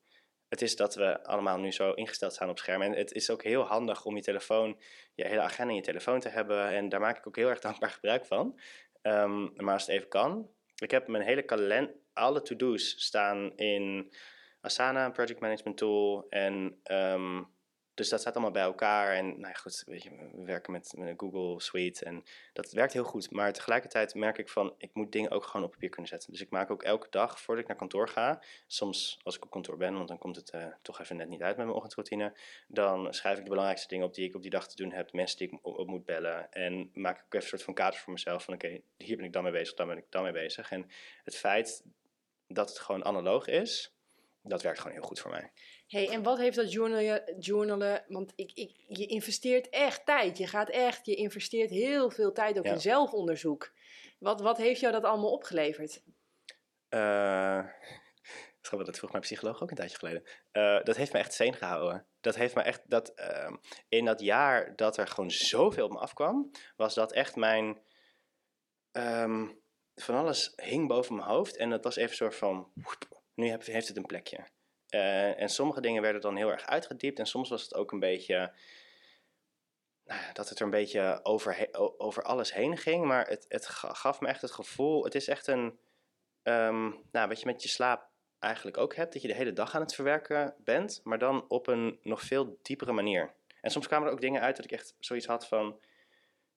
[SPEAKER 2] Het is dat we allemaal nu zo ingesteld staan op schermen. En het is ook heel handig om je telefoon, je hele agenda in je telefoon te hebben. En daar maak ik ook heel erg [laughs] dankbaar gebruik van. Um, maar als het even kan, ik heb mijn hele kalender, alle to-do's staan in Asana, project management tool. En um, dus dat staat allemaal bij elkaar. En nou ja, goed, weet je, we werken met, met Google Suite en dat werkt heel goed. Maar tegelijkertijd merk ik van, ik moet dingen ook gewoon op papier kunnen zetten. Dus ik maak ook elke dag, voordat ik naar kantoor ga, soms als ik op kantoor ben, want dan komt het uh, toch even net niet uit met mijn ochtendroutine, dan schrijf ik de belangrijkste dingen op die ik op die dag te doen heb, mensen die ik op, moet bellen. En maak ik ook even een soort van kaders voor mezelf van, oké, hier ben ik dan mee bezig, dan ben ik dan mee bezig. En het feit dat het gewoon analoog is, dat werkt gewoon heel goed voor mij.
[SPEAKER 1] Hey, en wat heeft dat journalen, journalen want ik, ik, je investeert echt tijd. Je gaat echt, je investeert heel veel tijd ook
[SPEAKER 2] Ja.
[SPEAKER 1] in zelfonderzoek. Wat, wat heeft jou dat allemaal opgeleverd? [laughs]
[SPEAKER 2] Grappig, dat vroeg mijn psycholoog ook een tijdje geleden. Eh, dat heeft me echt zen gehouden. Dat heeft me echt, dat, ehm, in dat jaar dat er gewoon zoveel op me afkwam, was dat echt mijn, ehm, van alles hing boven mijn hoofd en dat was even een soort van, nu heeft het een plekje. Eh, en sommige dingen werden dan heel erg uitgediept en soms was het ook een beetje, nou dat het er een beetje over, over alles heen ging, maar het, het ga- gaf me echt het gevoel, het is echt een, ehm, nou, wat je met je slaap eigenlijk ook hebt, dat je de hele dag aan het verwerken bent, maar dan op een nog veel diepere manier. En soms kwamen er ook dingen uit dat ik echt zoiets had van,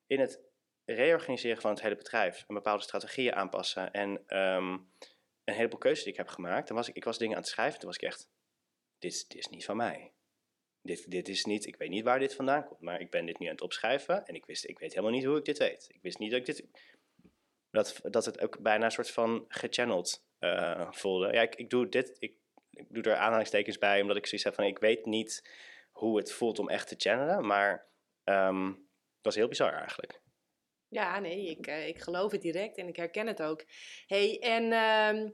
[SPEAKER 2] in het reorganiseren van het hele bedrijf, een bepaalde strategieën aanpassen en ehm, een heleboel keuzes die ik heb gemaakt, dan was ik, ik was dingen aan het schrijven, toen was ik echt, dit, dit is niet van mij. Dit, dit is niet, ik weet niet waar dit vandaan komt, maar ik ben dit nu aan het opschrijven en ik, wist, ik weet helemaal niet hoe ik dit weet. Ik wist niet dat ik dit... Dat, dat het ook bijna een soort van gechanneld eh, voelde. Ja, ik, ik doe dit, ik, ik doe er aanhalingstekens bij, omdat ik zoiets heb van, ik weet niet hoe het voelt om echt te channelen, maar ehm, het was heel bizar eigenlijk.
[SPEAKER 1] Ja, nee, ik, eh, ik geloof het direct en ik herken het ook. hey, en ehm,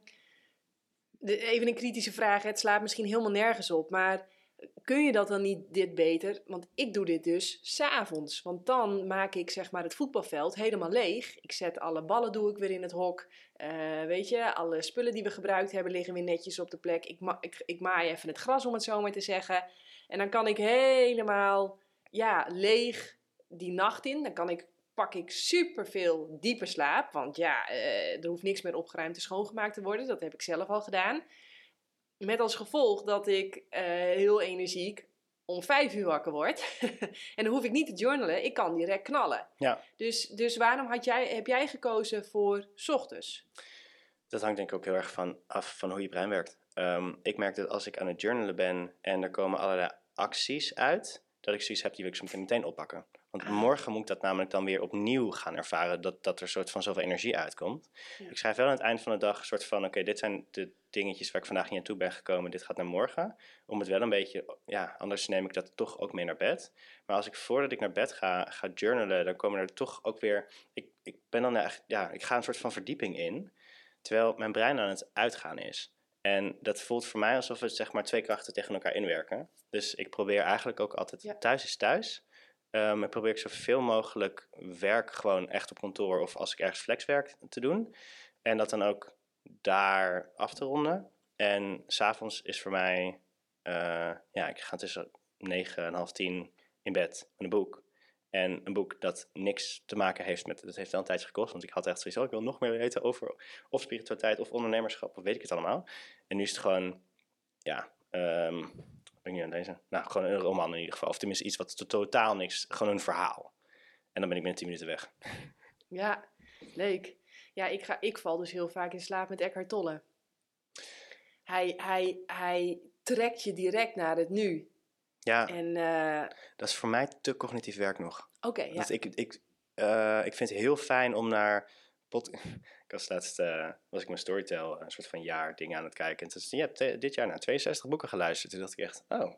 [SPEAKER 1] even een kritische vraag. Het slaat misschien helemaal nergens op, maar kun je dat dan niet dit beter? Want ik doe dit dus s'avonds. Want dan maak ik zeg maar het voetbalveld helemaal leeg. Ik zet alle ballen doe ik weer in het hok. Eh, weet je, alle spullen die we gebruikt hebben liggen weer netjes op de plek. Ik, ma ik, ik maai even het gras om het zo maar te zeggen. En dan kan ik helemaal ja, leeg die nacht in. Dan kan ik pak ik superveel diepe slaap. Want ja, eh, er hoeft niks meer opgeruimd en schoongemaakt te worden. Dat heb ik zelf al gedaan. Met als gevolg dat ik eh, heel energiek om vijf uur wakker word. [laughs] en dan hoef ik niet te journalen. Ik kan direct knallen.
[SPEAKER 2] Ja.
[SPEAKER 1] Dus, dus waarom had jij, heb jij gekozen voor ochtends?
[SPEAKER 2] Dat hangt denk ik ook heel erg van af van hoe je brein werkt. Ehm, ik merk dat als ik aan het journalen ben en er komen allerlei acties uit, dat ik zoiets heb die wil ik zo meteen oppakken. Want morgen moet ik dat namelijk dan weer opnieuw gaan ervaren, dat, dat er soort van zoveel energie uitkomt.
[SPEAKER 1] Ja.
[SPEAKER 2] Ik schrijf wel aan het eind van de dag een soort van, oké, dit zijn de dingetjes waar ik vandaag niet aan toe ben gekomen, dit gaat naar morgen. Om het wel een beetje, ja, anders neem ik dat toch ook mee naar bed. Maar als ik voordat ik naar bed ga, ga journalen, dan komen er toch ook weer, ik, ik ben dan echt, ja, ik ga een soort van verdieping in. Terwijl mijn brein aan het uitgaan is. En dat voelt voor mij alsof het zeg maar twee krachten tegen elkaar inwerken. Dus ik probeer eigenlijk ook altijd
[SPEAKER 1] Ja.
[SPEAKER 2] thuis is thuis. Ik probeer ik zoveel mogelijk werk gewoon echt op kantoor of als ik ergens flexwerk te doen. En dat dan ook daar af te ronden. En s'avonds is voor mij, eh, ja, ik ga tussen negen en half tien in bed met een boek. En een boek dat niks te maken heeft met, dat heeft wel een tijdje gekost, want ik had echt zoiets, oh, ik wil nog meer weten over of spiritualiteit of ondernemerschap of weet ik het allemaal. En nu is het gewoon, ja, ehm ben ik nu aan deze? Nou, gewoon een roman in ieder geval, of tenminste iets wat to- totaal niks, gewoon een verhaal. En dan ben ik binnen tien minuten weg. [laughs]
[SPEAKER 1] Ja, leuk. Ja, ik, ga, ik val dus heel vaak in slaap met Eckhart Tolle. Hij, hij, hij trekt je direct naar het nu.
[SPEAKER 2] Ja,
[SPEAKER 1] En eh,
[SPEAKER 2] dat is voor mij te cognitief werk nog.
[SPEAKER 1] oké, ja.
[SPEAKER 2] Ik, ik, eh, ik vind het heel fijn om naar. Pod... [laughs] ik was laatst eh, was ik mijn Storytel een soort van jaar ding aan het kijken. En toen zei ja, te- dit jaar naar 62 boeken geluisterd. Toen dacht ik echt, oh,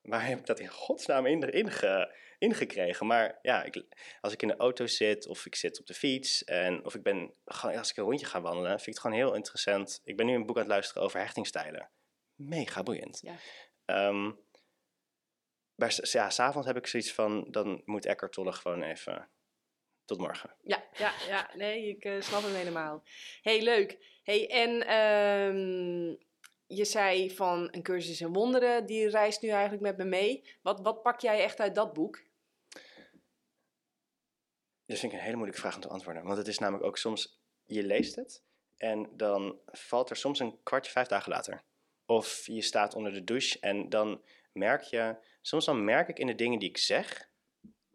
[SPEAKER 2] waar heb ik dat in godsnaam in, inge, ingekregen? Maar ja, ik, als ik in de auto zit of ik zit op de fiets en of ik ben als ik een rondje ga wandelen, vind ik het gewoon heel interessant. Ik ben nu een boek aan het luisteren over hechtingstijlen. Mega boeiend.
[SPEAKER 1] Ja.
[SPEAKER 2] Ehm, maar s- ja, s'avonds heb ik zoiets van, dan moet Eckhart Tolle gewoon even tot morgen.
[SPEAKER 1] Ja, ja, ja, nee, ik eh, snap hem helemaal. hey, leuk. hey, en ehm, je zei van een cursus in wonderen, die reist nu eigenlijk met me mee. Wat, wat pak jij echt uit dat boek?
[SPEAKER 2] Dat vind ik een hele moeilijke vraag om te antwoorden. Want het is namelijk ook soms, je leest het en dan valt er soms een kwartje vijf dagen later. Of je staat onder de douche en dan merk je, soms dan merk ik in de dingen die ik zeg.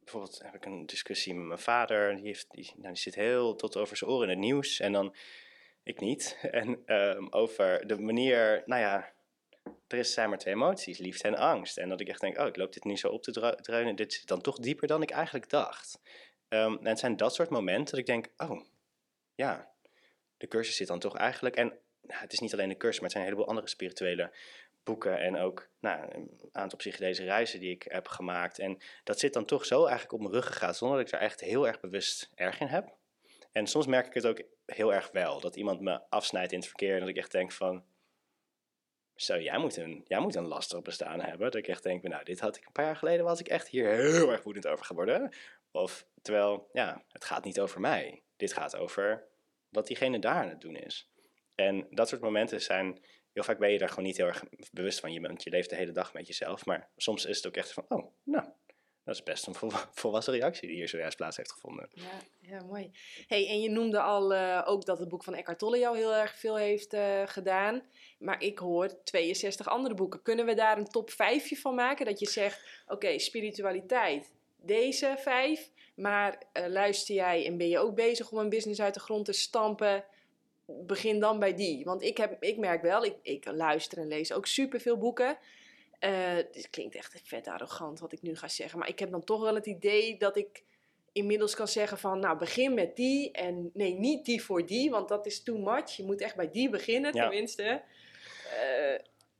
[SPEAKER 2] Bijvoorbeeld heb ik een discussie met mijn vader, die, heeft, nou, die zit heel tot over zijn oren in het nieuws en dan ik niet. [laughs] En ehm, over de manier, nou ja, er is, zijn maar twee emoties, liefde en angst. En dat ik echt denk, oh, ik loop dit nu zo op te dreunen, dit zit dan toch dieper dan ik eigenlijk dacht. Ehm, en het zijn dat soort momenten dat ik denk, oh, ja, de cursus zit dan toch eigenlijk. En nou, het is niet alleen een cursus, maar het zijn een heleboel andere spirituele boeken en ook nou, een aantal psychedelische reizen die ik heb gemaakt. En dat zit dan toch zo eigenlijk op mijn rug gegaan, zonder dat ik er echt heel erg bewust erg in heb. En soms merk ik het ook heel erg wel, dat iemand me afsnijdt in het verkeer en dat ik echt denk van, zo, jij moet een, jij moet een lastig bestaan hebben. Dat ik echt denk, nou, dit had ik een paar jaar geleden, was ik echt hier heel erg woedend over geworden. Of, terwijl, ja, het gaat niet over mij. Dit gaat over wat diegene daar aan het doen is. En dat soort momenten zijn, heel vaak ben je daar gewoon niet heel erg bewust van. Je, je leeft de hele dag met jezelf, maar soms is het ook echt van, oh, nou, dat is best een [laughs] volwassen reactie die hier zojuist plaats heeft gevonden.
[SPEAKER 1] Ja, ja mooi. Hey, en je noemde al uh, ook dat het boek van Eckhart Tolle jou heel erg veel heeft uh, gedaan. Maar ik hoor 62 andere boeken. Kunnen we daar een top 5 van maken? Dat je zegt, oké, spiritualiteit, deze vijf. Maar uh, luister jij en ben je ook bezig om een business uit de grond te stampen? Begin dan bij die. Want ik, heb, ik merk wel, ik, ik luister en lees ook superveel boeken. Uh, dit klinkt echt vet arrogant wat ik nu ga zeggen. Maar ik heb dan toch wel het idee dat ik inmiddels kan zeggen van... Nou, begin met die en nee, niet die voor die. Want dat is too much. Je moet echt bij die beginnen, ja. tenminste.
[SPEAKER 2] Uh,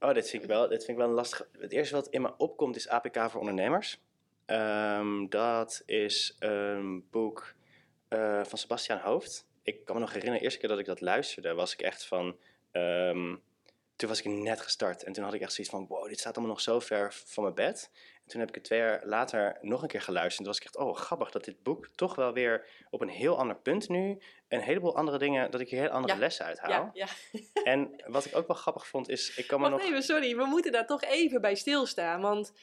[SPEAKER 2] oh, dit vind, ik wel, dit vind ik wel lastig. Het eerste wat in me opkomt is APK voor ondernemers. Um, dat is een boek uh, van Sebastian Hoofd. Ik kan me nog herinneren, de eerste keer dat ik dat luisterde, was ik echt van... Um, toen was ik net gestart en toen had ik echt zoiets van, wow, dit staat allemaal nog zo ver van mijn bed. En toen heb ik het twee jaar later nog een keer geluisterd. En toen was ik echt, oh, grappig dat dit boek toch wel weer op een heel ander punt nu, een heleboel andere dingen, dat ik hier heel andere lessen uit haal. Ja, ja. En wat ik ook wel grappig vond is, ik kan me
[SPEAKER 1] Wacht
[SPEAKER 2] nog...
[SPEAKER 1] even, sorry, we moeten daar toch even bij stilstaan, want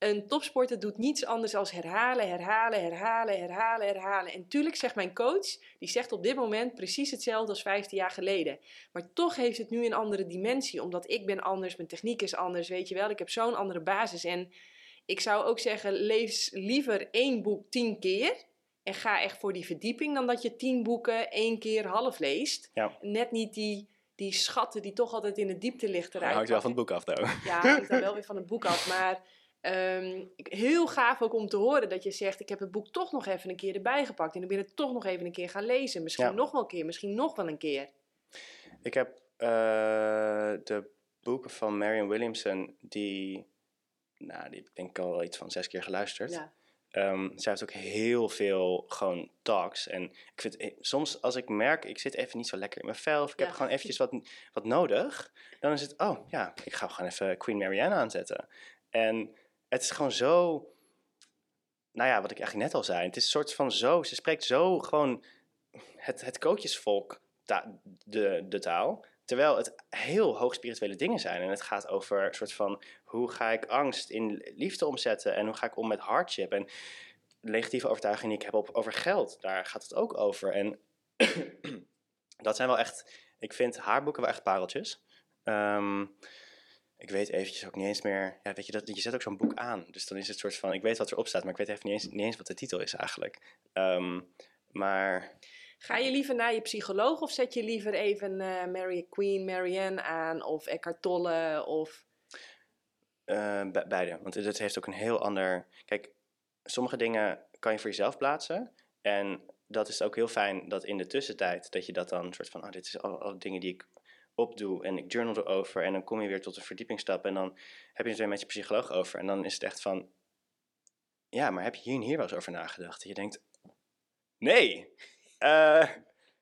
[SPEAKER 1] een topsporter doet niets anders dan herhalen, herhalen, herhalen, herhalen, herhalen. En tuurlijk zegt mijn coach, die zegt op dit moment precies hetzelfde als 15 jaar geleden. Maar toch heeft het nu een andere dimensie, omdat ik ben anders, mijn techniek is anders, weet je wel. Ik heb zo'n andere basis. En ik zou ook zeggen, lees liever één boek tien keer en ga echt voor die verdieping, dan dat je tien boeken één keer half leest. Ja. Net niet die die schatten die toch altijd in de diepte ligt eruit.
[SPEAKER 2] Hangt wel van het boek af, though.
[SPEAKER 1] Ja, hangt dan wel weer van het boek af. Maar Um, heel gaaf ook om te horen dat je zegt: Ik heb het boek toch nog even een keer erbij gepakt. En ik ben het toch nog even een keer gaan lezen. Misschien nog wel een keer, misschien nog wel een keer.
[SPEAKER 2] Ik heb uh, de boeken van Marion Williamson, die, nou, die denk ik al iets van zes keer geluisterd. Ja. Um, zij heeft ook heel veel gewoon talks. En ik vind eh, soms als ik merk, ik zit even niet zo lekker in mijn vel, of ik heb gewoon eventjes wat, wat nodig, dan is het, oh ja, ik ga gewoon even Queen Marianne aanzetten. En het is gewoon zo. Nou ja, wat ik eigenlijk net al zei. Het is een soort van zo. Ze spreekt zo gewoon het, het kootjesvolk, de, de taal. Terwijl het heel hoog spirituele dingen zijn. En het gaat over een soort van hoe ga ik angst in liefde omzetten. En hoe ga ik om met hardship. En negatieve overtuigingen die ik heb over geld. Daar gaat het ook over. En [clears throat] dat zijn wel echt. Ik vind haar boeken wel echt pareltjes. Um, ik weet eventjes ook niet eens meer. Ja, weet je, dat, je zet ook zo'n boek aan. Dus dan is het soort van. Ik weet wat erop staat, maar ik weet even niet eens, niet eens wat de titel is eigenlijk. Um, maar.
[SPEAKER 1] Ga je liever naar je psycholoog of zet je liever even uh, Mary Queen, Marianne aan of Eckhart Tolle of...
[SPEAKER 2] Uh, beide, want het heeft ook een heel ander... Kijk, sommige dingen kan je voor jezelf plaatsen en dat is ook heel fijn dat in de tussentijd dat je dat dan soort van, oh, dit is al, al dingen die ik opdoe en ik journal erover en dan kom je weer tot een verdiepingstap en dan heb je het weer met je psycholoog over en dan is het echt van, ja, maar heb je hier en hier wel eens over nagedacht? En je denkt, nee, uh,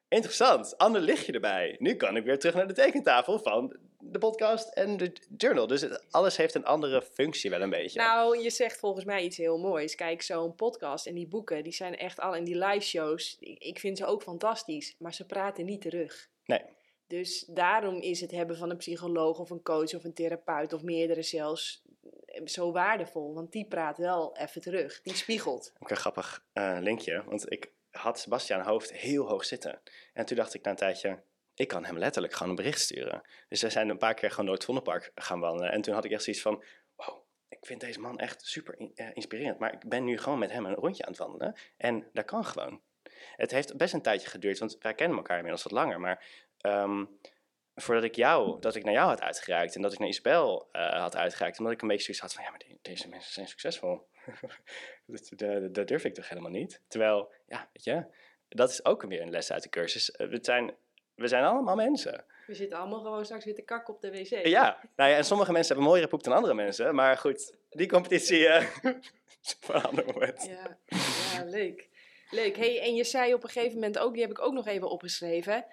[SPEAKER 2] interessant, ander lichtje erbij. Nu kan ik weer terug naar de tekentafel van de podcast en de journal. Dus het, alles heeft een andere functie wel een beetje.
[SPEAKER 1] Nou, je zegt volgens mij iets heel moois. Kijk, zo'n podcast en die boeken, die zijn echt al in die live shows. Ik vind ze ook fantastisch, maar ze praten niet terug.
[SPEAKER 2] Nee.
[SPEAKER 1] Dus daarom is het hebben van een psycholoog of een coach of een therapeut of meerdere zelfs eh, zo waardevol. Want die praat wel even terug, die spiegelt.
[SPEAKER 2] Ook een grappig uh, linkje, want ik had Sebastian Hoofd heel hoog zitten. En toen dacht ik na een tijdje, ik kan hem letterlijk gewoon een bericht sturen. Dus we zijn een paar keer gewoon door het Vondelpark gaan wandelen. En toen had ik echt zoiets van, wow, ik vind deze man echt super uh, inspirerend. Maar ik ben nu gewoon met hem een rondje aan het wandelen. En dat kan gewoon. Het heeft best een tijdje geduurd, want wij kennen elkaar inmiddels wat langer. Maar um, voordat ik jou, dat ik naar jou had uitgereikt en dat ik naar Isabel uh, had uitgereikt, omdat ik een beetje zoiets had van, ja, maar deze mensen zijn succesvol. [laughs] dat, dat, dat, durf ik toch helemaal niet? Terwijl, ja, weet je, dat is ook weer een les uit de cursus. Uh, het zijn we zijn allemaal mensen.
[SPEAKER 1] We zitten allemaal gewoon straks weer te kakken op de wc.
[SPEAKER 2] Ja, nou ja, en sommige mensen hebben mooiere poep dan andere mensen. Maar goed, die competitie eh [laughs] moment.
[SPEAKER 1] Ja, ja leuk. Leuk. Hey, en je zei op een gegeven moment ook, die heb ik ook nog even opgeschreven.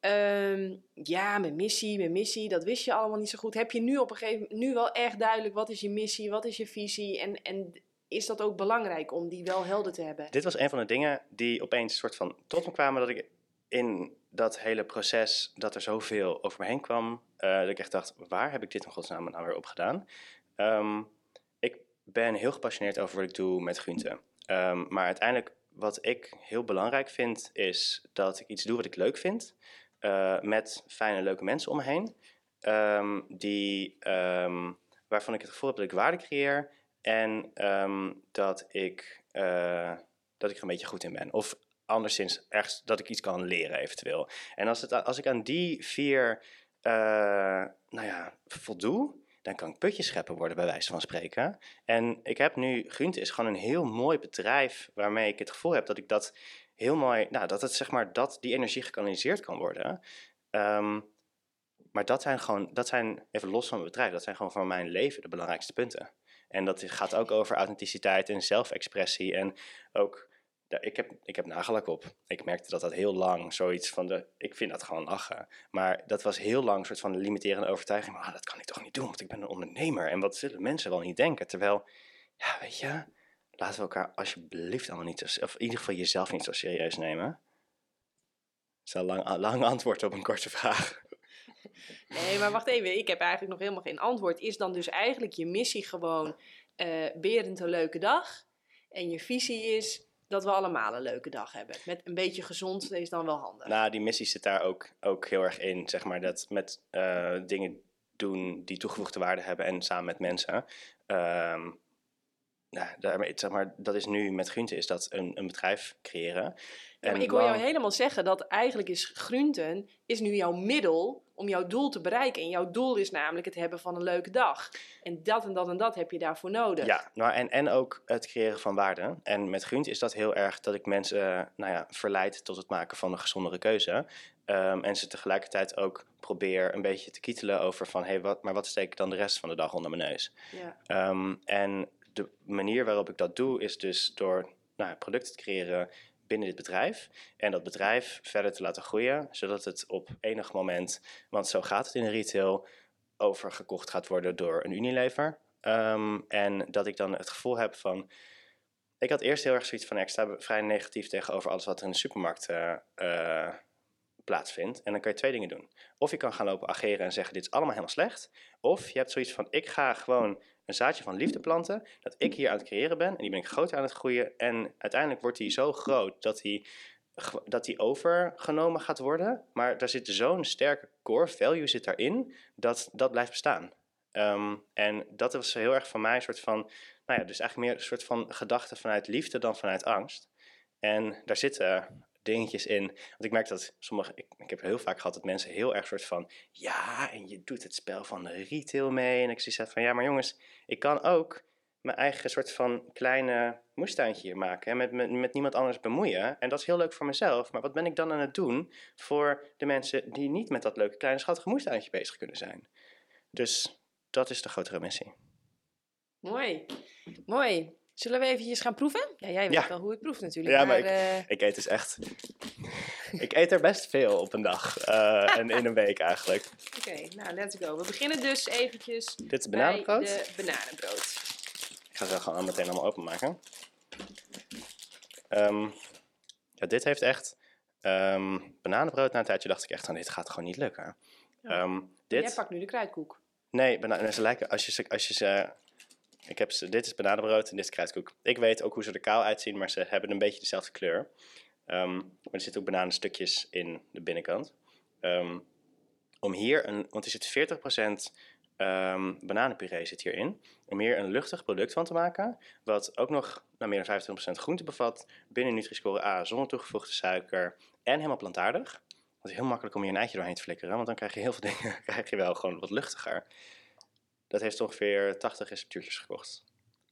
[SPEAKER 1] Ehm, ja, mijn missie, mijn missie, dat wist je allemaal niet zo goed. Heb je nu op een gegeven moment nu wel echt duidelijk wat is je missie, wat is je visie en, en is dat ook belangrijk om die wel helder te hebben?
[SPEAKER 2] Dit was een van de dingen die opeens soort van tot me kwamen. Dat ik in dat hele proces, dat er zoveel over me heen kwam. eh, dat ik echt dacht, waar heb ik dit in godsnaam nou weer op gedaan? Ehm, ik ben heel gepassioneerd over wat ik doe met Gunthe. Ehm, maar uiteindelijk, wat ik heel belangrijk vind, is dat ik iets doe wat ik leuk vind. Eh, met fijne, leuke mensen om me heen. ehm, die, ehm, waarvan ik het gevoel heb dat ik waarde creëer. En ehm, dat, ik, eh, dat ik er een beetje goed in ben. Of anderszins ergens dat ik iets kan leren eventueel. En als, het, als ik aan die vier eh, nou ja, voldoe, dan kan ik putjes scheppen worden, bij wijze van spreken. En ik heb nu, Gunthe is gewoon een heel mooi bedrijf waarmee ik het gevoel heb dat ik dat heel mooi, nou, dat het zeg maar, dat die energie gekanaliseerd kan worden. Ehm, maar dat zijn gewoon, dat zijn, even los van mijn bedrijf, dat zijn gewoon voor mijn leven de belangrijkste punten. En dat gaat ook over authenticiteit en zelfexpressie. En ook, ik heb, ik heb nagellak op. Ik merkte dat dat heel lang zoiets van de, ik vind dat gewoon lachen. Maar dat was heel lang een soort van limiterende overtuiging. Ah, dat kan ik toch niet doen, want ik ben een ondernemer. En wat zullen mensen wel niet denken? Terwijl, ja, weet je, laten we elkaar alsjeblieft allemaal niet, zo, of in ieder geval jezelf niet zo serieus nemen. Dat is een lang, lang antwoord op een korte vraag. [laughs]
[SPEAKER 1] Nee, maar wacht even. Ik heb eigenlijk nog helemaal geen antwoord. Is dan dus eigenlijk je missie gewoon eh Berend een leuke dag? En je visie is dat we allemaal een leuke dag hebben. Met een beetje gezond is dan wel handig.
[SPEAKER 2] Nou, die missie zit daar ook, ook heel erg in, zeg maar, dat met eh, dingen doen die toegevoegde waarde hebben en samen met mensen. Ehm, nou, daarmee, zeg maar, dat is nu met Gunthe is dat een, een bedrijf creëren.
[SPEAKER 1] Ja, maar ik hoor jou helemaal zeggen dat eigenlijk is groenten is nu jouw middel om jouw doel te bereiken. En jouw doel is namelijk het hebben van een leuke dag. En dat en dat en dat heb je daarvoor nodig.
[SPEAKER 2] Ja, nou, en, en ook het creëren van waarde. En met Gunthe is dat heel erg dat ik mensen nou ja, verleid tot het maken van een gezondere keuze. Ehm, en ze tegelijkertijd ook probeer een beetje te kietelen over van... hé, hey, wat, maar wat steek ik dan de rest van de dag onder mijn neus?
[SPEAKER 1] Ja.
[SPEAKER 2] Ehm, en de manier waarop ik dat doe is dus door nou, producten te creëren binnen dit bedrijf. En dat bedrijf verder te laten groeien, zodat het op enig moment, want zo gaat het in de retail, overgekocht gaat worden door een Unilever. Ehm, en dat ik dan het gevoel heb van. Ik had eerst heel erg zoiets van, ik sta vrij negatief tegenover alles wat er in de supermarkt eh, eh, plaatsvindt. En dan kan je twee dingen doen. Of je kan gaan lopen ageren en zeggen, dit is allemaal helemaal slecht. Of je hebt zoiets van, ik ga gewoon een zaadje van liefde planten, dat ik hier aan het creëren ben en die ben ik groot aan het groeien en uiteindelijk wordt die zo groot dat die, dat die overgenomen gaat worden, maar daar zit zo'n sterke core value zit daarin, dat dat blijft bestaan. Ehm, en dat was heel erg van mij een soort van, nou ja, dus eigenlijk meer een soort van gedachte vanuit liefde dan vanuit angst. En daar zitten dingetjes in. Want ik merk dat sommige, ik, ik heb heel vaak gehad dat mensen heel erg soort van, ja, en je doet het spel van de retail mee. En ik zie van, ja, maar jongens, ik kan ook mijn eigen soort van kleine moestuintje hier maken en met, met, met niemand anders bemoeien. En dat is heel leuk voor mezelf. Maar wat ben ik dan aan het doen voor de mensen die niet met dat leuke kleine schattige moestuintje bezig kunnen zijn? Dus dat is de grotere missie.
[SPEAKER 1] Mooi. Mooi. Zullen we eventjes gaan proeven? Ja, jij weet
[SPEAKER 2] Ja.
[SPEAKER 1] wel hoe ik proef natuurlijk.
[SPEAKER 2] Ja, maar
[SPEAKER 1] maar eh,
[SPEAKER 2] Ik eet dus echt. [laughs] ik eet er best veel op een dag. eh, en in een week eigenlijk. [laughs]
[SPEAKER 1] Oké, nou, let's go. We beginnen dus eventjes
[SPEAKER 2] Dit is bananenbrood.
[SPEAKER 1] de bananenbrood.
[SPEAKER 2] Ik ga ze gewoon meteen allemaal openmaken. Ehm ja, dit heeft echt... ehm, bananenbrood, na een tijdje dacht ik echt van dit gaat gewoon niet lukken.
[SPEAKER 1] Ja.
[SPEAKER 2] Ehm,
[SPEAKER 1] Jij
[SPEAKER 2] dit,
[SPEAKER 1] pakt nu de kruidkoek.
[SPEAKER 2] nee, ze lijken, als je ze, als je ze ik heb ze, dit is bananenbrood en dit is kruidkoek. Ik weet ook hoe ze er kaal uitzien, maar ze hebben een beetje dezelfde kleur. Ehm, maar er zitten ook bananenstukjes in de binnenkant. Ehm, om hier een, want er zit 40% ehm bananenpuree zit hierin. Om hier een luchtig product van te maken, wat ook nog nou, meer dan 25% groente bevat, binnen Nutri-Score A, zonder toegevoegde suiker en helemaal plantaardig. Dat is heel makkelijk om hier een eitje doorheen te flikkeren, want dan krijg je heel veel [laughs] dingen krijg je wel gewoon wat luchtiger. Dat heeft ongeveer 80 receptuurtjes gekocht.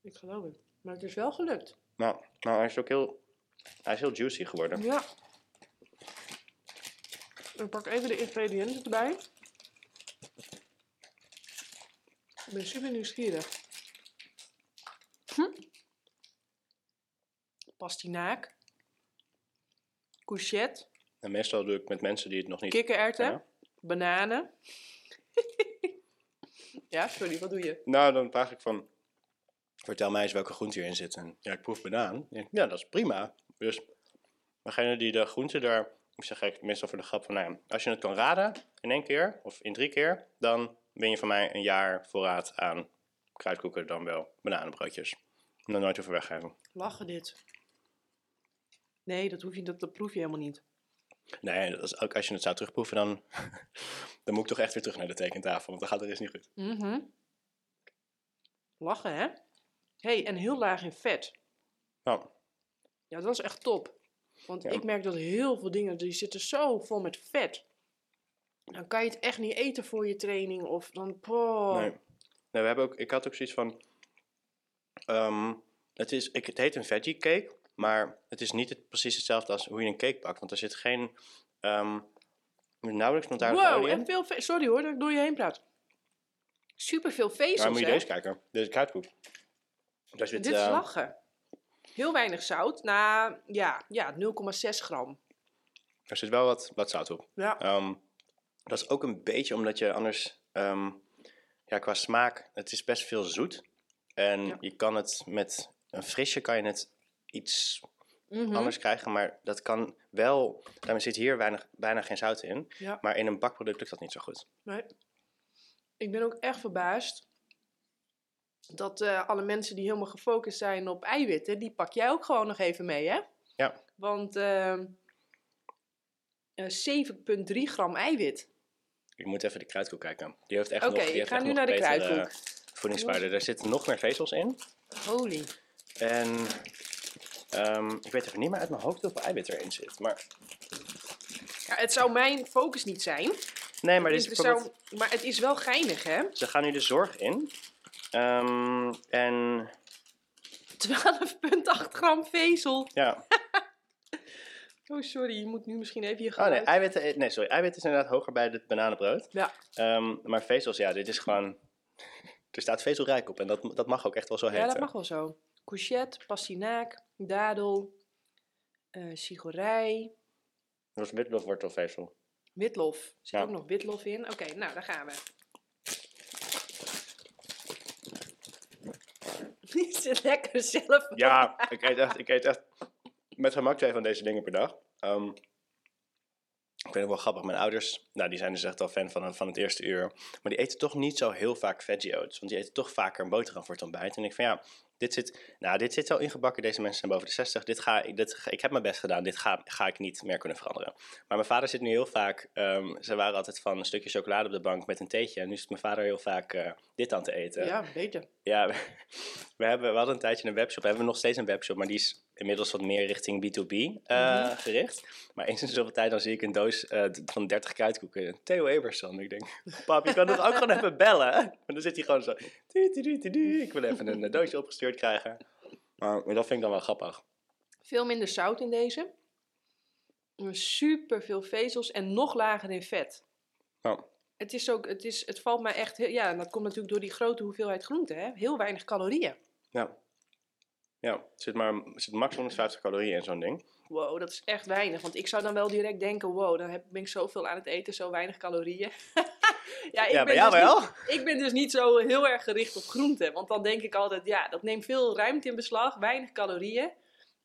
[SPEAKER 1] Ik geloof het. Maar het is wel gelukt.
[SPEAKER 2] Nou, nou hij is ook heel, hij is heel juicy geworden.
[SPEAKER 1] Ja. Ik pak even de ingrediënten erbij. Ik ben super nieuwsgierig. Hm? Pastinaak. Courgette.
[SPEAKER 2] En meestal doe ik met mensen die het nog niet...
[SPEAKER 1] Kikkererwten.
[SPEAKER 2] Ja.
[SPEAKER 1] Bananen. [laughs] ja, sorry, wat doe je?
[SPEAKER 2] Nou, dan vraag ik van... Vertel mij eens welke groente hierin zit. En ja, ik proef banaan. Ja, Ja, dat is prima. Dus degene die de groente daar... Ik zeg ik meestal voor de grap van... Nou, ja, als je het kan raden in één keer of in drie keer... dan ben je van mij een jaar voorraad aan kruidkoeken dan wel bananenbroodjes. Nog nooit over weggeven.
[SPEAKER 1] Lachen dit. Nee, dat, hoef je, dat, dat proef je helemaal niet.
[SPEAKER 2] Nee, dat is, ook als je het zou terugproeven, dan, [laughs] dan moet ik toch echt weer terug naar de tekentafel. Want dan gaat het eens niet goed.
[SPEAKER 1] Mhm. Lachen, hè? hey, en heel laag in vet.
[SPEAKER 2] Nou,
[SPEAKER 1] Ja, dat is echt top. Want
[SPEAKER 2] Ja.
[SPEAKER 1] ik merk dat heel veel dingen, die zitten zo vol met vet. Dan kan je het echt niet eten voor je training. Of dan,
[SPEAKER 2] nee we hebben ook, ik had ook zoiets van... ehm, het, is, ik, het heet een veggie cake, maar het is niet het, precies hetzelfde als hoe je een cake bakt. Want er zit geen... ehm nauwelijks plantaardige
[SPEAKER 1] wow,
[SPEAKER 2] olie in.
[SPEAKER 1] en veel. Sorry hoor dat ik door je heen praat. Super veel vezels,
[SPEAKER 2] Maar moet je
[SPEAKER 1] hè?
[SPEAKER 2] deze kijken. Is kruidkoek. Daar zit,
[SPEAKER 1] Dit is
[SPEAKER 2] eh,
[SPEAKER 1] lachen. Heel weinig zout. Nou, ja, ja 0,6 gram.
[SPEAKER 2] er zit wel wat, wat zout op.
[SPEAKER 1] Ja.
[SPEAKER 2] Ehm, dat is ook een beetje omdat je anders, ehm, ja, qua smaak, het is best veel zoet. En
[SPEAKER 1] Ja.
[SPEAKER 2] je kan het met een frisje kan je het iets
[SPEAKER 1] Mhm.
[SPEAKER 2] anders krijgen, maar dat kan wel. Daarmee zit hier weinig, bijna geen zout in.
[SPEAKER 1] Ja.
[SPEAKER 2] Maar in een bakproduct lukt dat niet zo goed.
[SPEAKER 1] Nee. Ik ben ook echt verbaasd dat eh, alle mensen die helemaal gefocust zijn op eiwitten, die pak jij ook gewoon nog even mee, hè?
[SPEAKER 2] Ja.
[SPEAKER 1] Want ehm, eh, 7,3 gram eiwit.
[SPEAKER 2] Je moet even de kruidkoek kijken. Die heeft echt
[SPEAKER 1] Oké,
[SPEAKER 2] nog. die
[SPEAKER 1] ik ga nu naar de kruidkoek.
[SPEAKER 2] Voedingswaarde. Er zitten nog meer vezels in.
[SPEAKER 1] Holy.
[SPEAKER 2] En ehm, ik weet even niet meer uit mijn hoofd hoeveel eiwit erin zit. Maar
[SPEAKER 1] Ja, het zou mijn focus niet zijn.
[SPEAKER 2] nee, maar dit is bijvoorbeeld-
[SPEAKER 1] zou, maar het is wel geinig, hè?
[SPEAKER 2] Ze gaan nu de zorg in. Ehm, en
[SPEAKER 1] 12,8 gram vezel.
[SPEAKER 2] ja, [laughs]
[SPEAKER 1] Oh, sorry, je moet nu misschien even je
[SPEAKER 2] oh nee, eiwitten, nee, sorry, eiwit is inderdaad hoger bij het bananenbrood.
[SPEAKER 1] Ja,
[SPEAKER 2] Ehm, maar vezels, ja, dit is gewoon, er staat vezelrijk op en dat, dat mag ook echt wel zo heten.
[SPEAKER 1] ja, dat mag wel zo. Courgette, pastinaak, dadel, eh sigorij,
[SPEAKER 2] Dat is
[SPEAKER 1] witlof. Er zit
[SPEAKER 2] Ja.
[SPEAKER 1] ook nog witlof in. Oké, nou, daar gaan we. [laughs] Die zit lekker zelf.
[SPEAKER 2] Ja, ik eet echt, ik eet echt met gemak twee van deze dingen per dag. Ehm, ik vind het wel grappig. Mijn ouders, nou, die zijn dus echt al fan van, van het eerste uur. Maar die eten toch niet zo heel vaak veggie oats. Want die eten toch vaker een boterham voor het ontbijt. En ik van ja, dit zit, nou, dit zit zo ingebakken. Deze mensen zijn boven de 60. Dit ga, ik- dit, ga- ik heb mijn best gedaan. Dit ga, ga ik niet meer kunnen veranderen. Maar mijn vader zit nu heel vaak... ehm, ze waren altijd van een stukje chocolade op de bank met een theetje. En nu zit mijn vader heel vaak eh, dit aan te eten.
[SPEAKER 1] Ja, beter.
[SPEAKER 2] Ja, we, [laughs] we hebben, we hadden een tijdje een webshop. We hebben nog steeds een webshop, maar die is inmiddels wat meer richting B2B eh,
[SPEAKER 1] Mhm.
[SPEAKER 2] gericht. Maar eens in zoveel tijd dan zie ik een doos d- van 30 kruidkoeken. Theo Eberson. Ik denk, pap, je kan toch ook gewoon even bellen? [laughs] En dan zit hij gewoon zo. Ik wil even een eh, doosje opgestuurd krijgen. Maar dat vind ik dan wel grappig.
[SPEAKER 1] Veel minder zout in deze. Super veel vezels en nog lager in vet.
[SPEAKER 2] Nou,
[SPEAKER 1] Het is ook, het, is, het valt mij echt, heel- ja, en dat komt natuurlijk door die grote hoeveelheid groente, hè? Heel weinig calorieën.
[SPEAKER 2] ja. Ja, er zit maar zit max 150 calorieën in zo'n ding.
[SPEAKER 1] Wow, dat is echt weinig. Want ik zou dan wel direct denken, wow, dan heb, ben ik zoveel aan het eten, zo weinig calorieën. [laughs] ja, ik
[SPEAKER 2] Ja,
[SPEAKER 1] ben dus
[SPEAKER 2] wel.
[SPEAKER 1] Niet, ik ben dus niet zo heel erg gericht op groenten. Want dan denk ik altijd, ja, dat neemt veel ruimte in beslag, weinig calorieën.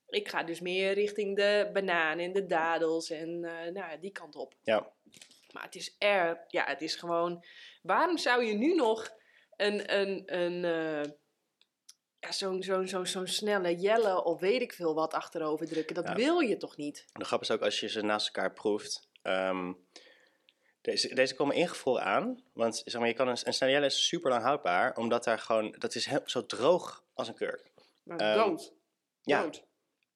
[SPEAKER 1] Ik ga dus meer richting de bananen en de dadels en eh, nou, ja, die kant op.
[SPEAKER 2] Ja,
[SPEAKER 1] Maar het is er, ja, het is gewoon. Waarom zou je nu nog een, een, een eh, ja, zo'n zo'n zo'n zo'n snelle jelle of weet ik veel wat achterover drukken? Dat
[SPEAKER 2] Ja.
[SPEAKER 1] wil je toch niet?
[SPEAKER 2] De grap is ook als je ze naast elkaar proeft. ehm, deze, deze komen ingevroren aan. Want zeg maar, je kan een, een snelle is super lang houdbaar. Omdat daar gewoon. Dat is heel, zo droog als een kurk.
[SPEAKER 1] Maar
[SPEAKER 2] Ehm,
[SPEAKER 1] dood.
[SPEAKER 2] Ja,
[SPEAKER 1] Dood.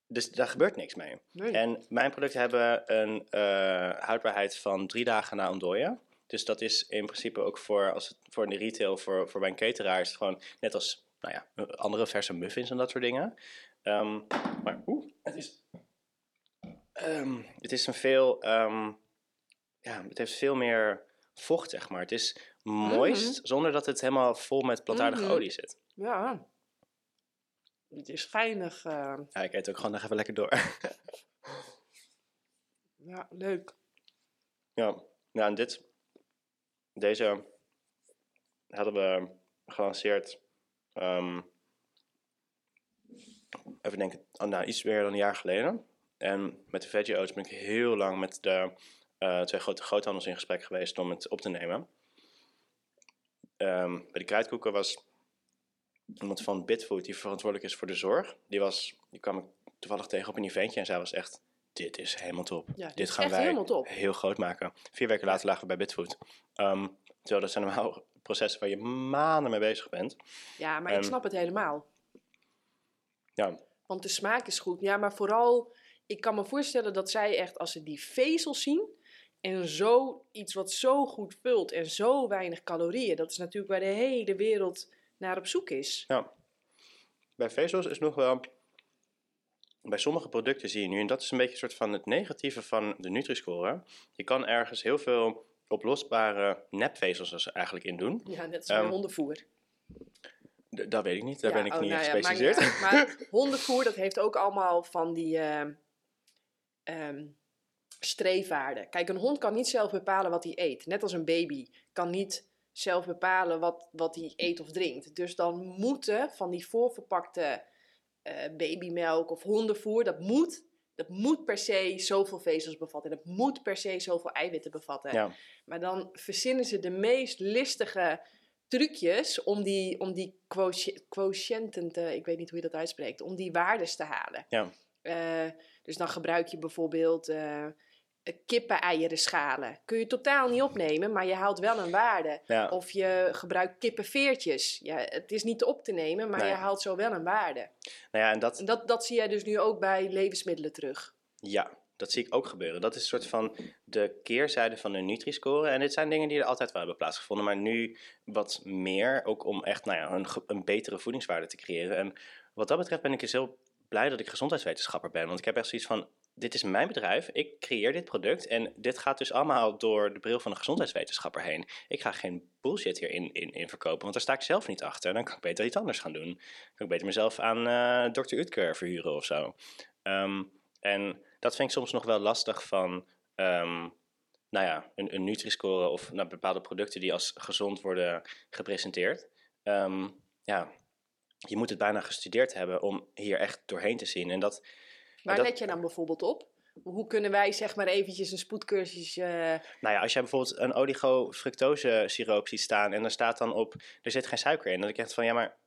[SPEAKER 2] dus daar gebeurt niks mee.
[SPEAKER 1] Nee.
[SPEAKER 2] En mijn producten hebben een eh, houdbaarheid van drie dagen na ontdooien. Dus dat is in principe ook voor, als het, voor de retail, voor, voor mijn cateraar, is het gewoon net als nou ja, andere verse muffins en dat soort dingen. Ehm, maar oeh, het is, ehm, het is een veel, ehm, ja, het heeft veel meer vocht, zeg maar. Het is moist, zonder dat het helemaal vol met plantaardige
[SPEAKER 1] Mhm.
[SPEAKER 2] olie zit.
[SPEAKER 1] Ja. Het is geinig. eh,
[SPEAKER 2] Ja, ik eet ook gewoon nog even lekker door. [laughs]
[SPEAKER 1] ja, leuk.
[SPEAKER 2] ja, nou en dit, deze hadden we gelanceerd, ehm, even denken, oh, nou, iets meer dan een jaar geleden. En met de veggie oats ben ik heel lang met de eh, twee grote groothandels in gesprek geweest om het op te nemen. Ehm, bij de kruidkoeken was iemand van Bitfood die verantwoordelijk is voor de zorg. Die, was, die kwam ik toevallig tegen op een eventje en zij was echt, dit is helemaal top.
[SPEAKER 1] Ja, dit
[SPEAKER 2] gaan wij heel groot maken. Vier weken later lagen we bij Bitfood. Ehm, terwijl dat zijn normaal processen waar je maanden mee bezig bent.
[SPEAKER 1] Ja, maar ik
[SPEAKER 2] Ehm,
[SPEAKER 1] snap het helemaal.
[SPEAKER 2] Ja,
[SPEAKER 1] Want de smaak is goed. Ja, maar vooral, ik kan me voorstellen dat zij echt, als ze die vezels zien. En zo iets wat zo goed vult en zo weinig calorieën. Dat is natuurlijk waar de hele wereld naar op zoek is.
[SPEAKER 2] ja. Bij vezels is nog wel... Bij sommige producten zie je nu, en dat is een beetje een soort van het negatieve van de Nutri-score. Je kan ergens heel veel oplosbare nepvezels eigenlijk in doen.
[SPEAKER 1] Ja, net als
[SPEAKER 2] Ehm,
[SPEAKER 1] hondenvoer.
[SPEAKER 2] Dat weet ik niet, daar
[SPEAKER 1] Ja,
[SPEAKER 2] ben ik
[SPEAKER 1] oh,
[SPEAKER 2] niet
[SPEAKER 1] nou ja,
[SPEAKER 2] gespecialiseerd.
[SPEAKER 1] niet uit. Maar [laughs] hondenvoer, dat heeft ook allemaal van die ehm, streefwaarden. Kijk, een hond kan niet zelf bepalen wat hij eet. Net als een baby kan niet zelf bepalen wat, wat hij eet of drinkt. Dus dan moeten van die voorverpakte eh, babymelk of hondenvoer, dat moet, dat moet per se zoveel vezels bevatten. Dat moet per se zoveel eiwitten bevatten.
[SPEAKER 2] ja.
[SPEAKER 1] Maar dan verzinnen ze de meest listige trucjes om die, om die quoti- quotiënten te, ik weet niet hoe je dat uitspreekt, om die waardes te halen.
[SPEAKER 2] Ja.
[SPEAKER 1] Eh, dus dan gebruik je bijvoorbeeld eh kippeneieren schalen. Kun je totaal niet opnemen, maar je haalt wel een waarde.
[SPEAKER 2] Ja.
[SPEAKER 1] Of je gebruikt kippenveertjes. Ja, het is niet op te nemen, maar
[SPEAKER 2] Nee.
[SPEAKER 1] je haalt zo wel een waarde.
[SPEAKER 2] Nou ja, en dat,
[SPEAKER 1] En dat, dat zie jij dus nu ook bij levensmiddelen terug.
[SPEAKER 2] Ja, dat zie ik ook gebeuren. Dat is een soort van de keerzijde van de Nutri-score. En dit zijn dingen die er altijd wel hebben plaatsgevonden, maar nu wat meer, ook om echt nou ja, een, een betere voedingswaarde te creëren. En wat dat betreft ben ik dus heel blij dat ik gezondheidswetenschapper ben, want ik heb echt zoiets van, dit is mijn bedrijf, ik creëer dit product en dit gaat dus allemaal door de bril van een gezondheidswetenschapper heen. Ik ga geen bullshit hierin in, in verkopen, want daar sta ik zelf niet achter. Dan kan ik beter iets anders gaan doen. Dan kan ik beter mezelf aan eh Dr. Utker verhuren of zo. Ehm, en dat vind ik soms nog wel lastig van, ehm, nou ja, een, een Nutri-score of nou, bepaalde producten die als gezond worden gepresenteerd. Ehm, ja, je moet het bijna gestudeerd hebben om hier echt doorheen te zien. En dat,
[SPEAKER 1] Waar
[SPEAKER 2] dat-
[SPEAKER 1] let je dan bijvoorbeeld op? Hoe kunnen wij zeg maar eventjes een spoedcursus... eh,
[SPEAKER 2] nou ja, als jij bijvoorbeeld een oligo-fructose siroop ziet staan en er staat dan op, er zit geen suiker in, dan denk ik echt van, ja, maar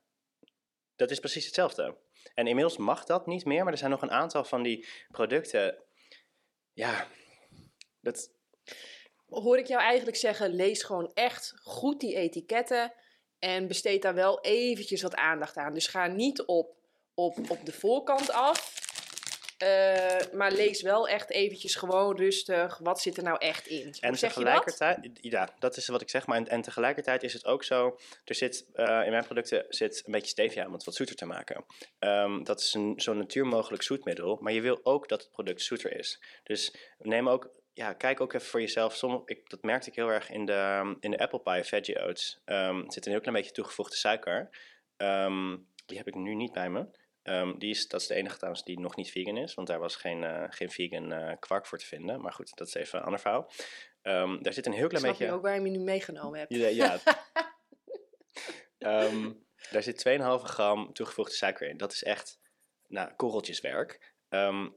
[SPEAKER 2] dat is precies hetzelfde. En inmiddels mag dat niet meer, maar er zijn nog een aantal van die producten, ja, dat,
[SPEAKER 1] hoor ik jou eigenlijk zeggen, lees gewoon echt goed die etiketten en besteed daar wel eventjes wat aandacht aan. Dus ga niet op, op, op de voorkant af, eh, maar lees wel echt eventjes gewoon rustig, wat zit er nou echt in? Hoe
[SPEAKER 2] En
[SPEAKER 1] zeg je dat?
[SPEAKER 2] tegelijkertijd, ja, dat is wat ik zeg, maar en, en tegelijkertijd is het ook zo, er zit, eh, in mijn producten zit een beetje stevia om het wat zoeter te maken. Ehm, dat is een zo natuur mogelijk zoetmiddel, maar je wil ook dat het product zoeter is. Dus neem ook, ja, kijk ook even voor jezelf, ik, dat merkte ik heel erg in de, in de apple pie veggie oats. Ehm, er zit een heel klein beetje toegevoegde suiker. Ehm, die heb ik nu niet bij me. Ehm, die is, dat is de enige trouwens die nog niet vegan is, want daar was geen, eh, geen vegan eh, kwark voor te vinden. Maar goed, dat is even een ander verhaal. Ehm, daar zit een heel
[SPEAKER 1] Ik
[SPEAKER 2] klein beetje...
[SPEAKER 1] nu ook waar je me nu meegenomen hebt.
[SPEAKER 2] Ja, ja. [laughs] Ehm, daar zit 2,5 gram toegevoegde suiker in. Dat is echt nou, korreltjeswerk.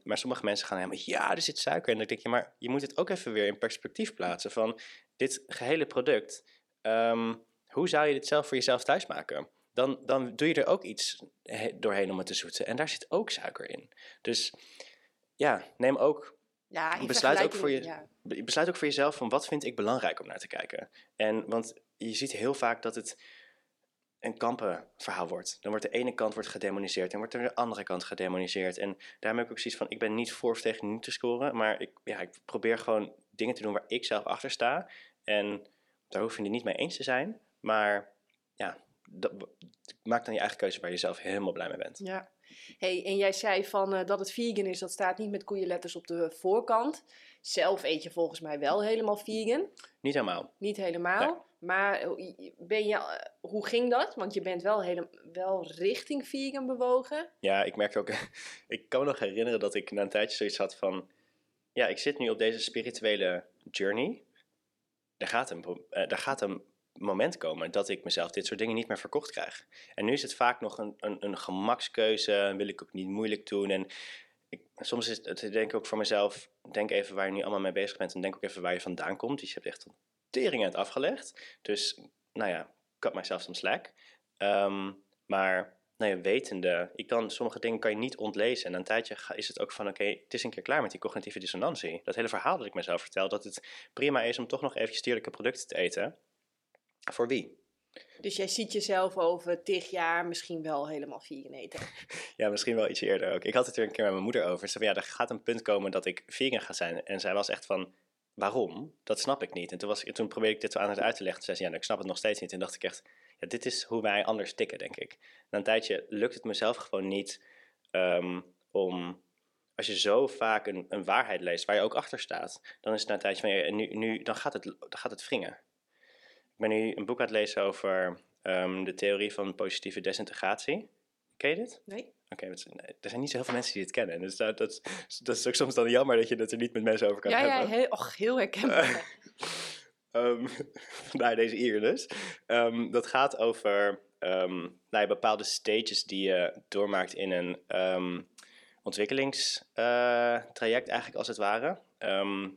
[SPEAKER 2] Maar sommige mensen gaan helemaal, ja, er zit suiker in. Dan denk je, maar je moet het ook even weer in perspectief plaatsen van dit gehele product. hoe zou je dit zelf voor jezelf thuis maken? Dan, dan doe je er ook iets he- doorheen om het te zoeten. En daar zit ook suiker in. Dus ja, neem ook
[SPEAKER 1] Ja,
[SPEAKER 2] Besluit ook voor je-
[SPEAKER 1] ja.
[SPEAKER 2] Besluit ook voor jezelf van wat vind ik belangrijk om naar te kijken. En want je ziet heel vaak dat het een kampenverhaal wordt. Dan wordt de ene kant wordt gedemoniseerd en wordt er de andere kant gedemoniseerd. En daarom heb ik ook zoiets van, ik ben niet voor of tegen niet te scoren, maar ik, ja, ik probeer gewoon dingen te doen waar ik zelf achter sta. En daar hoef je het niet mee eens te zijn, maar ja, dat, maak dan je eigen keuze waar je zelf helemaal blij mee bent.
[SPEAKER 1] Ja. Hey, en jij zei van eh, dat het vegan is, dat staat niet met koeienletters op de voorkant. zelf eet je volgens mij wel helemaal vegan.
[SPEAKER 2] Niet helemaal.
[SPEAKER 1] Niet helemaal. Maar eh, ben je, eh, hoe ging dat? Want je bent wel, hele, wel richting vegan bewogen.
[SPEAKER 2] Ja, ik merk ook. [laughs] ik kan me nog herinneren dat ik na een tijdje zoiets had van. Ja, ik zit nu op deze spirituele journey. Er gaat een, er gaat een moment komen dat ik mezelf dit soort dingen niet meer verkocht krijg. En nu is het vaak nog een, een, een gemakskeuze. Wil ik ook niet moeilijk doen. En ik, soms is het, denk ik ook voor mezelf. Denk even waar je nu allemaal mee bezig bent. En denk ook even waar je vandaan komt. Dus je hebt echt tering uit afgelegd. Dus, nou ja, cut myself some slack. Um, maar, nou ja, wetende, ik kan, sommige dingen kan je niet ontlezen. En een tijdje is het ook van, oké, het is een keer klaar met die cognitieve dissonantie. Dat hele verhaal dat ik mezelf vertel, dat het prima is om toch nog eventjes dierlijke producten te eten. Voor wie?
[SPEAKER 1] Dus jij ziet jezelf over tig jaar misschien wel helemaal vegan eten? [laughs]
[SPEAKER 2] ja, misschien wel iets eerder ook. Ik had het er een keer met mijn moeder over. Ze zei, ja, er gaat een punt komen dat ik vegan ga zijn. En zij was echt van, waarom? Dat snap ik niet. En toen, was, toen probeerde ik dit zo aan het uit te leggen. Toen zei ze, ja, nou, ik snap het nog steeds niet. En dacht ik echt, ja, dit is hoe wij anders tikken, denk ik. Na een tijdje lukt het mezelf gewoon niet um, om... Als je zo vaak een, een, waarheid leest waar je ook achter staat, dan is het na een tijdje van, ja, nu, nu, dan, gaat het, dan gaat het wringen. Ik ben nu een boek aan het lezen over um, de theorie van positieve desintegratie. Ken je dit?
[SPEAKER 1] Nee.
[SPEAKER 2] Oké, okay, er zijn niet zo heel veel mensen die het kennen. Dus dat, dat, dat, is ook soms dan jammer dat je het er niet met mensen over kan
[SPEAKER 1] ja,
[SPEAKER 2] hebben.
[SPEAKER 1] Ja, heel, och, heel herkenbaar.
[SPEAKER 2] um, [laughs] [laughs] vandaar deze hier dus. Um, dat gaat over um, nou bepaalde stages die je doormaakt in een ontwikkelingstraject uh, eigenlijk als het ware.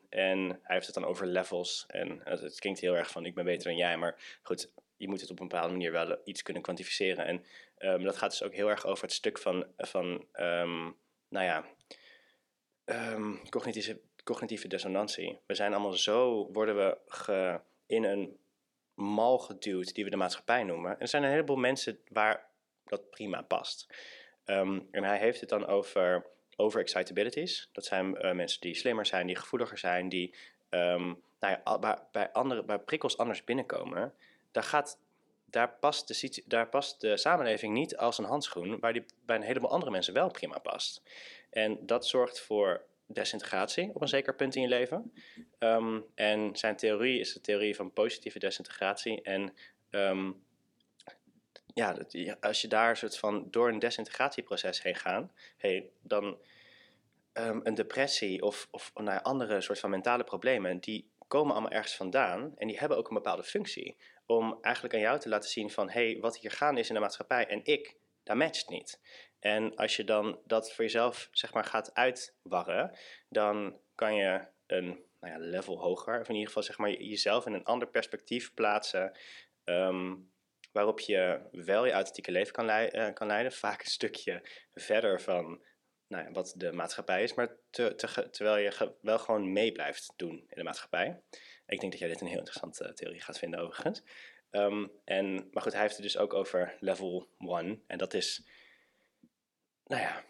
[SPEAKER 2] En hij heeft het dan over levels. En het klinkt heel erg van ik ben beter dan jij. Maar goed, je moet het op een bepaalde manier wel iets kunnen kwantificeren. En um, dat gaat dus ook heel erg over het stuk van, van um, nou ja, cognitieve, cognitieve dissonantie. We zijn allemaal zo, worden we in een mal geduwd die we de maatschappij noemen. En er zijn een heleboel mensen waar dat prima past. en hij heeft het dan over overexcitabilities. Dat zijn uh, mensen die slimmer zijn, die gevoeliger zijn, die um, nou ja, bij, andere, bij prikkels anders binnenkomen daar, gaat, daar, past de, daar past de samenleving niet als een handschoen, waar die bij een heleboel andere mensen wel prima past. En dat zorgt voor desintegratie op een zeker punt in je leven. Um, en zijn theorie is de theorie van positieve desintegratie. En um, ja, als je daar soort van door een desintegratieproces heen gaat, hey, dan um, een depressie of, of nou, andere soort van mentale problemen, die komen allemaal ergens vandaan en die hebben ook een bepaalde functie om eigenlijk aan jou te laten zien van hé, hey, wat hier gaan is in de maatschappij en ik, dat matcht niet. En als je dan dat voor jezelf zeg maar gaat uitwarren, dan kan je een nou ja, level hoger, of in ieder geval zeg maar jezelf in een ander perspectief plaatsen, um, waarop je wel je authentieke leven kan, uh, kan leiden, vaak een stukje verder van nou ja, wat de maatschappij is, maar te, te, terwijl je wel gewoon mee blijft doen in de maatschappij. Ik denk dat jij dit een heel interessante uh, theorie gaat vinden overigens. Um, en, maar goed, hij heeft het dus ook over level 1. En dat is, nou ja,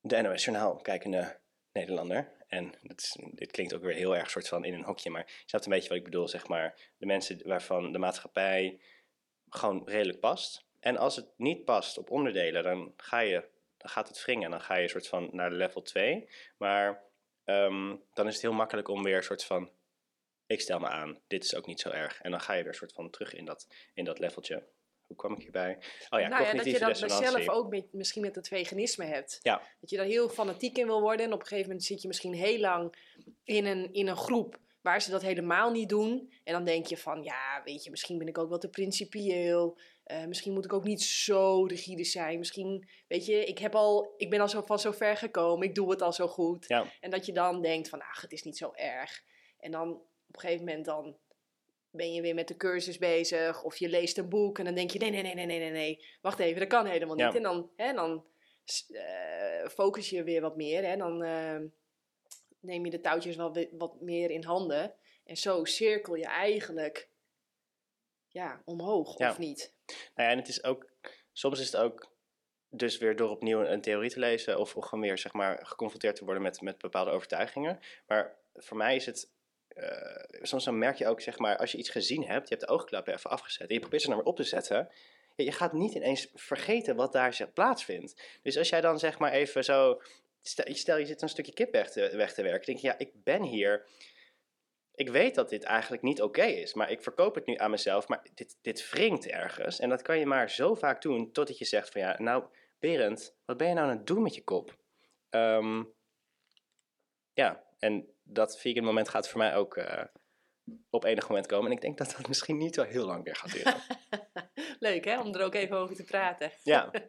[SPEAKER 2] de NOS Journaal kijkende Nederlander. En dat dit klinkt ook weer heel erg soort van in een hokje, maar je snapt een beetje wat ik bedoel, zeg maar. De mensen waarvan de maatschappij gewoon redelijk past. En als het niet past op onderdelen, dan, ga je, dan gaat het wringen. Dan ga je soort van naar level 2. Maar um, dan is het heel makkelijk om weer een soort van ik stel me aan, dit is ook niet zo erg. En dan ga je er soort van terug in dat, in dat leveltje. Hoe kwam ik hierbij?
[SPEAKER 1] Oh ja, nou ja, dat je dat zelf ook met, misschien met het veganisme hebt.
[SPEAKER 2] Ja.
[SPEAKER 1] Dat je daar heel fanatiek in wil worden. En op een gegeven moment zit je misschien heel lang in een, in een groep waar ze dat helemaal niet doen. En dan denk je van, ja, weet je, misschien ben ik ook wel te principieel. Uh, misschien moet ik ook niet zo rigide zijn. Misschien, weet je, ik, heb al, ik ben al zo van zo ver gekomen. Ik doe het al zo goed.
[SPEAKER 2] Ja.
[SPEAKER 1] En dat je dan denkt van, ach, het is niet zo erg. En dan op een gegeven moment dan ben je weer met de cursus bezig of je leest een boek en dan denk je nee, nee, nee, nee, nee, nee, nee. wacht even, dat kan helemaal niet. En dan, hè, dan uh, focus je weer wat meer, hè, dan uh, neem je de touwtjes wel wat meer in handen en zo cirkel je eigenlijk ja, omhoog,
[SPEAKER 2] ja.
[SPEAKER 1] of niet?
[SPEAKER 2] Nou ja, en het is ook, soms is het ook dus weer door opnieuw een theorie te lezen of, of gewoon weer zeg maar geconfronteerd te worden met, met bepaalde overtuigingen. Maar voor mij is het uh, soms dan merk je ook, zeg maar, als je iets gezien hebt, je hebt de oogklappen even afgezet en je probeert ze nou weer op te zetten, ja, je gaat niet ineens vergeten wat daar zeg, plaatsvindt. Dus als jij dan zeg maar even zo stel, stel je zit een stukje kip weg te, weg te werken. denk je, ja, ik ben hier. Ik weet dat dit eigenlijk niet oké is, maar ik verkoop het nu aan mezelf. Maar dit, dit wringt ergens. En dat kan je maar zo vaak doen totdat je zegt van ja, nou Berend, wat ben je nou aan het doen met je kop? Ehm, ja, en dat vegan moment gaat voor mij ook eh, op enig moment komen. En ik denk dat dat misschien niet zo heel lang meer gaat duren. [laughs]
[SPEAKER 1] Leuk hè, om er ook even over te praten.
[SPEAKER 2] Ja. [laughs]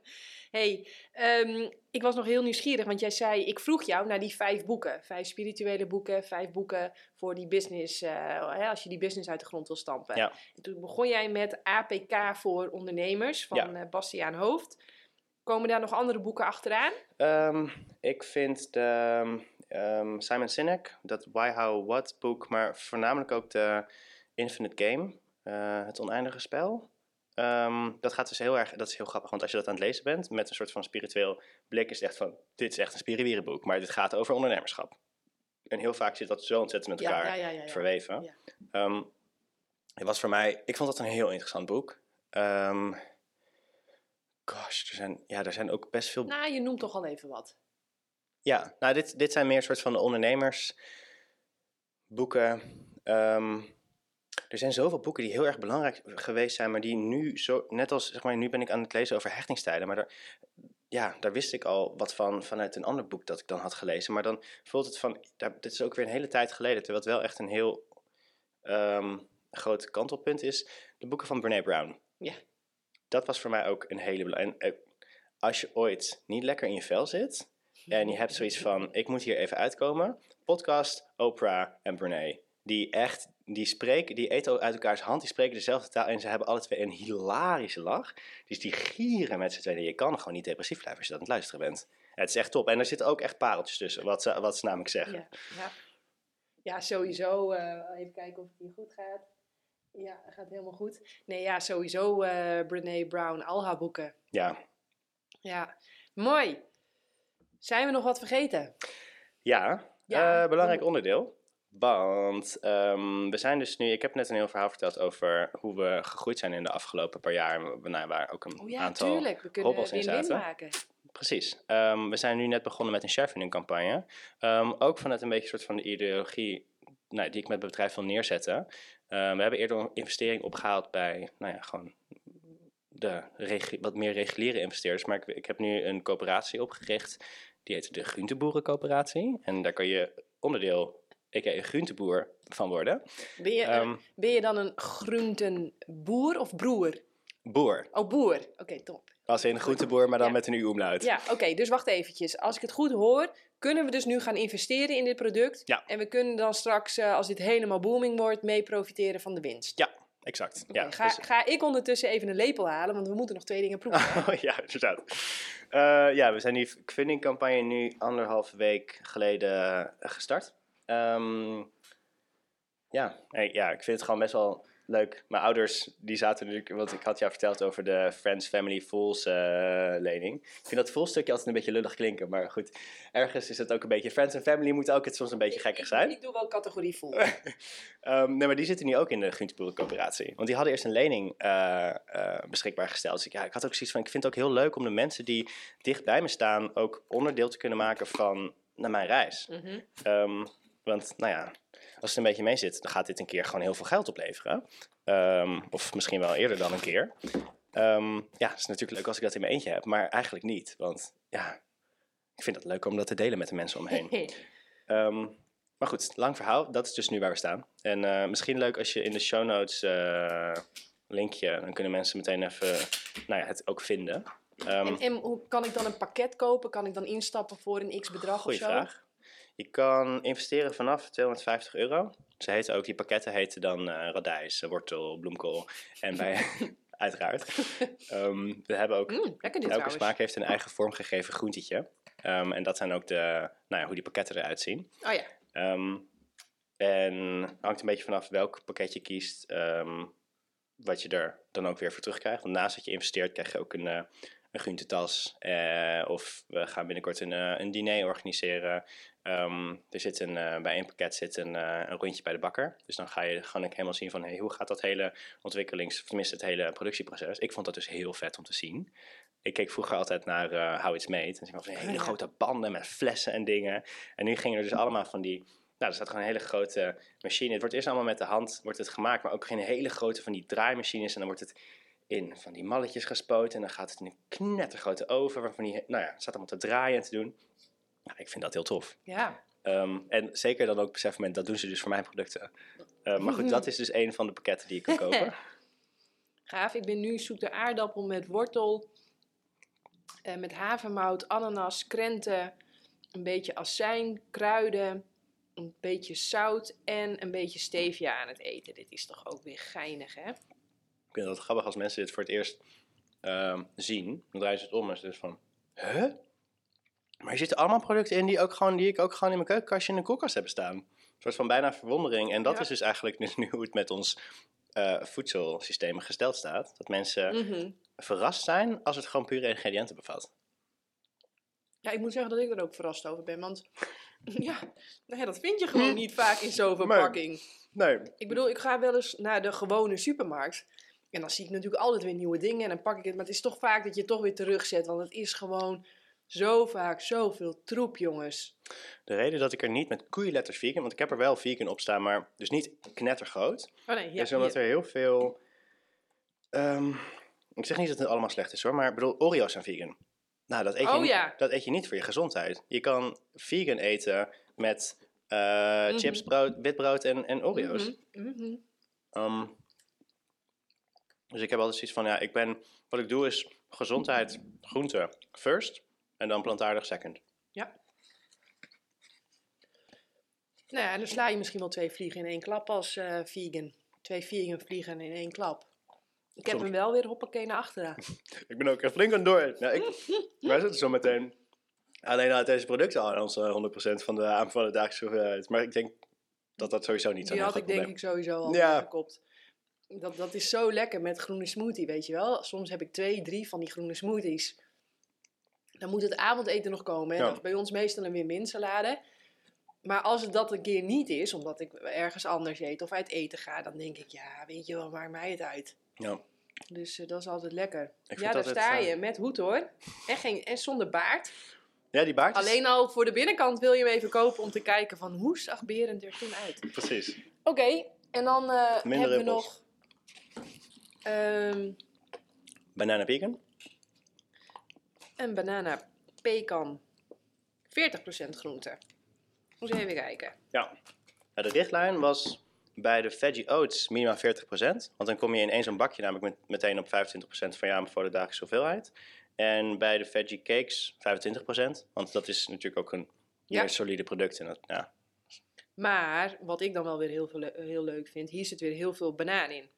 [SPEAKER 1] hey, ehm, ik was nog heel nieuwsgierig, want jij zei, ik vroeg jou naar die vijf boeken. Vijf spirituele boeken, vijf boeken voor die business, uh, als je die business uit de grond wil stampen.
[SPEAKER 2] Ja.
[SPEAKER 1] En toen begon jij met APK voor ondernemers van
[SPEAKER 2] Ja.
[SPEAKER 1] eh, Bastiaan Hoofd. Komen daar nog andere boeken achteraan?
[SPEAKER 2] Ehm, ik vind de ehm, Simon Sinek, dat Why, How, What boek, maar voornamelijk ook de Infinite Game, eh, het oneindige spel. Ehm, dat gaat dus heel erg, dat is heel grappig, want als je dat aan het lezen bent met een soort van spiritueel blik, is het echt van, dit is echt een spiriwierenboek, maar dit gaat over ondernemerschap. En heel vaak zit dat zo ontzettend met elkaar
[SPEAKER 1] ja, ja, ja, ja.
[SPEAKER 2] verweven. Ehm, het was voor mij, ik vond dat een heel interessant boek. Ehm, gosh, er zijn, ja, er zijn ook best veel
[SPEAKER 1] Nou, je noemt toch al even wat.
[SPEAKER 2] ja, nou, dit, dit zijn meer soort van de ondernemersboeken. Er zijn zoveel boeken die heel erg belangrijk geweest zijn, maar die nu zo, net als, zeg maar, nu ben ik aan het lezen over hechtingstijden, maar daar, ja, daar wist ik al wat van vanuit een ander boek dat ik dan had gelezen. Maar dan voelt het van, daar, dit is ook weer een hele tijd geleden, terwijl het wel echt een heel ehm, groot kantelpunt is. De boeken van Brene Brown.
[SPEAKER 1] Ja.
[SPEAKER 2] Dat was voor mij ook een hele belangrijke. En, eh, als je ooit niet lekker in je vel zit, [laughs] en je hebt zoiets van, ik moet hier even uitkomen. Podcast, Oprah en Brene. Die echt, die spreken, die eten uit elkaars hand, die spreken dezelfde taal en ze hebben alle twee een hilarische lach. Dus die gieren met z'n tweeën. Je kan gewoon niet depressief blijven als je dat aan het luisteren bent. Het is echt top. En er zitten ook echt pareltjes tussen, wat ze, wat ze namelijk zeggen.
[SPEAKER 1] Ja, ja. ja sowieso. eh, even kijken of het hier goed gaat. Ja, het gaat helemaal goed. Nee, ja, sowieso eh Brene Brown, al haar boeken.
[SPEAKER 2] Ja,
[SPEAKER 1] Ja, mooi. Zijn we nog wat vergeten?
[SPEAKER 2] ja,
[SPEAKER 1] Ja,
[SPEAKER 2] eh, belangrijk onderdeel. Want ehm, we zijn dus nu, ik heb net een heel verhaal verteld over hoe we gegroeid zijn in de afgelopen paar jaar. Nou, waar ook een
[SPEAKER 1] Oh ja,
[SPEAKER 2] aantal
[SPEAKER 1] tuurlijk. We kunnen
[SPEAKER 2] hobbels in
[SPEAKER 1] win-win
[SPEAKER 2] zaten.
[SPEAKER 1] maken.
[SPEAKER 2] Precies. Ehm, we zijn nu net begonnen met een sharefunding campagne. Ehm, ook vanuit een beetje een soort van de ideologie nou, die ik met het bedrijf wil neerzetten. We hebben eerder een investering opgehaald bij, nou ja, gewoon de wat meer reguliere investeerders. Maar ik, ik heb nu een coöperatie opgericht. Die heet de Groenteboerencoöperatie. En daar kan je onderdeel, a.k.a. een groenteboer, van worden.
[SPEAKER 1] Ben je,
[SPEAKER 2] Ehm,
[SPEAKER 1] ben je dan een groentenboer of broer?
[SPEAKER 2] boer.
[SPEAKER 1] Oh, boer. Oké, top.
[SPEAKER 2] Als in groenteboer, maar dan
[SPEAKER 1] Ja.
[SPEAKER 2] met een u-omluid.
[SPEAKER 1] Ja, oké, dus wacht eventjes. Als ik het goed hoor, kunnen we dus nu gaan investeren in dit product.
[SPEAKER 2] Ja.
[SPEAKER 1] En we kunnen dan straks, eh, als dit helemaal booming wordt, mee profiteren van de winst.
[SPEAKER 2] Ja, exact. Ja,
[SPEAKER 1] ga,
[SPEAKER 2] dus-
[SPEAKER 1] ga ik ondertussen even een lepel halen, want we moeten nog twee dingen proeven.
[SPEAKER 2] Oh, [laughs] ja, inderdaad. Eh, ja, we zijn die fundingcampagne nu anderhalve week geleden eh, gestart. Ehm, ja, ja, ik vind het gewoon best wel leuk. Mijn ouders, die zaten natuurlijk, want ik had jou verteld over de Friends Family Fools eh, lening. Ik vind dat voelstukje altijd een beetje lullig klinken, maar goed. Ergens is het ook een beetje, Friends en Family moeten ook het soms een beetje gekkig zijn.
[SPEAKER 1] Ik doe wel categorie vol. [laughs]
[SPEAKER 2] Ehm, nee, maar die zitten nu ook in de Groenteboerencoöperatie. Want die hadden eerst een lening eh, eh, beschikbaar gesteld. Dus ik, ja, ik had ook zoiets van, ik vind het ook heel leuk om de mensen die dicht bij me staan... ook onderdeel te kunnen maken van naar mijn reis. Ehm, want, nou ja, als het een beetje mee zit... dan gaat dit een keer gewoon heel veel geld opleveren. Ehm, of misschien wel eerder dan een keer. Ehm, ja, het is natuurlijk leuk als ik dat in mijn eentje heb. Maar eigenlijk niet. Want ja, ik vind het leuk om dat te delen met de mensen om me heen. [laughs] Ehm, maar goed, lang verhaal. Dat is dus nu waar we staan. En eh, misschien leuk als je in de show notes eh, linkje, dan kunnen mensen meteen even nou ja, het ook vinden.
[SPEAKER 1] En, en hoe kan ik dan een pakket kopen? Kan ik dan instappen voor een x bedrag
[SPEAKER 2] goeie
[SPEAKER 1] of zo?
[SPEAKER 2] vraag. Je kan investeren vanaf 250 euro. Ze heten ook, die pakketten heten dan eh radijs, eh, wortel, bloemkool. En bij, [laughs] uiteraard. Ehm, we hebben ook
[SPEAKER 1] Mm,
[SPEAKER 2] Elke
[SPEAKER 1] trouwens.
[SPEAKER 2] smaak heeft een eigen vormgegeven groentetje. Ehm, en dat zijn ook de, nou ja, hoe die pakketten eruit zien.
[SPEAKER 1] Oh ja.
[SPEAKER 2] Ehm, en hangt een beetje vanaf welk pakket je kiest, wat je er dan ook weer voor terugkrijgt. Want naast dat je investeert, krijg je ook een, eh een groentetas. Eh, of we gaan binnenkort een, eh, een diner organiseren. Ehm, er zit een, eh, bij één pakket zit een, een rondje bij de bakker. Dus dan ga je gewoon helemaal zien van hey, hoe gaat dat hele ontwikkelings, of tenminste het hele productieproces. Ik vond dat dus heel vet om te zien. ik keek vroeger altijd naar eh How It's Made. En ik van hele
[SPEAKER 1] ja.
[SPEAKER 2] grote banden met flessen en dingen. En nu gingen er dus allemaal van die... Nou, er staat gewoon een hele grote machine. Het wordt eerst allemaal met de hand wordt het gemaakt. Maar ook geen hele grote van die draaimachines. En dan wordt het in van die malletjes gespoten. En dan gaat het in een knettergrote oven. Waarvan die, nou ja, het staat allemaal te draaien en te doen. Nou, ik vind dat heel tof.
[SPEAKER 1] Ja.
[SPEAKER 2] Ehm, en zeker dan ook besef moment, dat doen ze dus voor mijn producten. Eh, maar goed, dat is dus een van de pakketten die ik kan kopen. [laughs]
[SPEAKER 1] Gaaf. Ik ben nu zoete aardappel met wortel, eh, met havermout, ananas, krenten, een beetje azijn, kruiden, een beetje zout en een beetje stevia aan het eten. Dit is toch ook weer geinig, hè?
[SPEAKER 2] Ik vind het grappig als mensen dit voor het eerst ehm, zien. Dan draaien ze het om en ze dus van, huh? Maar er zitten allemaal producten in die, ook gewoon, die ik ook gewoon in mijn keukenkastje in de koelkast heb staan. Een soort van bijna verwondering. En dat
[SPEAKER 1] Ja.
[SPEAKER 2] is dus eigenlijk nu, nu hoe het met ons eh voedselsysteem gesteld staat. Dat mensen
[SPEAKER 1] Mhm.
[SPEAKER 2] verrast zijn als het gewoon pure ingrediënten bevat.
[SPEAKER 1] Ja, ik moet zeggen dat ik er ook verrast over ben, want [laughs] ja, nou ja dat vind je gewoon niet vaak in zo'n verpakking.
[SPEAKER 2] Nee,
[SPEAKER 1] Ik bedoel, ik ga wel eens naar de gewone supermarkt. En dan zie ik natuurlijk altijd weer nieuwe dingen. En dan pak ik het. Maar het is toch vaak dat je het toch weer terugzet. Want het is gewoon zo vaak zoveel troep, jongens.
[SPEAKER 2] de reden dat ik er niet met koeienletters vegan, want ik heb er wel vegan op staan, maar dus niet knettergroot.
[SPEAKER 1] Oh nee, ja,
[SPEAKER 2] is omdat
[SPEAKER 1] hier.
[SPEAKER 2] er heel veel. ehm, ik zeg niet dat het allemaal slecht is hoor, maar ik bedoel, Oreo's zijn vegan. Nou, dat eet, je
[SPEAKER 1] Oh,
[SPEAKER 2] niet,
[SPEAKER 1] ja.
[SPEAKER 2] dat eet je niet voor je gezondheid. Je kan vegan eten met eh,
[SPEAKER 1] Mhm.
[SPEAKER 2] chips, brood, witbrood en, en Oreo's. Ehm, dus ik heb altijd zoiets van, ja, ik ben, wat ik doe is gezondheid, groente first en dan plantaardig second.
[SPEAKER 1] Nou ja, dan sla je misschien wel twee vliegen in één klap als eh, vegan. Twee vegan vliegen in één klap. Ik heb
[SPEAKER 2] Soms-
[SPEAKER 1] hem wel weer hoppakee naar achteren. [laughs]
[SPEAKER 2] Ik ben ook flink aan door. Nou, ik, [laughs] wij zitten zo meteen alleen uit deze producten aan onze 100% van de aanbevolen dagelijkse hoeveelheid. Maar ik denk dat dat sowieso niet zo'n
[SPEAKER 1] Die
[SPEAKER 2] heel
[SPEAKER 1] had ik denk ik sowieso al
[SPEAKER 2] Ja.
[SPEAKER 1] gekopt. Dat, dat is zo lekker met groene smoothie, weet je wel. Soms heb ik twee, drie van die groene smoothies. Dan moet het avondeten nog komen. Hè?
[SPEAKER 2] Ja.
[SPEAKER 1] Dat is bij ons meestal een win-win salade. Maar als het dat een keer niet is, omdat ik ergens anders eet of uit eten ga, dan denk ik, ja, weet je wel, maakt mij het uit.
[SPEAKER 2] Ja.
[SPEAKER 1] Dus eh, dat is altijd lekker. ja, daar sta
[SPEAKER 2] eh,
[SPEAKER 1] je met hoed hoor. En, geen, en zonder baard.
[SPEAKER 2] ja, die baard is-
[SPEAKER 1] Alleen al voor de binnenkant wil je hem even kopen om te kijken van hoe zag Berend er toen uit.
[SPEAKER 2] Precies.
[SPEAKER 1] Oké, en dan eh, hebben we nog ehm,
[SPEAKER 2] Banana vegan.
[SPEAKER 1] een banana pekan. 40% groente. Moet even kijken.
[SPEAKER 2] Ja. De richtlijn was bij de veggie oats minimaal 40%. Want dan kom je in één zo'n bakje namelijk met, meteen op 25% van je aanbevolen dagelijkse hoeveelheid. En bij de veggie cakes 25%. Want dat is natuurlijk ook een
[SPEAKER 1] Ja.
[SPEAKER 2] meer solide product. En dat, ja.
[SPEAKER 1] Maar wat ik dan wel weer heel, veel heel leuk vind, hier zit weer heel veel banaan in.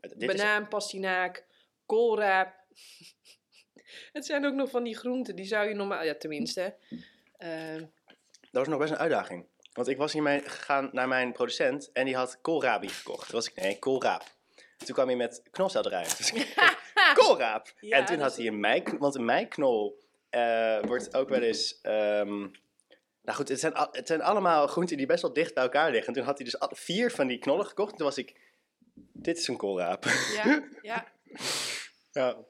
[SPEAKER 2] Dit is,
[SPEAKER 1] Banaan, pastinaak, koolraap. [laughs] Het zijn ook nog van die groenten, die zou je normaal, ja tenminste. Ehm,
[SPEAKER 2] dat was nog best een uitdaging. Want ik was hiermee gegaan naar mijn producent en die had koolrabi gekocht. Toen was ik, nee, koolraap. Toen kwam hij met knolselderij. Dus ik, [laughs] koolraap!
[SPEAKER 1] Ja,
[SPEAKER 2] en toen had hij een mei, want een meiknol eh, wordt ook wel eens... ehm, nou goed, het zijn, het zijn allemaal groenten die best wel dicht bij elkaar liggen. En toen had hij dus vier van die knollen gekocht. En toen was ik, dit is een koolraap.
[SPEAKER 1] ja, ja. [laughs]
[SPEAKER 2] ja.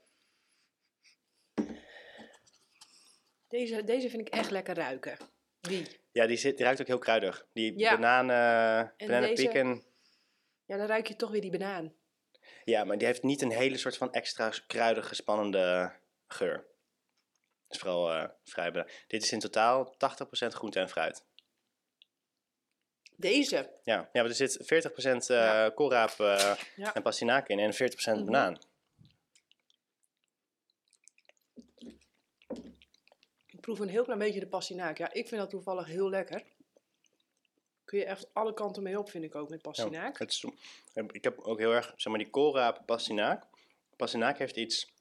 [SPEAKER 1] Deze, deze vind ik echt lekker ruiken. Die.
[SPEAKER 2] ja, die, zit, die ruikt ook heel kruidig. Die
[SPEAKER 1] Ja.
[SPEAKER 2] bananen,
[SPEAKER 1] En
[SPEAKER 2] bananen
[SPEAKER 1] deze-
[SPEAKER 2] pecan...
[SPEAKER 1] Ja, dan ruik je toch weer die banaan.
[SPEAKER 2] Ja, maar die heeft niet een hele soort van extra kruidige, spannende geur. Het is vooral eh vrij... Dit is in totaal 80% groente en fruit.
[SPEAKER 1] Deze.
[SPEAKER 2] Ja, ja maar er zit 40% eh
[SPEAKER 1] Ja.
[SPEAKER 2] koolraap eh,
[SPEAKER 1] Ja.
[SPEAKER 2] en pastinaak in en 40%
[SPEAKER 1] Mhm.
[SPEAKER 2] banaan.
[SPEAKER 1] Ik proef een heel klein beetje de pastinaak. Ja, ik vind dat toevallig heel lekker. Kun je echt alle kanten mee op, vind ik ook, met
[SPEAKER 2] Ja,
[SPEAKER 1] pastinaak.
[SPEAKER 2] het is, ik heb ook heel erg, zeg maar, die koolraap, pastinaak. Pastinaak heeft iets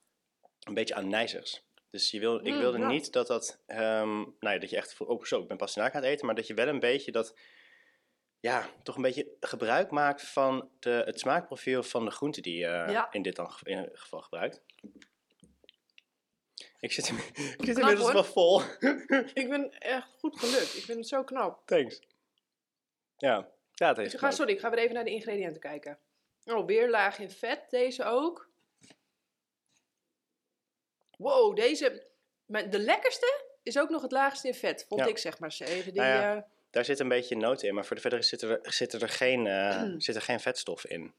[SPEAKER 2] een beetje aanijzigs. Dus je wil, ik
[SPEAKER 1] Mm,
[SPEAKER 2] wilde
[SPEAKER 1] ja.
[SPEAKER 2] niet dat dat, ehm, nou ja, dat je echt, oh zo, ik ben pastinaak aan het eten, maar dat je wel een beetje dat, ja, toch een beetje gebruik maakt van de, het smaakprofiel van de groente die je
[SPEAKER 1] Ja.
[SPEAKER 2] in dit dan, in geval gebruikt. Ik zit, in- [laughs] ik zit
[SPEAKER 1] Knap,
[SPEAKER 2] inmiddels wel vol.
[SPEAKER 1] Ik ben echt goed gelukt. Ik vind het zo knap.
[SPEAKER 2] Thanks. Ja, ja het heeft
[SPEAKER 1] Ik ga, sorry, ik ga weer even naar de ingrediënten kijken. Oh, weer laag in vet, deze ook. Wow, deze... Maar de lekkerste is ook nog het laagste in vet, vond
[SPEAKER 2] Ja.
[SPEAKER 1] ik zeg maar eens even. Die,
[SPEAKER 2] Nou ja.
[SPEAKER 1] eh,
[SPEAKER 2] Daar zit een beetje noten in, maar voor de verder zitten er, zitten er, geen, eh, [clears throat] zit er geen vetstof in.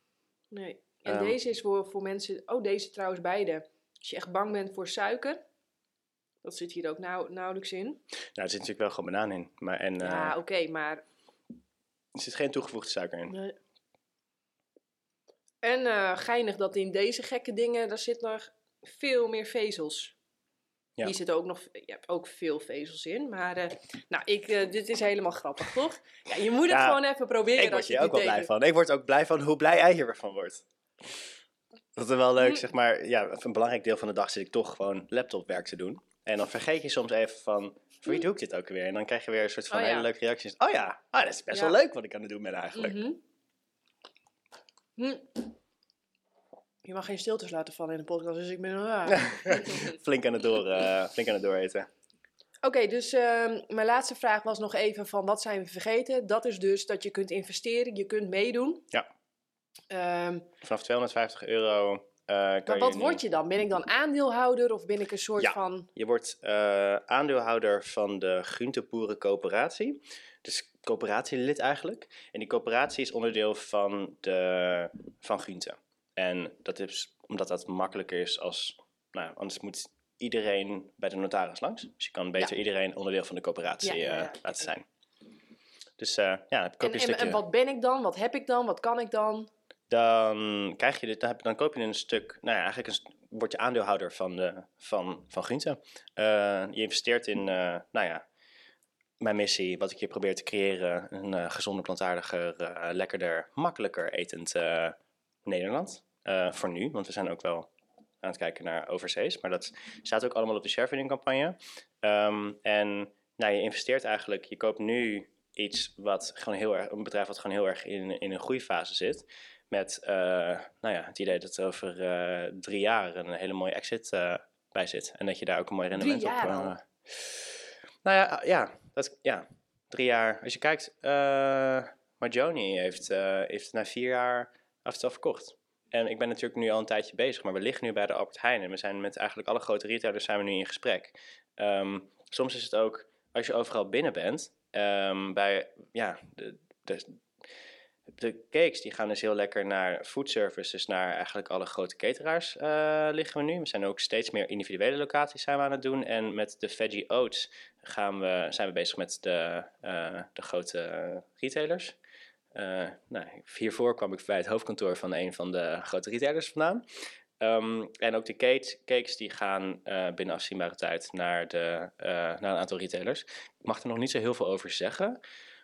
[SPEAKER 1] nee. En
[SPEAKER 2] Ehm.
[SPEAKER 1] deze is voor, voor mensen... Oh, deze trouwens beide. Als je echt bang bent voor suiker... Dat zit hier ook nauw, nauwelijks in.
[SPEAKER 2] Nou, er zit natuurlijk wel gewoon banaan in. Maar, en eh,
[SPEAKER 1] ja, oké, maar...
[SPEAKER 2] er zit geen toegevoegde suiker in.
[SPEAKER 1] Nee. En eh, geinig dat in deze gekke dingen, daar zit nog veel meer vezels.
[SPEAKER 2] Ja.
[SPEAKER 1] Hier zitten ook nog je hebt ook veel vezels in. Maar eh, nou, ik, eh, dit is helemaal grappig, toch? Ja, je moet het
[SPEAKER 2] Ja,
[SPEAKER 1] gewoon even proberen.
[SPEAKER 2] Ik word
[SPEAKER 1] je
[SPEAKER 2] hier ook wel blij van. Ik word ook blij van hoe blij jij hiervan wordt. Dat is wel leuk,
[SPEAKER 1] Hm.
[SPEAKER 2] zeg maar. Ja, een belangrijk deel van de dag zit ik toch gewoon laptopwerk te doen. En dan vergeet je soms even van, voor wie doe ik dit ook weer? En dan krijg je weer een soort van
[SPEAKER 1] Hm. Oh ja.
[SPEAKER 2] hele leuke reacties. Oh ja, ah, dat is best wel leuk wat ik aan het doen ben eigenlijk.
[SPEAKER 1] Mhm. Hm. Je mag geen stiltes laten vallen in de podcast, dus ik ben... ah. [laughs]
[SPEAKER 2] flink, aan het door, eh, flink aan het dooreten.
[SPEAKER 1] Oké, dus ehm, mijn laatste vraag was nog even van wat zijn we vergeten? Dat is dus dat je kunt investeren, je kunt meedoen.
[SPEAKER 2] Ja.
[SPEAKER 1] Ehm,
[SPEAKER 2] Vanaf 250 euro eh, kan
[SPEAKER 1] maar wat
[SPEAKER 2] nu-
[SPEAKER 1] word je dan? Ben ik dan aandeelhouder of ben ik een soort
[SPEAKER 2] Ja.
[SPEAKER 1] van...
[SPEAKER 2] Je wordt eh, aandeelhouder van de Groenteboerencoöperatie. Dus coöperatielid eigenlijk. En die coöperatie is onderdeel van, de, van Groente. En dat is omdat dat makkelijker is als... Nou, anders moet iedereen bij de notaris langs. Dus je kan beter iedereen onderdeel van de coöperatie
[SPEAKER 1] Ja,
[SPEAKER 2] eh, laten zijn. Dus eh, ja, dan koop
[SPEAKER 1] En,
[SPEAKER 2] een
[SPEAKER 1] en,
[SPEAKER 2] stukje...
[SPEAKER 1] en wat ben ik dan? Wat heb ik dan? Wat kan ik dan?
[SPEAKER 2] Dan, krijg je dit, dan, heb, dan koop je een stuk, nou ja, eigenlijk een, word je aandeelhouder van, de, van, van Groente. Eh, je investeert in, nou ja, mijn missie, wat ik hier probeer te creëren. Een gezonder, plantaardiger, lekkerder, makkelijker etend Nederland. Eh, voor nu, want we zijn ook wel aan het kijken naar overzees. Maar dat staat ook allemaal op de sharefunding campagne. Ehm, en nou, je investeert eigenlijk, je koopt nu iets wat gewoon heel erg, een bedrijf wat gewoon heel erg in, in een groeifase zit. Met eh, nou ja, het idee dat er over eh, drie jaar een hele mooie exit eh, bij zit. En dat je daar ook een mooi
[SPEAKER 1] Drie
[SPEAKER 2] rendement op...
[SPEAKER 1] jaar
[SPEAKER 2] nou ja, ja, dat, ja, drie jaar. Als je kijkt, eh Marjoni heeft, heeft na vier jaar afstel verkocht. En ik ben natuurlijk nu al een tijdje bezig, maar we liggen nu bij de Albert Heijn. En we zijn met eigenlijk alle grote retailers zijn we nu in gesprek. Ehm, soms is het ook, als je overal binnen bent, ehm, bij, ja, de, de, de cakes die gaan dus heel lekker naar food service, dus naar eigenlijk alle grote cateraars eh, liggen we nu. We zijn ook steeds meer individuele locaties zijn we aan het doen. En met de veggie oats gaan we, zijn we bezig met de, eh, de grote retailers. Eh, nou, hiervoor kwam ik bij het hoofdkantoor van een van de grote retailers vandaan. Ehm, en ook de cake- cakes die gaan eh, binnen afzienbare tijd naar, de, eh, naar een aantal retailers. Ik mag er nog niet zo heel veel over zeggen,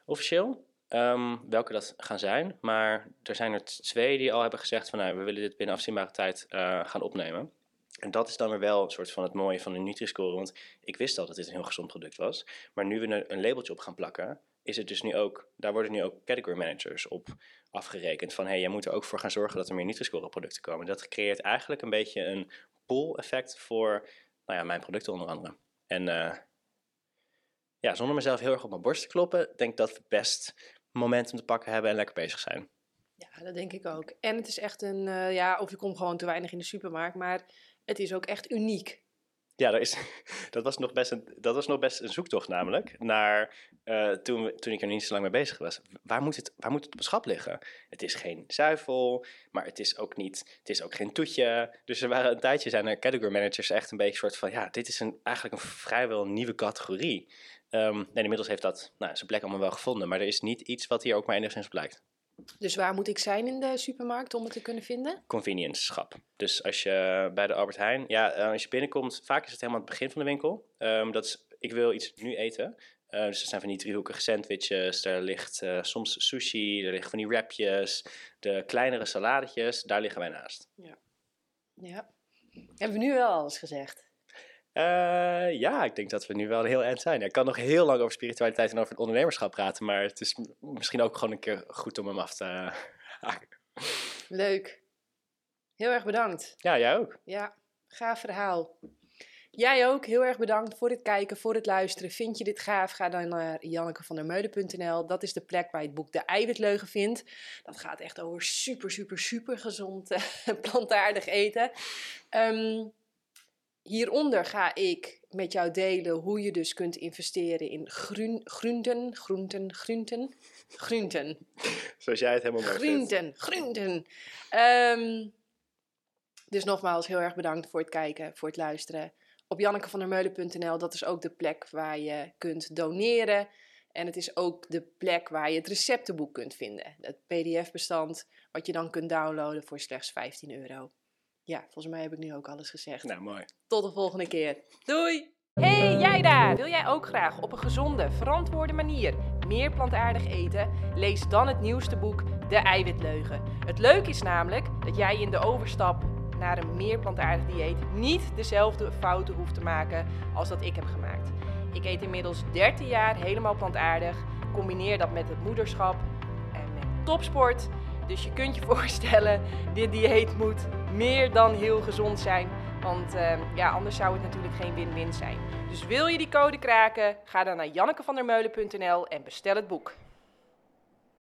[SPEAKER 2] officieel. ehm, welke dat gaan zijn. Maar er zijn er twee die al hebben gezegd van nou, we willen dit binnen afzienbare tijd gaan opnemen. En dat is dan weer wel een soort van het mooie van een Nutri-score. Want ik wist al dat dit een heel gezond product was. Maar nu we er een labeltje op gaan plakken, is het dus nu ook, daar worden nu ook category managers op afgerekend. Van hé, hey, jij moet er ook voor gaan zorgen dat er meer Nutri-score producten komen. Dat creëert eigenlijk een beetje een pull-effect voor nou ja, mijn producten onder andere. En eh, ja, zonder mezelf heel erg op mijn borst te kloppen, denk ik dat we best momentum te pakken hebben en lekker bezig zijn.
[SPEAKER 1] Ja, dat denk ik ook. En het is echt een, eh, ja, of je komt gewoon te weinig in de supermarkt, maar het is ook echt uniek.
[SPEAKER 2] Ja, dat, is, [laughs] dat, was nog best een, dat was nog best een zoektocht namelijk. Naar, eh, toen, toen ik er niet zo lang mee bezig was. Waar moet, het, waar moet het op schap liggen? Het is geen zuivel, maar het is ook niet, het is ook geen toetje. Dus er waren een tijdje zijn er category managers echt een beetje soort van... Ja, dit is een, eigenlijk een vrijwel nieuwe categorie. En inmiddels heeft dat nou, zijn plek allemaal wel gevonden. Maar er is niet iets wat hier ook maar enigszins op lijkt.
[SPEAKER 1] Dus waar moet ik zijn in de supermarkt om het te kunnen vinden?
[SPEAKER 2] convenience schap. Dus als je bij de Albert Heijn, ja, eh, als je binnenkomt, vaak is het helemaal aan het begin van de winkel. Ehm, dat is, ik wil iets nu eten. Eh, dus er zijn van die driehoekige sandwiches, er ligt eh, soms sushi, er liggen van die wrapjes, de kleinere saladetjes, daar liggen wij naast.
[SPEAKER 1] Ja. Hebben we nu wel alles gezegd?
[SPEAKER 2] Eh, ja, ik denk dat we nu wel een heel eind zijn. Ik kan nog heel lang over spiritualiteit en over het ondernemerschap praten, maar het is misschien ook gewoon een keer goed om hem af te [laughs] haken.
[SPEAKER 1] Leuk. Heel erg bedankt.
[SPEAKER 2] Ja, jij ook.
[SPEAKER 1] Ja, gaaf verhaal. Jij ook, heel erg bedankt voor het kijken, voor het luisteren. Vind je dit gaaf? Ga dan naar jannekevandermeulen.nl. Dat is de plek waar je het boek De Eiwitleugen vindt. Dat gaat echt over super, super, super gezond [laughs] plantaardig eten. Ehm, hieronder ga ik met jou delen hoe je dus kunt investeren in groen, groenten, groenten, groenten, groenten.
[SPEAKER 2] Zoals jij het helemaal mooi vindt.
[SPEAKER 1] Groenten, groenten. Ehm, dus nogmaals, heel erg bedankt voor het kijken, voor het luisteren. Op jannekevandermeulen.nl, dat is ook de plek waar je kunt doneren. En het is ook de plek waar je het receptenboek kunt vinden. Het pdf-bestand, wat je dan kunt downloaden voor slechts 15 euro. Ja, volgens mij heb ik nu ook alles gezegd.
[SPEAKER 2] Nou, mooi.
[SPEAKER 1] Tot de volgende keer. Doei! Hey jij daar! Wil jij ook graag op een gezonde, verantwoorde manier meer plantaardig eten? Lees dan het nieuwste boek De Eiwitleugen. Het leuke is namelijk dat jij in de overstap naar een meer plantaardig dieet niet dezelfde fouten hoeft te maken als dat ik heb gemaakt. Ik eet inmiddels 13 jaar helemaal plantaardig. Combineer dat met het moederschap en met topsport. Dus je kunt je [laughs] voorstellen, dit dieet moet meer dan heel gezond zijn. Want eh, ja, anders zou het natuurlijk geen win-win zijn. Dus wil je die code kraken? Ga dan naar jannekevandermeulen.nl en bestel het boek.